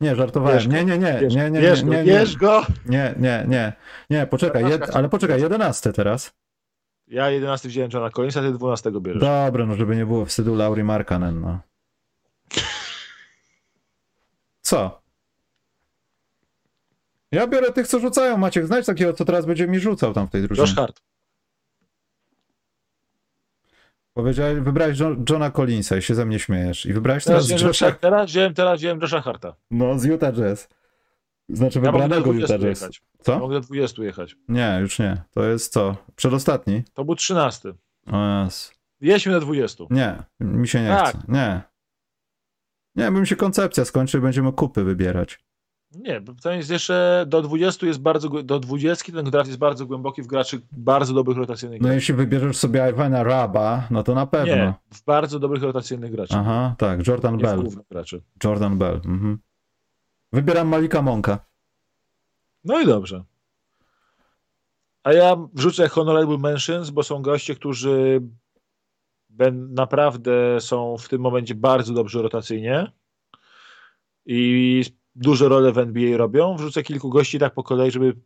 Nie, żartowałem. Bierz Nie, nie, nie, nie, nie, bierz nie, go, nie, bierz nie, go! nie, nie, nie, nie, poczekaj, jed... ale poczekaj, jedenasty teraz. Ja 11 wziąłem Johna Collinsa, ty 12 bierzesz. Dobra, no żeby nie było wstydu Lauri Markanen, no. Co? Ja biorę tych, co rzucają, Maciek. Znajdź takiego, co teraz będzie mi rzucał tam w tej Josh drużynie. Hart. Powiedziałeś, wybrałeś Jo- Johna Collinsa i się ze mnie śmiejesz. I wybrałeś Teraz, teraz, Josha... teraz, wziąłem, teraz wziąłem Josha Harta. No, z Utah Jazz. Znaczy Ja wybranego 20 Utah Jazz. jechać. Co? Mogę do 20 jechać. Nie, już nie. To jest co? Przedostatni? To był 13. O Jezu. Jedźmy na 20. Nie, mi się nie Tak. chce. Nie. Nie, bo mi się koncepcja skończy i będziemy kupy wybierać. Nie, to jest jeszcze do 20 jest bardzo, do 20 ten draft jest bardzo głęboki w graczy bardzo dobrych rotacyjnych No graczy. jeśli wybierzesz sobie Ivana Raba, no to na pewno. Nie, w bardzo dobrych rotacyjnych graczy. Aha, tak, Jordan Nie Bell. graczy. Jordan Bell. Mhm. Wybieram Malika Monka. No i dobrze. A ja wrzucę honorable mentions, bo są goście, którzy ben, naprawdę są w tym momencie bardzo dobrze rotacyjnie i duże role w NBA robią. Wrzucę kilku gości tak po kolei, żeby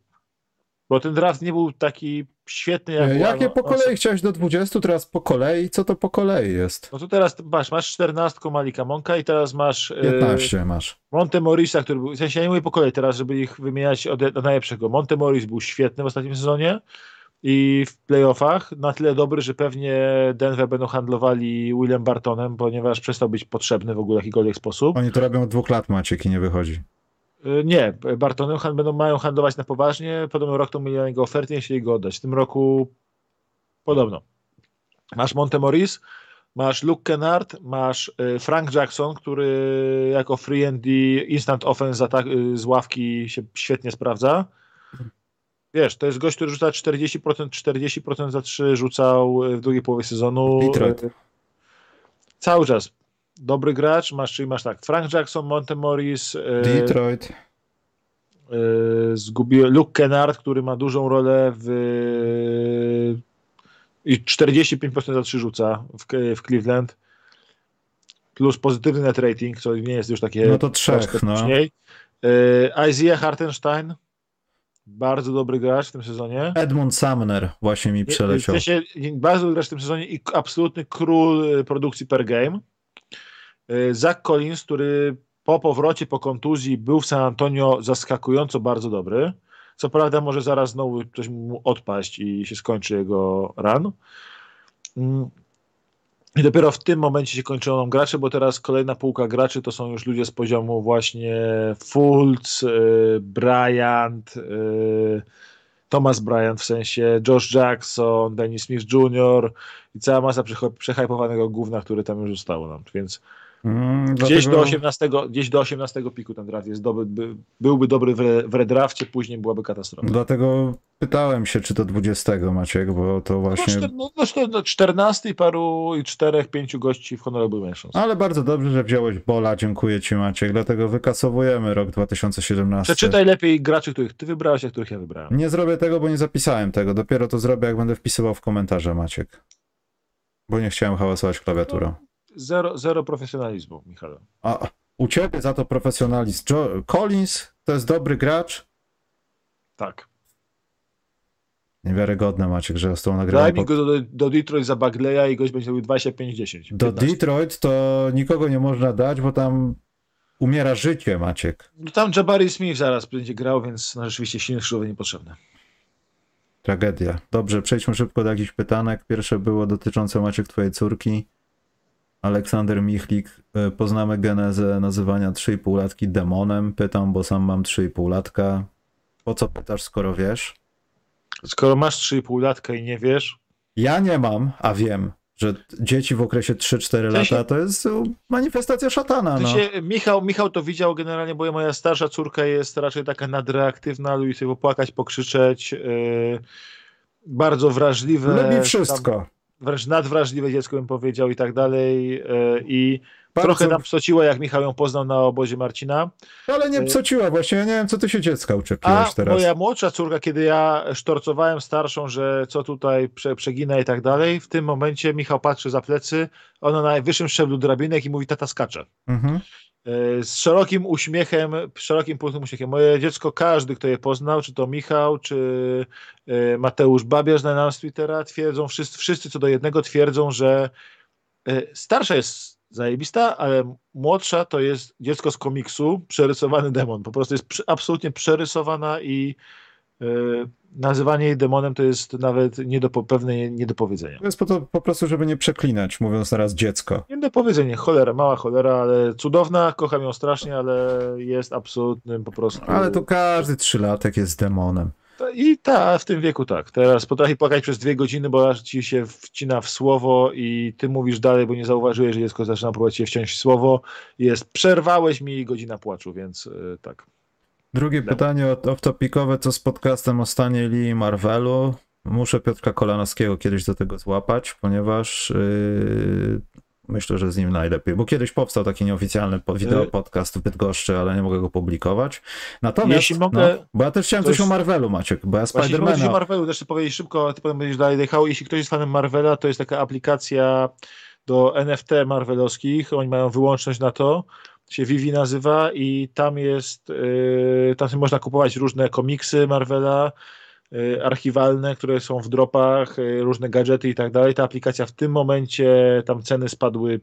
bo ten draft nie był taki świetny jak E, Jakie po kolei chciałeś do 20, teraz po kolei? Co to po kolei jest? No to teraz masz, masz 14 Malika Monka i teraz masz e, 15 masz. Monte Morisa, który był, w sensie ja nie mówię po kolei teraz, żeby ich wymieniać od, od najlepszego. Monte Morris był świetny w ostatnim sezonie i w playoffach na tyle dobry, że pewnie Denver będą handlowali William Bartonem, ponieważ przestał być potrzebny w ogóle w jakikolwiek sposób. Oni to robią od dwóch lat, Maciek, i nie wychodzi. Y, Nie, Bartonem hand- będą, mają handlować na poważnie. Podobno rok to mieli na niego oferty, nie chcieli go oddać. W tym roku podobno. Masz Monte Morris, masz Luke Kennard, masz y, Frank Jackson, który jako free and instant offense z, y, z ławki się świetnie sprawdza. Wiesz, to jest gość, który rzuca 40%, 40% za 3 rzucał y, w drugiej połowie sezonu. Detroit. Y, Cały czas. Dobry gracz, masz, czyli masz tak, Frank Jackson, Monte Morris, y, Detroit. Yy, zgubiłem Luke Kennard, który ma dużą rolę w i 45% za 3 rzuca w, w Cleveland plus pozytywny net rating, co nie jest już takie no to trzech, no. Yy, Isaiah Hartenstein bardzo dobry gracz w tym sezonie. Edmund Sumner właśnie mi przeleciał. W sensie, bardzo dobry gracz w tym sezonie i absolutny król y, produkcji per game. Y, Zach Collins, który po powrocie, po kontuzji był w San Antonio zaskakująco bardzo dobry. Co prawda może zaraz znowu coś mu odpaść i się skończy jego run. I dopiero w tym momencie się kończą nam gracze, bo teraz kolejna półka graczy to są już ludzie z poziomu właśnie Fultz, y, Bryant, y, Thomas Bryant w sensie, Josh Jackson, Dennis Smith Jr. i cała masa przehajpowanego gówna, które tam już zostało nam, więc Mm, gdzieś, dlatego... do 18, gdzieś do 18 piku ten draft jest dobry, by, byłby dobry w, w redrafcie, później byłaby katastrofa. Dlatego pytałem się, czy to 20 Maciek, bo to właśnie... No, no, no 14 i paru, i czterech, pięciu gości w Honorable Mentions. Ale bardzo dobrze, że wziąłeś Bola, dziękuję ci Maciek, dlatego wykasowujemy rok 2017. Przeczytaj lepiej graczy, których ty wybrałeś, a których ja wybrałem. Nie zrobię tego, bo nie zapisałem tego, dopiero to zrobię, jak będę wpisywał w komentarze Maciek. Bo nie chciałem hałasować klawiaturą. No zero, zero profesjonalizmu, Michał. A u ciebie za to profesjonalizm. Jo Collins to jest dobry gracz? Tak. Niewiarygodne Maciek, że z tą nagrywam. Daj mi go do, do Detroit za Bagleya i gość będzie robił 25-10. Do Detroit to nikogo nie można dać, bo tam umiera życie, Maciek. No tam Jabari Smith zaraz będzie grał, więc no, rzeczywiście silny skrzydłowy niepotrzebne. Tragedia. Dobrze, przejdźmy szybko do jakichś pytanek. Pierwsze było dotyczące Maciek twojej córki. Aleksander Michlik, e, poznamy genezę nazywania 3,5-latki demonem. Pytam, bo sam mam 3,5-latka. Po co pytasz, skoro wiesz? Skoro masz 3,5-latka i nie wiesz? Ja nie mam, a wiem, że dzieci w okresie 3-4 lata to jest manifestacja szatana. No. Michał, Michał to widział generalnie, bo moja starsza córka jest raczej taka nadreaktywna, lubi sobie popłakać, pokrzyczeć. Yy, bardzo wrażliwe. Lubi wszystko. Tam, wręcz nadwrażliwe dziecko bym powiedział i tak dalej e, i Bardzo... trochę nam psociła, jak Michał ją poznał na obozie Marcina. Ale nie e, psociła właśnie, ja nie wiem, co ty się dziecka uczepiłeś A teraz. moja młodsza córka, kiedy ja sztorcowałem starszą, że co tutaj prze, przegina i tak dalej, w tym momencie Michał patrzy za plecy, ona na najwyższym szczeblu drabinek i mówi, tata skacze. Mhm. E, z szerokim uśmiechem, szerokim pulsem uśmiechem. Moje dziecko, każdy, kto je poznał, czy to Michał, czy e, Mateusz Babiarz na nam z Twittera, twierdzą, wszyscy, wszyscy co do jednego twierdzą, że e, starsza jest zajebista, ale młodsza to jest dziecko z komiksu, przerysowany demon. Po prostu jest absolutnie przerysowana i nazywanie jej demonem to jest nawet nie do, pewne nie do powiedzenia. To jest po, to, po prostu, żeby nie przeklinać, mówiąc teraz dziecko. Nie do powiedzenia, cholera, mała cholera, ale cudowna, kocham ją strasznie, ale jest absolutnym po prostu... Ale to każdy trzylatek jest demonem. I ta, w tym wieku tak. Teraz potrafi płakać przez dwie godziny, bo aż ci się wcina w słowo i ty mówisz dalej, bo nie zauważyłeś, że dziecko zaczyna próbować się wciąć w słowo. Jest, przerwałeś mi godzina płaczu, więc yy, tak. Drugie no. pytanie off-topicowe, co z podcastem o Stanie Lee i Marvelu? Muszę Piotrka Kolanowskiego kiedyś do tego złapać, ponieważ yy, myślę, że z nim najlepiej, bo kiedyś powstał taki nieoficjalny wideo y- podcast w Bydgoszczy, ale nie mogę go publikować. Natomiast, Jeśli mogę, no, bo ja też chciałem coś, o Marvelu, Maciek, bo ja Spider-Mana... Jeśli o Marvelu, też powiedzieć szybko, a ty potem będziesz dalej jechał. Jeśli ktoś jest fanem Marvela, to jest taka aplikacja do NFT marvelowskich, oni mają wyłączność na to, się Vivi nazywa i tam jest, yy, tam można kupować różne komiksy Marvela, yy, archiwalne, które są w dropach, yy, różne gadżety i tak dalej. Ta aplikacja w tym momencie, tam ceny spadły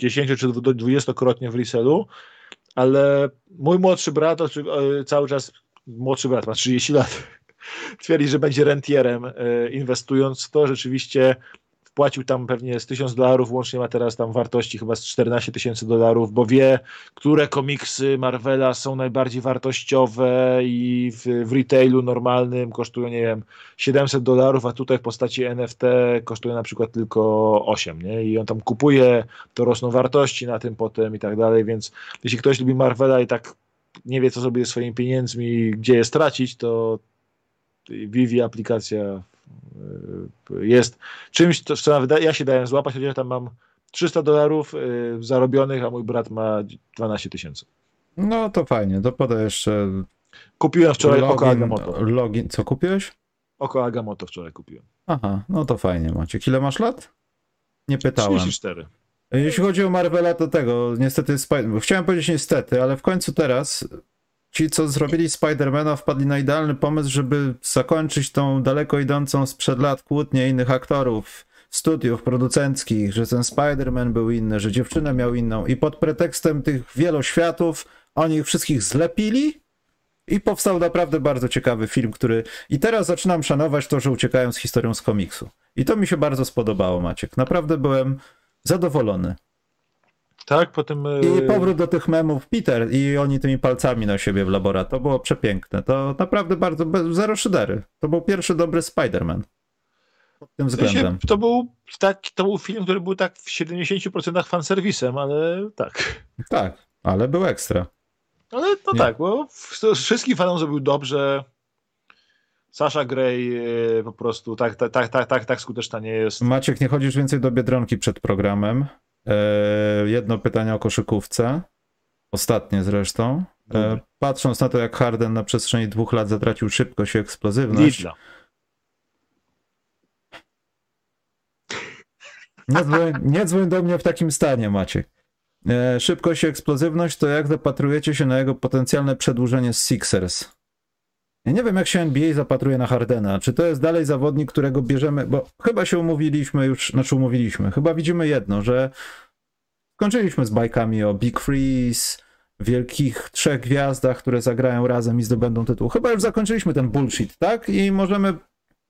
10 czy 20-krotnie w resellu, ale mój młodszy brat, yy, cały czas młodszy brat, ma 30 lat, twierdzi, że będzie rentierem yy, inwestując w to. Rzeczywiście wpłacił tam pewnie z 1000 dolarów, łącznie ma teraz tam wartości chyba z 14 tysięcy dolarów, bo wie, które komiksy Marvela są najbardziej wartościowe i w, w retailu normalnym kosztują, nie wiem, 700 dolarów, a tutaj w postaci NFT kosztuje na przykład tylko 8, nie? I on tam kupuje, to rosną wartości na tym potem i tak dalej, więc jeśli ktoś lubi Marvela i tak nie wie, co zrobić ze swoimi pieniędzmi, gdzie je stracić, to Vivi aplikacja jest czymś, co ja się dałem złapać, chociaż tam mam 300 dolarów y, zarobionych, a mój brat ma 12 tysięcy. No to fajnie, to poda jeszcze Kupiłem wczoraj Oko Agamotto. Login, co kupiłeś? Oko Agamotto wczoraj kupiłem. Aha, no to fajnie macie. Ile masz lat? Nie pytałem. 34. Jeśli chodzi o Marvela, to tego, niestety, chciałem powiedzieć niestety, ale w końcu teraz ci, co zrobili Spidermana, wpadli na idealny pomysł, żeby zakończyć tą daleko idącą sprzed lat kłótnię innych aktorów, studiów producenckich, że ten Spider-Man był inny, że dziewczynę miał inną i pod pretekstem tych wieloświatów oni ich wszystkich zlepili i powstał naprawdę bardzo ciekawy film, który i teraz zaczynam szanować to, że uciekają z historią z komiksu. I to mi się bardzo spodobało, Maciek. Naprawdę byłem zadowolony. Tak, potem. I powrót do tych memów Peter i oni tymi palcami na siebie w laboratorium. To było przepiękne. To naprawdę bardzo. Zero szydery. To był pierwszy dobry Spider-Man. Pod tym względem. To był, tak, to był film, który był tak w 70% fanserwisem, ale tak. Tak, ale był ekstra. Ale no Nie. tak, bo wszystkim fanom zrobił dobrze. Sasha Grey e, po prostu tak, tak, tak, tak, tak skuteczna nie jest. Maciek, nie chodzisz więcej do Biedronki przed programem. E, jedno pytanie o koszykówce. Ostatnie zresztą. E, patrząc na to, jak Harden na przestrzeni dwóch lat zatracił szybkość i eksplozywność. Nie dzwoń, nie dzwoń do mnie w takim stanie, Maciek. E, szybkość i eksplozywność to jak zapatrujecie się na jego potencjalne przedłużenie z Sixers? Ja nie wiem, jak się NBA zapatruje na Hardena. Czy to jest dalej zawodnik, którego bierzemy, bo chyba się umówiliśmy już, znaczy umówiliśmy, chyba widzimy jedno, że skończyliśmy z bajkami o Big Freeze, wielkich trzech gwiazdach, które zagrają razem i zdobędą tytuł. Chyba już zakończyliśmy ten bullshit, tak? I możemy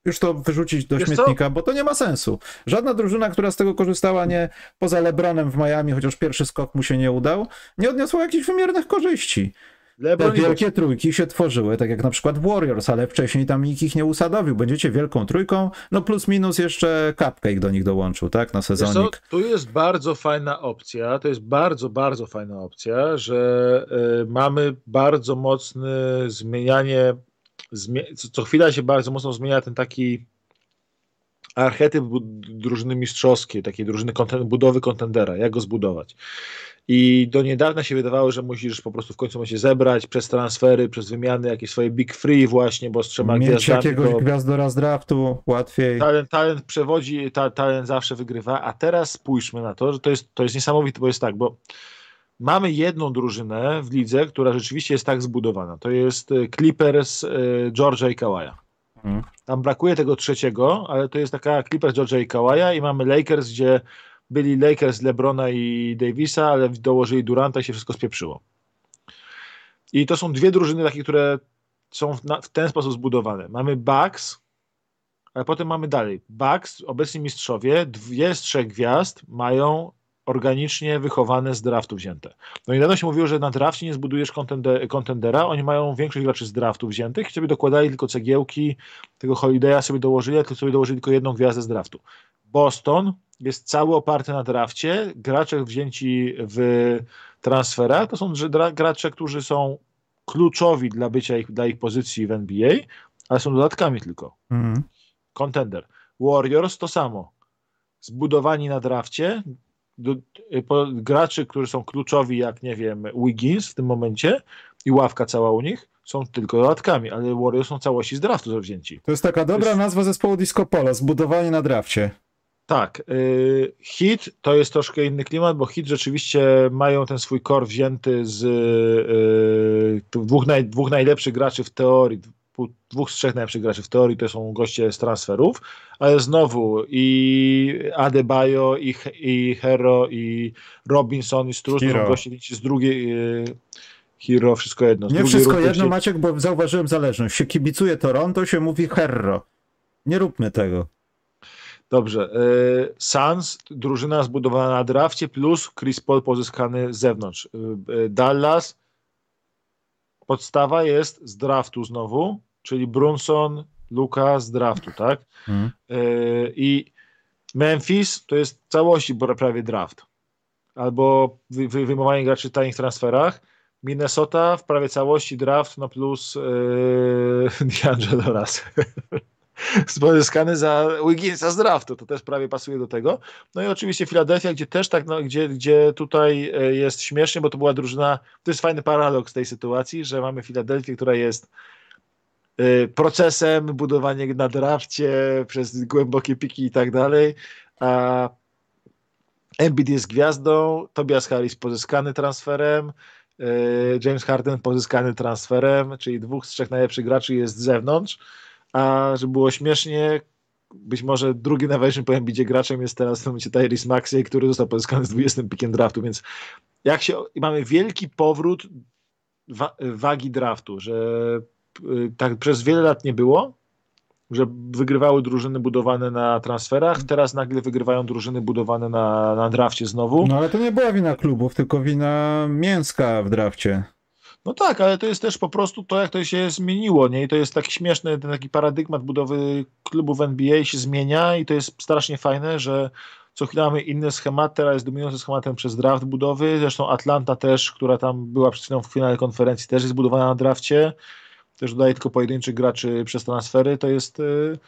już to wyrzucić do Wiesz śmietnika, co? bo to nie ma sensu. Żadna drużyna, która z tego korzystała, nie poza LeBronem w Miami, chociaż pierwszy skok mu się nie udał, nie odniosła jakichś wymiernych korzyści. Lebron Te wielkie trójki się tworzyły, tak jak na przykład Warriors, ale wcześniej tam nikt ich nie usadowił. Będziecie wielką trójką, no plus minus jeszcze Cupcake do nich dołączył, tak, na sezonik. Tu jest bardzo fajna opcja, to jest bardzo, bardzo fajna opcja, że y, mamy bardzo mocne zmienianie co chwila się bardzo mocno zmienia ten taki archetyp drużyny mistrzowskiej, takiej drużyny budowy kontendera, jak go zbudować. I do niedawna się wydawało, że musisz po prostu w końcu się zebrać przez transfery, przez wymiany, jakieś swoje big free właśnie, bo z trzema Mieć gwiazdami. jakiegoś to... gwiazdora z draftu łatwiej. Talent, talent przewodzi, ta, talent zawsze wygrywa, a teraz spójrzmy na to, że to jest, to jest niesamowite, bo jest tak, bo mamy jedną drużynę w lidze, która rzeczywiście jest tak zbudowana. To jest e, Clippers e, Georgia i Kawaja. Hmm. Tam brakuje tego trzeciego, ale to jest taka Clippers Georgia i Kawaja i mamy Lakers, gdzie byli Lakers LeBrona i Davisa, ale dołożyli Duranta i się wszystko spieprzyło. I to są dwie drużyny takie, które są w, na, w ten sposób zbudowane. Mamy Bucks, ale potem mamy dalej. Bucks, obecni mistrzowie, dwie z trzech gwiazd mają organicznie wychowane z draftu wzięte. No i niedawno się mówiło, że na drafcie nie zbudujesz kontendera, oni mają większość graczy z draftu wziętych i sobie dokładali tylko cegiełki, tego Holiday'a sobie dołożyli, tylko sobie dołożyli tylko jedną gwiazdę z draftu. Boston jest cały oparty na drafcie, gracze wzięci w transfera to są gracze, którzy są kluczowi dla bycia ich, dla ich pozycji w NBA, ale są dodatkami tylko. Mhm. Contender. Warriors to samo. Zbudowani na drafcie, do, po, graczy, którzy są kluczowi, jak nie wiem, Wiggins w tym momencie i ławka cała u nich, są tylko dodatkami, ale Warriors są całości z draftu wzięci. To jest taka dobra jest... nazwa zespołu Disco Polo, zbudowanie na drafcie. Tak. Y, hit to jest troszkę inny klimat, bo hit rzeczywiście mają ten swój core wzięty z y, dwóch, naj, dwóch najlepszych graczy w teorii, dwóch z trzech najlepszych graczy w teorii to są goście z transferów, ale znowu i Adebayo, i, i Hero, i Robinson, i Struz, goście z drugiej y, Hero, wszystko jedno. Nie wszystko jedno, się... Maciek, bo zauważyłem zależność. Się kibicuje Toronto, się mówi Herro. Nie róbmy tego. Dobrze. Y, Suns, drużyna zbudowana na drafcie, plus Chris Paul pozyskany z zewnątrz. Y, Dallas, podstawa jest z draftu znowu, czyli Brunson, Luka z draftu, tak? Y, I Memphis to jest całości prawie draft. Albo wy, wy, wyjmowanie graczy w tanich transferach. Minnesota w prawie całości draft, no plus yy, D'Angelo Russell. Pozyskany za Wigginsa z draftu, to też prawie pasuje do tego. No i oczywiście Filadelfia, gdzie też tak, no, gdzie, gdzie tutaj e, jest śmiesznie, bo to była drużyna, to jest fajny paradoks tej sytuacji, że mamy Filadelfię, która jest e, procesem budowania na drafcie przez głębokie piki i tak dalej, a Embiid jest gwiazdą, Tobias Harris pozyskany transferem, e, James Harden pozyskany transferem, czyli dwóch z trzech najlepszych graczy jest z zewnątrz, a żeby było śmiesznie, być może drugi najważniejszym po Embiidzie graczem jest teraz w tym momencie Tyrese Maxey, który został pozyskany z 20 pikiem draftu, więc jak się, mamy wielki powrót wa wagi draftu, że y, tak przez wiele lat nie było, że wygrywały drużyny budowane na transferach, teraz nagle wygrywają drużyny budowane na, na drafcie znowu. No ale to nie była wina klubów, tylko wina mięska w drafcie. No tak, ale to jest też po prostu to, jak to się zmieniło, nie? I to jest taki śmieszny, ten taki paradygmat budowy klubów NBA się zmienia i to jest strasznie fajne, że co chwilę mamy inny schemat, teraz jest dominujący schematem przez draft budowy, zresztą Atlanta też, która tam była przed chwilą w finale konferencji, też jest budowana na drafcie, też dodaje tylko pojedynczych graczy przez transfery, to jest yy,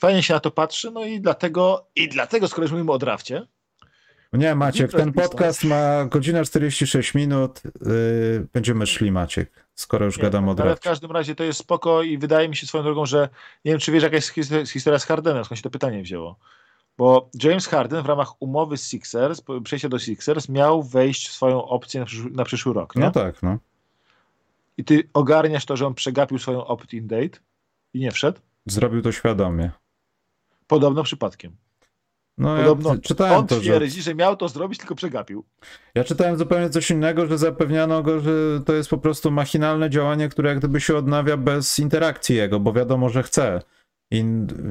fajnie się na to patrzy, no i dlatego, i dlatego, skoro już mówimy o drafcie, nie, Maciek, ten podcast ma godzinę 46 minut. Yy, będziemy szli, Maciek, skoro już nie, gadam o Ale w każdym razie to jest spoko i wydaje mi się swoją drogą, że nie wiem, czy wiesz, jaka jest historia z Hardenem, skąd się to pytanie wzięło. Bo James Harden w ramach umowy z Sixers, przejścia do Sixers, miał wejść w swoją opcję na przyszły, na przyszły rok. Nie? No tak, no. I ty ogarniasz to, że on przegapił swoją opt-in date i nie wszedł? Zrobił to świadomie. Podobno przypadkiem. No, Podobno ja czytałem on to, twierdzi, że... że miał to zrobić, tylko przegapił. Ja czytałem zupełnie coś innego, że zapewniano go, że to jest po prostu machinalne działanie, które jak gdyby się odnawia bez interakcji jego, bo wiadomo, że chce. I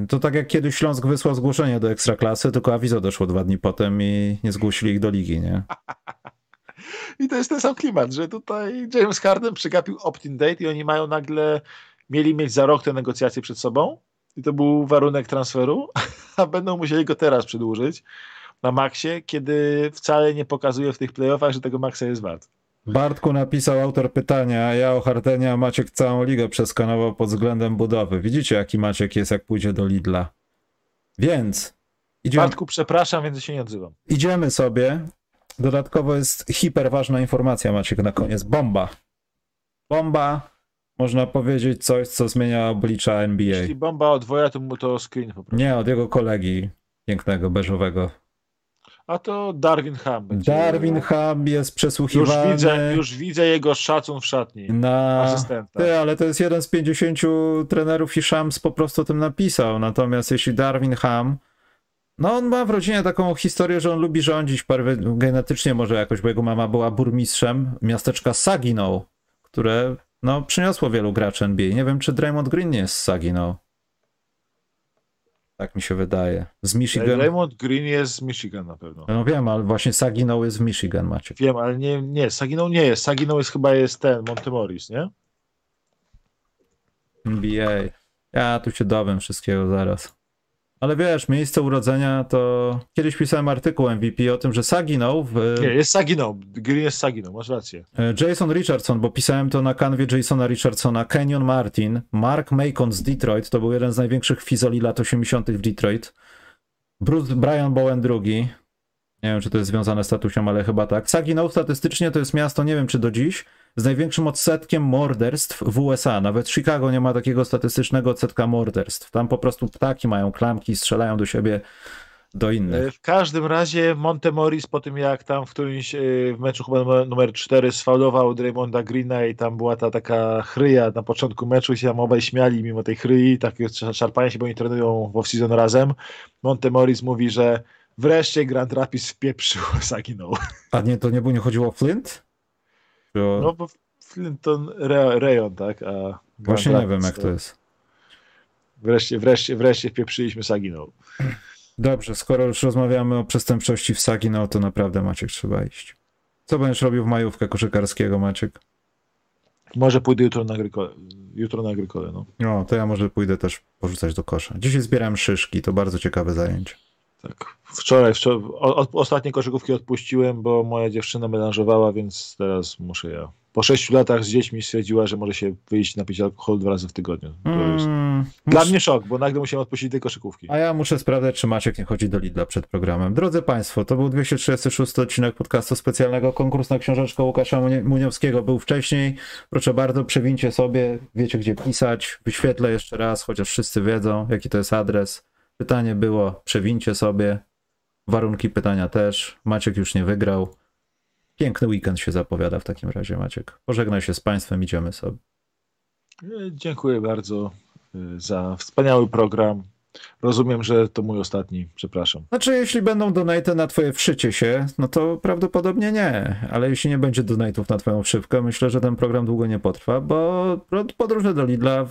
to tak jak kiedyś Śląsk wysłał zgłoszenie do Ekstraklasy, tylko awizo doszło dwa dni potem i nie zgłosili ich do ligi, nie? I to jest ten sam klimat, że tutaj James Harden przegapił opt-in date i oni mają nagle, mieli mieć za rok te negocjacje przed sobą i to był warunek transferu, a będą musieli go teraz przedłużyć na maksie, kiedy wcale nie pokazuje w tych playoffach, że tego maksa jest wart. Bartku napisał autor pytania, ja o Hardenia Maciek całą ligę przeskanował pod względem budowy. Widzicie jaki Maciek jest jak pójdzie do Lidla. Więc idziemy... Bartku przepraszam, więc się nie odzywam. Idziemy sobie. Dodatkowo jest hiper ważna informacja Maciek na koniec. Bomba. Bomba można powiedzieć coś, co zmienia oblicza NBA. Jeśli bomba odwoja, to mu to screen po prostu. Nie, od jego kolegi pięknego, beżowego. A to Darwin Ham. Darwin Ham jest przesłuchiwany. Już widzę, już widzę jego szacun w szatni. Na... Asystenta. Ty, ale to jest jeden z 50 trenerów i Shams po prostu o tym napisał. Natomiast jeśli Darwin Ham no on ma w rodzinie taką historię, że on lubi rządzić genetycznie może jakoś, bo jego mama była burmistrzem miasteczka Saginaw, które no, przyniosło wielu graczy NBA. Nie wiem, czy Draymond Green nie jest z Saginaw. Tak mi się wydaje. Z Michigan. Draymond Green jest z Michigan na pewno. No wiem, ale właśnie Saginaw jest w Michigan, macie. Wiem, ale nie, nie, Saginaw nie jest. Saginaw jest chyba jest ten, Montemoris, nie? NBA. Ja tu się dowiem wszystkiego zaraz. Ale wiesz, miejsce urodzenia to... Kiedyś pisałem artykuł MVP o tym, że Saginaw... W... Nie, jest Saginaw. Green jest Saginaw, masz rację. E, Jason Richardson, bo pisałem to na kanwie Jasona Richardsona, Kenyon Martin, Mark Macon z Detroit, to był jeden z największych fizoli lat 80. w Detroit, Bruce Brian Bowen II, nie wiem, czy to jest związane z statusią, ale chyba tak. Saginaw statystycznie to jest miasto, nie wiem czy do dziś, z największym odsetkiem morderstw w USA. Nawet Chicago nie ma takiego statystycznego odsetka morderstw. Tam po prostu ptaki mają klamki, strzelają do siebie do innych. W każdym razie Montemoris po tym jak tam w którymś e, w meczu chyba numer, numer 4 sfaulował Draymonda Greena i tam była ta taka chryja na początku meczu i się tam obaj śmiali mimo tej chryi, takie szarpania się, bo oni trenują w off-season razem. Montemoris mówi, że wreszcie Grand Rapids wpieprzył, zaginął. A nie, to nie, było, nie chodziło o Flint? No bo Flinton re, rejon, tak? A Właśnie nie wiem, jak to jest. Wreszcie, wreszcie, wreszcie wpieprzyliśmy Saginaw. Dobrze, skoro już rozmawiamy o przestępczości w Saginaw, to naprawdę Maciek trzeba iść. Co będziesz robił w majówkę koszykarskiego, Maciek? Może pójdę jutro na agrykole. Jutro na agrykole, no. No, to ja może pójdę też porzucać do kosza. Dzisiaj zbieram szyszki, to bardzo ciekawe zajęcie. Tak. Wczoraj, wczoraj o, ostatnie koszykówki odpuściłem, bo moja dziewczyna melanżowała, więc teraz muszę ja po sześciu latach z dziećmi stwierdziła, że może się wyjść napić alkohol dwa razy w tygodniu. To jest Mm, dla mus- mnie szok, bo nagle musiałem odpuścić tej koszykówki. A ja muszę sprawdzać, czy Maciek nie chodzi do Lidla przed programem. Drodzy Państwo, to był 236 odcinek podcastu specjalnego. Konkurs na książeczkę Łukasza Muniowskiego był wcześniej. Proszę bardzo, przewincie sobie, wiecie gdzie pisać. Wyświetlę jeszcze raz, chociaż wszyscy wiedzą, jaki to jest adres. Pytanie było, przewincie sobie. Warunki pytania też. Maciek już nie wygrał. Piękny weekend się zapowiada w takim razie, Maciek. Pożegnaj się z Państwem, idziemy sobie. E, Dziękuję bardzo e, za wspaniały program. Rozumiem, że to mój ostatni, przepraszam. Znaczy, jeśli będą donaty na twoje wszycie się, no to prawdopodobnie nie. Ale jeśli nie będzie donatów na twoją wszywkę, myślę, że ten program długo nie potrwa, bo podróże do Lidla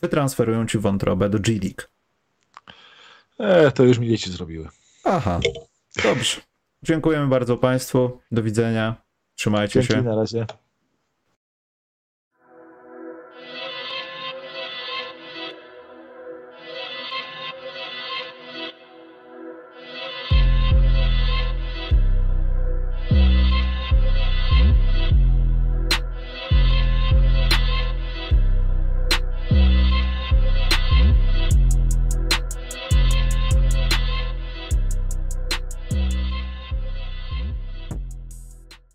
wytransferują ci wątrobę do G-League. E, to już mi dzieci zrobiły. Aha, dobrze. Dziękujemy bardzo Państwu. Do widzenia. Trzymajcie Dzięki, się. na razie.